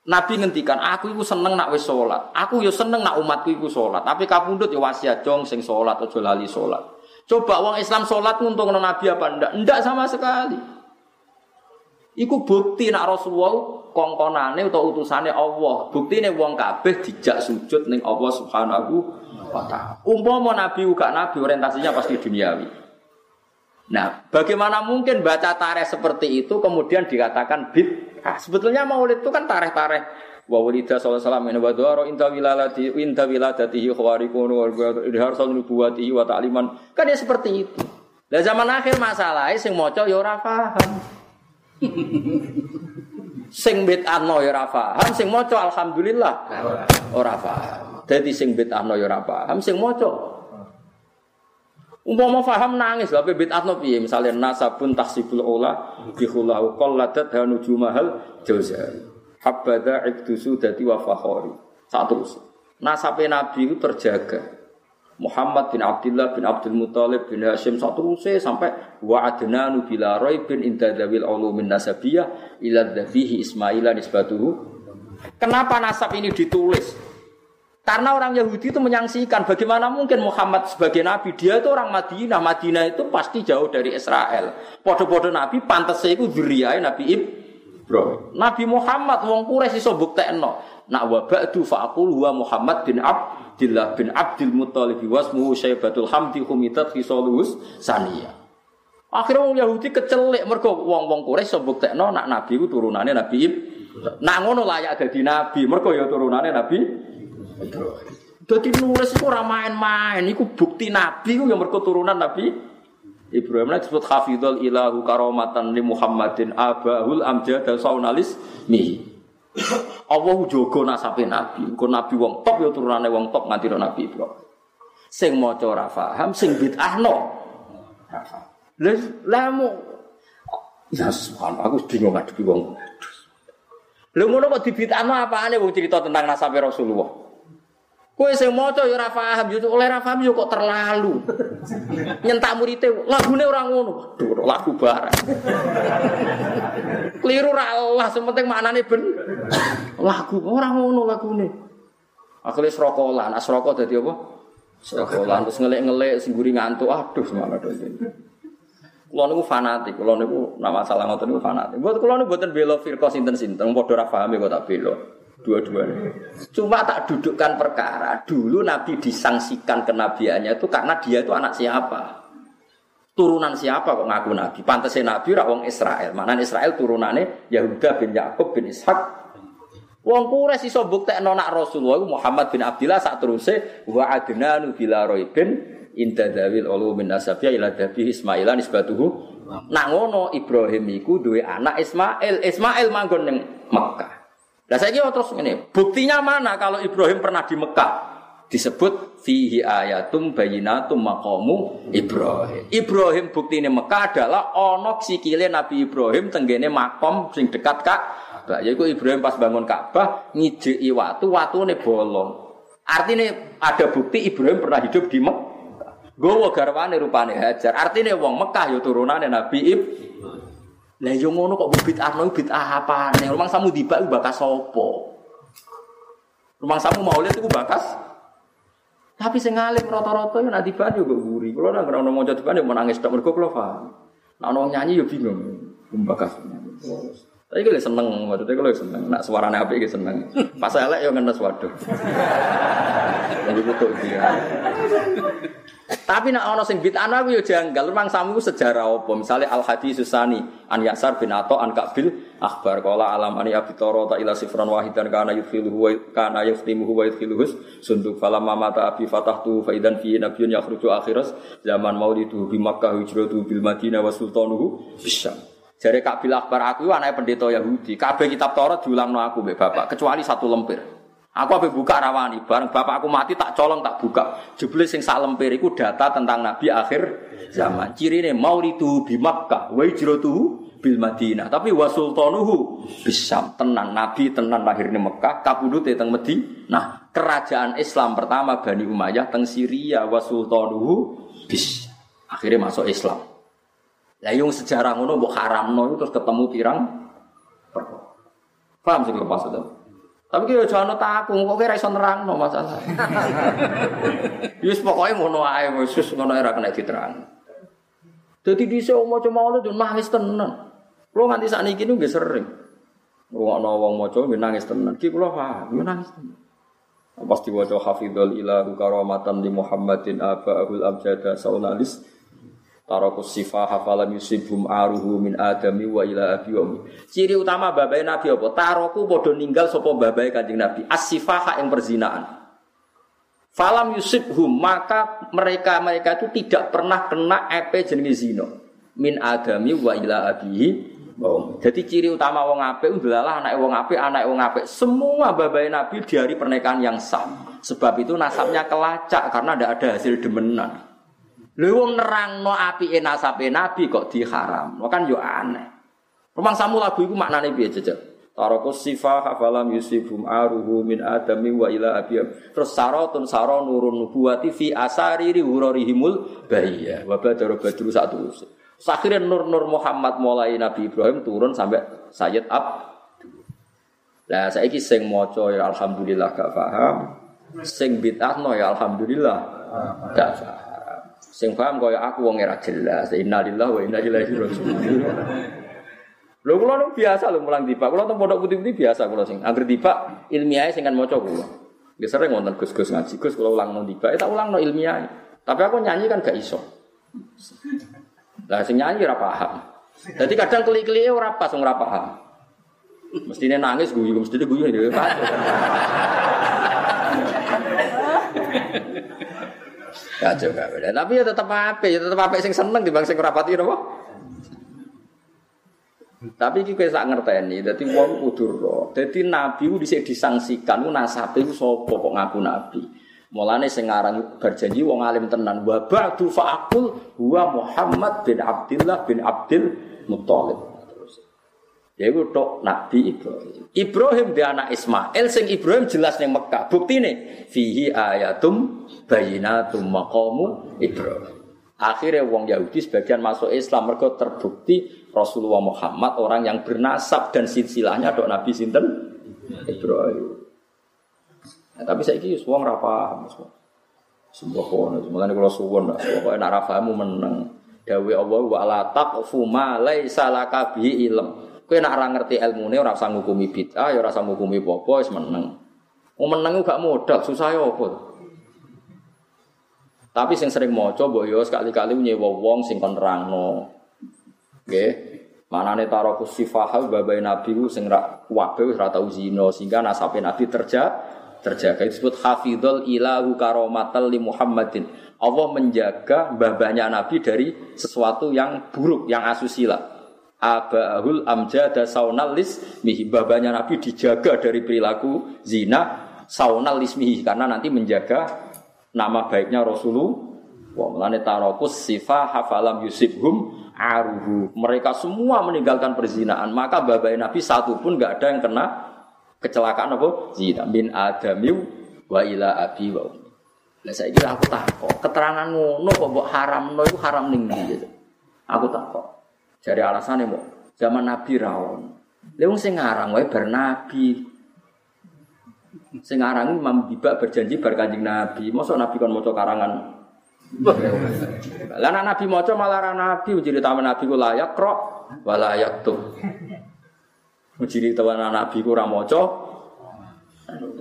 Nabi ngendikan, aku iku seneng nak wis salat. Aku yo seneng nak umatku iku salat. Tapi kapundhut yo wasiat jong sing salat aja lali salat. Coba wong Islam salat nguntungno Nabi apa ndak? Ndak sama sekali. Iku bukti nak Rasulullah kongkonane atau utusane Allah. Buktine wong kabeh dijak sujud ning Allah Subhanahu wa taala. Umpama Nabi uga Nabi orientasinya pasti duniawi. Nah, bagaimana mungkin baca tareh seperti itu kemudian dikatakan bid'ah? Sebetulnya maulid itu kan tareh-tareh wa walida sallallahu alaihi wasallam wa inta wilalati inta wiladatihi khawarikun wa idhar nubuwatihi wa ta'liman. Kan ya seperti itu. Lah zaman akhir masalahnya sing maca ya ora paham. Sing bid'ahno ya ora paham, sing maca alhamdulillah ora paham. Dadi sing bid'ahno ya ora paham, sing maca Umpama faham nangis, tapi bid'atno piye? Misalnya nasabun taksibul ola bihulahu qalladat hanu jumahal jauzan. Habada iktusu dati wa fakhori. Satu Nasabe Nabi itu terjaga. Muhammad bin Abdullah bin Abdul Muthalib bin Hashim satu sampai wa adnanu bila bin inda dawil ulumin nasabiyah ila dhafihi Ismaila nisbatuhu. Kenapa nasab ini ditulis? Karena orang Yahudi itu menyaksikan bagaimana mungkin Muhammad sebagai nabi. Dia itu orang Madinah. Madinah itu pasti jauh dari Israel. Podo-podo nabi pantas itu Nabi Ibrahim. Nabi Muhammad wong Quraisy iso buktekno. Nak wa ba'du fa'aqul huwa Muhammad bin Abdullah bin Abdul Muttalib wasmuhu Syaibatul Hamdi humitat khisalus saniyah. Akhirnya wong Yahudi kecelik mergo wong-wong iso buktekno nak nabi itu turunannya Nabi Ibrahim. Nak ngono layak dadi nabi, mergo ya turunannya Nabi jadi nulis itu ora main-main, itu bukti nabi itu yang berketurunan nabi Ibrahim itu disebut hafidhul ilahu karomatan li Muhammadin abahul amjad saunalis mi. [COUGHS] Allah jogo nasabe nabi, kok nabi wong top ya turunane wong top nganti nabi Ibrahim. Sing maca ora paham, sing bid'ahno. Lah lamu Ya subhanallah, aku bingung ngadepi wong. Lha ngono kok dibid'ahno apane wong cerita tentang nasabe Rasulullah? Kue sing maca ya ora paham, yo oleh paham yo kok terlalu. Nyentak murite lagune ora ngono. Waduh, lagu barang. Keliru ra sementing maknane ben. Lagu ora ngono lagune. Akhirnya serokolan, nah serokok dadi apa? Serokolan terus ngelik-ngelik singguri ngantuk. Aduh, semangat ini. Kulo niku fanatik, kulo niku nama masalah ngoten niku fanatik. Buat kulo niku mboten bela firqah sinten-sinten, padha ora paham kok tak bela dua-duanya. Cuma tak dudukkan perkara. Dulu Nabi disangsikan kenabiannya itu karena dia itu anak siapa? Turunan siapa kok ngaku Nabi? Pantasnya Nabi rak wong Israel. Mana Israel turunannya Yahuda bin Yakub bin Ishak. Wong Quraisy iso buktekno nak Rasulullah Muhammad bin Abdullah sak teruse wa adnanu bila roibin inda dawil ulu min nasabiyah ila dabi Ismailan nisbatuhu. Nak ngono Ibrahim iku duwe anak Ismail. Ismail manggon ning Mekah. Nah saya kira terus ini, buktinya mana kalau Ibrahim pernah di Mekah? Disebut fihi ayatum bayinatum maqamu Ibrahim. Ibrahim bukti ini Mekah adalah onok sikile Nabi Ibrahim tenggene makom sing dekat kak. Yaitu Ibrahim pas bangun Ka'bah ngijeki watu, watu ini bolong. Artinya ada bukti Ibrahim pernah hidup di Mekah. Gowo garwane rupane Hajar. Artinya wong Mekah ya turunane Nabi Ibrahim. Lah yo ngono kok bid'ah no bid'ah apane? Rumang samu dibak bakas sapa? Rumang samu maulid iku bakas tapi sing ngalim rata-rata yo nak dibak yo guri. Kulo nang ora maca dibak yo menangis tok mergo kulo paham. Nak ono nyanyi yo bingung. Bakas. Tapi kalau seneng, maksudnya kalau seneng, nak suaranya api gitu seneng. [LAUGHS] Pas elek yo ngenes waduh. Jadi butuh dia. Tapi nak ono sing bid'ah aku yo janggal. Memang samu sejarah apa? Misalnya Al Hadis Susani an Yasar bin Ato an Kabil akhbar qala alam ani abi toro ta ila sifran wahidan kana yudkhiluhu wa kana yaftimuhu wa yudkhiluhu sunduk falam mata abi fatahtu fa idan fi nabiyyun yakhruju akhiras zaman maulidu bi Makkah hijratu bil Madinah wa sultanuhu bisyam. Jare Kabil akhbar aku anake pendeta Yahudi. Kabeh kitab Taurat diulangno aku bapak kecuali satu lempir. Aku apa buka rawani, bareng bapak aku mati tak colong tak buka. Jebule sing sak lempir iku data tentang nabi akhir zaman. Cirine maulidu bi Makkah, wa hijratuhu bil Madinah. Tapi wa sultanuhu bisam tenan nabi tenan lahir di Mekah, kabudute teng Madinah. Nah, kerajaan Islam pertama Bani Umayyah teng Syria wa sultanuhu bis. Akhirnya masuk Islam. Lah yung sejarah ngono mbok haramno terus ketemu pirang Paham kalau maksudnya? Tapi kira jangan takut, kok kira iso nerang no masalah. [LAUGHS] Yus pokoknya ngono ae, sus ngono era kena diterang. Jadi di sini mau cuma itu nangis tenan. Lo nganti saat ini nggak sering. Ruang wong mau coba nangis tenan. Ki lo paham, nangis tenan. Pasti wajah hafidul ilahu karamatan di Muhammadin aba abul abjada saunalis. Tarakus sifah hafalam yusibhum aruhu min adami wa ila abi wa Ciri utama babai Nabi apa? Taroku bodoh ninggal sopo babai kanjeng Nabi. As-sifah yang perzinaan. Falam yusibhum maka mereka mereka itu tidak pernah kena epe jenis zino min adami wa ila abihi Jadi ciri utama wong apik adalah anak wong apik, anak wong apik. Semua babai Nabi di hari pernikahan yang sah. Sebab itu nasabnya kelacak karena tidak ada hasil demenan. Lha wong nerangno apike nasabe nabi kok diharam. Kan yo aneh. Rumang samu lagu iku maknane piye jejak? Tarakus sifah hafalam yusifum aruhu min adami wa ila abiyam. Terus saratun saro nurun nubuwati fi asariri hurarihimul bahiyya. Wa badara badru satu. Akhirnya nur-nur Muhammad mulai Nabi Ibrahim turun sampai Sayyid Ab. Lah saiki sing maca ya alhamdulillah gak paham. Sing bid'ah ya alhamdulillah gak paham. Sing paham kaya aku wong ora jelas. Innalillahi wa inna ilaihi raji'un. Lho kula nu biasa lho mulang tiba. Kula teng pondok putih-putih biasa kula sing anggere tiba ilmiah sing kan maca kula. Ya sering wonten Gus-gus ngaji. Gus kula ulang nang tiba, tak ulang no ilmiah. Tapi aku nyanyi kan gak iso. Lah sing nyanyi ora paham. Jadi kadang klik-klike ora pas ora paham. Mestine nangis guyu, mestine guyu Gak beda. Tapi ya tetap apa? Ya tetap apa sing seneng di bangsa kerapati apa? Tapi iki kowe sak ngerteni, dadi wong kudu ro. Dadi nabi ku dhisik disangsikan ku nasabe ku sapa kok ngaku nabi. Mulane sing aran berjanji wong alim tenan wa ba'du fa'aqul huwa Muhammad bin Abdullah bin Abdul Muthalib. Ya iku tok Nabi Ibrahim. Ibrahim dia anak Ismail sing Ibrahim jelas ning Mekah. Buktine fihi ayatum bayinatum maqamu Ibrahim. Akhirnya wong Yahudi sebagian masuk Islam mereka terbukti Rasulullah Muhammad orang yang bernasab dan silsilahnya dok Nabi sinten Ibrahim. Nah, tapi saya ini wong ora paham Sebuah kono, mulane kalau suwon lah, pokoknya nak ra pahamu meneng. Dawe Allah wa la taqfu ma laisa laka bi ilm. Kowe nek ora ngerti ilmune ora usah ngukumi bid'ah, ya ora usah ngukumi apa wis meneng. Wong meneng gak modal, susah ya apa. Tapi sing sering maca mbok yo sekali-kali nyewa wong sing kon nerangno. Nggih. Manane taraku sifahal babai nabi ku sing ra wabe wis tau zina sehingga nasabe nabi terja terjaga itu disebut hafidhul ilahu karomatal li Muhammadin. Allah menjaga babanya nabi dari sesuatu yang buruk, yang asusila abahul amjada saunalis mihi babanya Nabi dijaga dari perilaku zina saunalis mihi karena nanti menjaga nama baiknya Rasulullah wa melane tarokus sifah hafalam yusibhum aruhu mereka semua meninggalkan perzinaan maka babai Nabi satu pun nggak ada yang kena kecelakaan apa zina bin adamiu wa ila abi wa lah saya kira aku tak kok keterangan ngono kok mbok haram no itu haram ning gitu. Aku tak kok. Jadi alasannya mau zaman Nabi rawon. Leung sing ngarang wae bar Nabi. Sing ngarang Imam Biba berjanji bar Kanjeng Nabi. Mosok Nabi kon maca karangan. Lah Nabi maca malah ra Nabi jadi taman Nabi ku layak krok wala tuh. Jadi taman Nabi ku ra maca.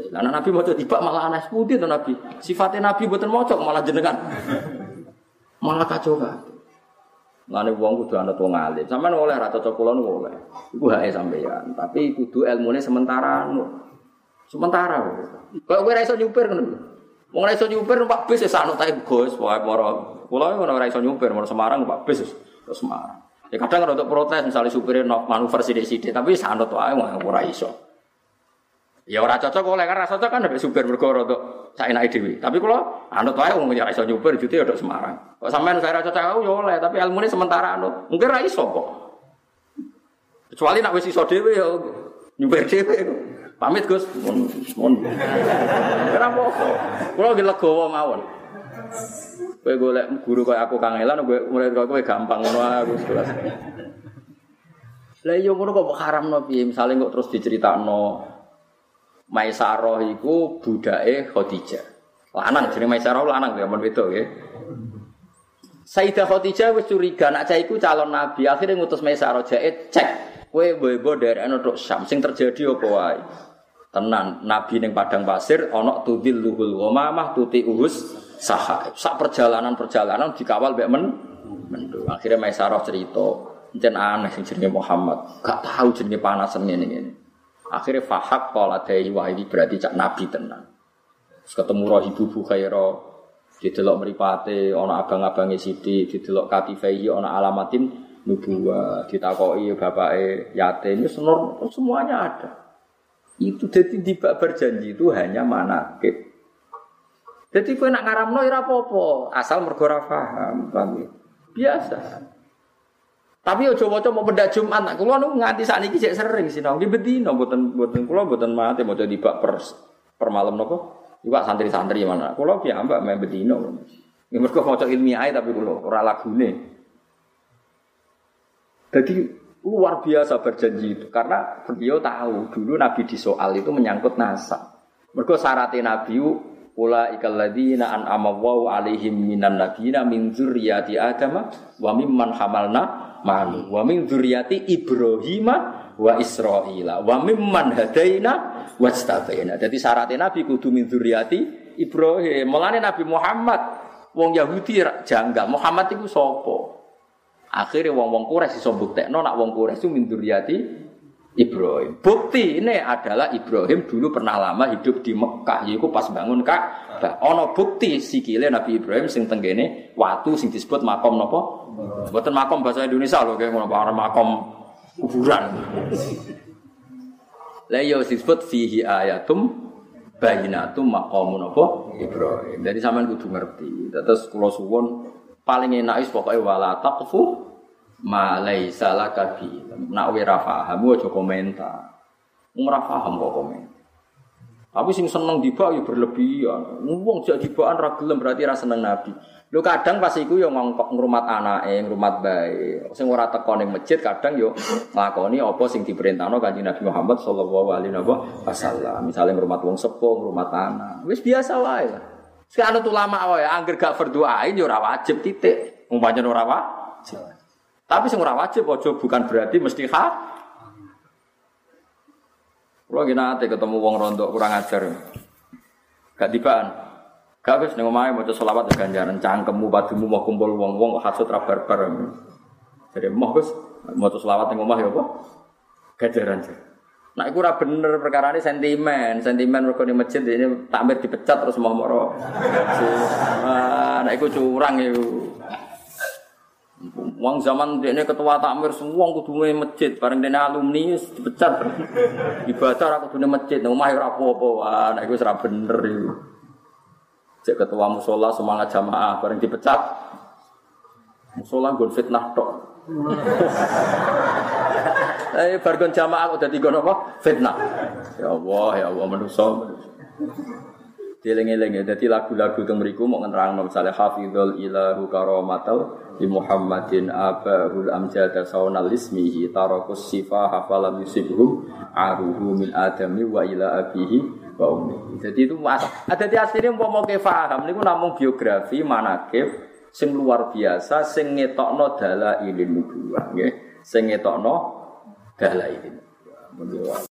Lah Nabi maca tiba malah aneh putih to Nabi. Sifatnya Nabi mboten maca malah jenengan. Malah kacau kan. Lane wong kudu anut wong alim. Sampeyan oleh ra cocok kula niku oleh. Iku hake sampeyan, tapi kudu ilmune sementara anu. Sementara. Kok kowe ra iso nyupir ngono. Wong ra iso nyupir numpak bis ya sanut ae Gus, pokoke moro. Kula ora iso nyupir moro Semarang numpak bis ke Semarang. Ya kadang untuk protes misalnya supirnya manuver sidik-sidik, tapi sanut wae ora iso. Ya ora cocok oleh karena cocok kan ada supir mergo rada saenake dhewe. Tapi kula anut wae wong ya iso nyupir jute ya Semarang. Kok sampean saya cocok aku ya oleh, tapi ilmune sementara anut. Mungkin ra iso kok. Kecuali nak wis iso dhewe ya nyupir dhewe. Pamit Gus. Mun. Ora apa-apa. Kula ge legowo mawon. Kowe golek guru kaya aku kangelan kowe murid kowe gampang ngono aku kelas. Lah iya ngono kok haramno piye? Misale kok terus diceritakno Maisaroh iku budake Khadijah. Lanang jenenge Maisaroh lanang ya men wedok nggih. Sayyidah Khadijah wis curiga nak cah iku calon nabi. Akhirnya ngutus Maisaroh jae cek kowe mbok dari ana tok Syam sing terjadi apa wae. Tenan nabi ning padang pasir ana tudil luhul wa mamah tuti uhus saha. Sak perjalanan-perjalanan dikawal mbek men Mendung. Akhirnya Maisarah cerita, jen aneh sing jenenge Muhammad, gak tahu jenenge panas ngene ngene. Akhirnya fahak pola dari wah ini berarti cak nabi tenang. Terus ketemu roh ibu Bukhaira, didelok meripate, ana abang-abange Siti, didelok katifai, ana alamatin nubuwa, ditakoi bapake yatim, itu semuanya ada. Itu jadi di berjanji itu hanya manakib. Jadi kue nak ngaramno ora apa-apa, asal mergo ora paham, ya? Biasa. Tapi ojo waca mau benda Jumat, nak kula nu nganti sakniki sik sering sinau di bedino mboten mboten kula mboten mate maca dibak per per malam napa? Iwak santri-santri mana? Kula ki ambak main bedino. Ya mergo maca ilmiah tapi kula ora lagune. Jadi luar biasa berjanji itu karena beliau tahu dulu Nabi disoal itu menyangkut nasab. Mergo syaratnya Nabi Ula ikal ladina an amawaw alaihim minan nabiyina min zurriyati Adam wa mimman hamalna ma'nu wa min zurriyati Ibrahim wa Israila wa mimman hadaina wastabaina. Jadi syaratnya Nabi kudu min zurriyati Ibrahim. Mulane Nabi Muhammad wong Yahudi janggal. Muhammad itu sapa? Akhirnya wong-wong Quraisy iso buktekno nak wong Quraisy itu min zurriyati Ibrahim. Bukti ini adalah Ibrahim dulu pernah lama hidup di Mekah, yaitu pas bangun Ka'bah. Ono bukti sikile Nabi Ibrahim sing tenggene watu sing disebut makom nopo? Buatan makom bahasa Indonesia loh, kayak ngono makom kuburan. Lah iya, disebut fihi ayatum bayinatum makom nopo Ibrahim. Jadi sampean kudu ngerti. Terus kula paling enak is pokoknya wala taqfu malai salah kabi nak wira paham aja komentar ora paham kok komen tapi sing seneng dibak ya berlebihan wong jak dibaan ra gelem berarti ra seneng nabi Lho kadang pas iku yo ngongkok ngrumat anake, ngrumat bae. Sing ora teko ning masjid kadang yo nglakoni apa sing diperintahno Kanjeng Nabi Muhammad sallallahu alaihi wasallam. Misale ngrumat wong sepuh, ngrumat anak. Wis biasa wae lah. Sekarang ulama wae angger gak berdoain yo ora wajib titik. Wong pancen ora wajib. Tapi sing ora wajib bukan berarti mesti ha. Gini nate ketemu wong rondo kurang ajar. Gak tibaan. Gak wis ning omahe maca selawat ganjaran cangkemmu padumu mau kumpul wong-wong kok hasud barbar. Jadi mau Gus maca selawat ning omah ya apa? Ganjaran. Nah, itu ora bener perkara ini sentimen, sentimen mereka di masjid ini takmir dipecat terus mau moro. Nah, itu curang itu. Wong zaman ini ketua takmir semua kudu masjid, bareng dene alumni dipecat. Ibadah aku kudu masjid, omah ora apa-apa. Nek iku ora bener iku. Cek ketua musola semangat jamaah bareng dipecat. Musola gon fitnah tok. [LAUGHS] Eh bareng jamaah udah tiga apa? Fitnah. Ya Allah, ya Allah manusa. Dieling-eling ya, jadi lagu-lagu itu meriku mau ngerang misalnya hafidhul ilahu karomatal di Muhammadin abahul amjada saunal ismihi tarakus sifa hafalam yusibhum aruhu min adami wa ila abihi wa ummi. Jadi itu mas. Ada di aslinya mau mau paham niku namun biografi manakib sing luar biasa sing ngetokno dala ilin nubuwah nggih. Sing ngetokno dala ilin.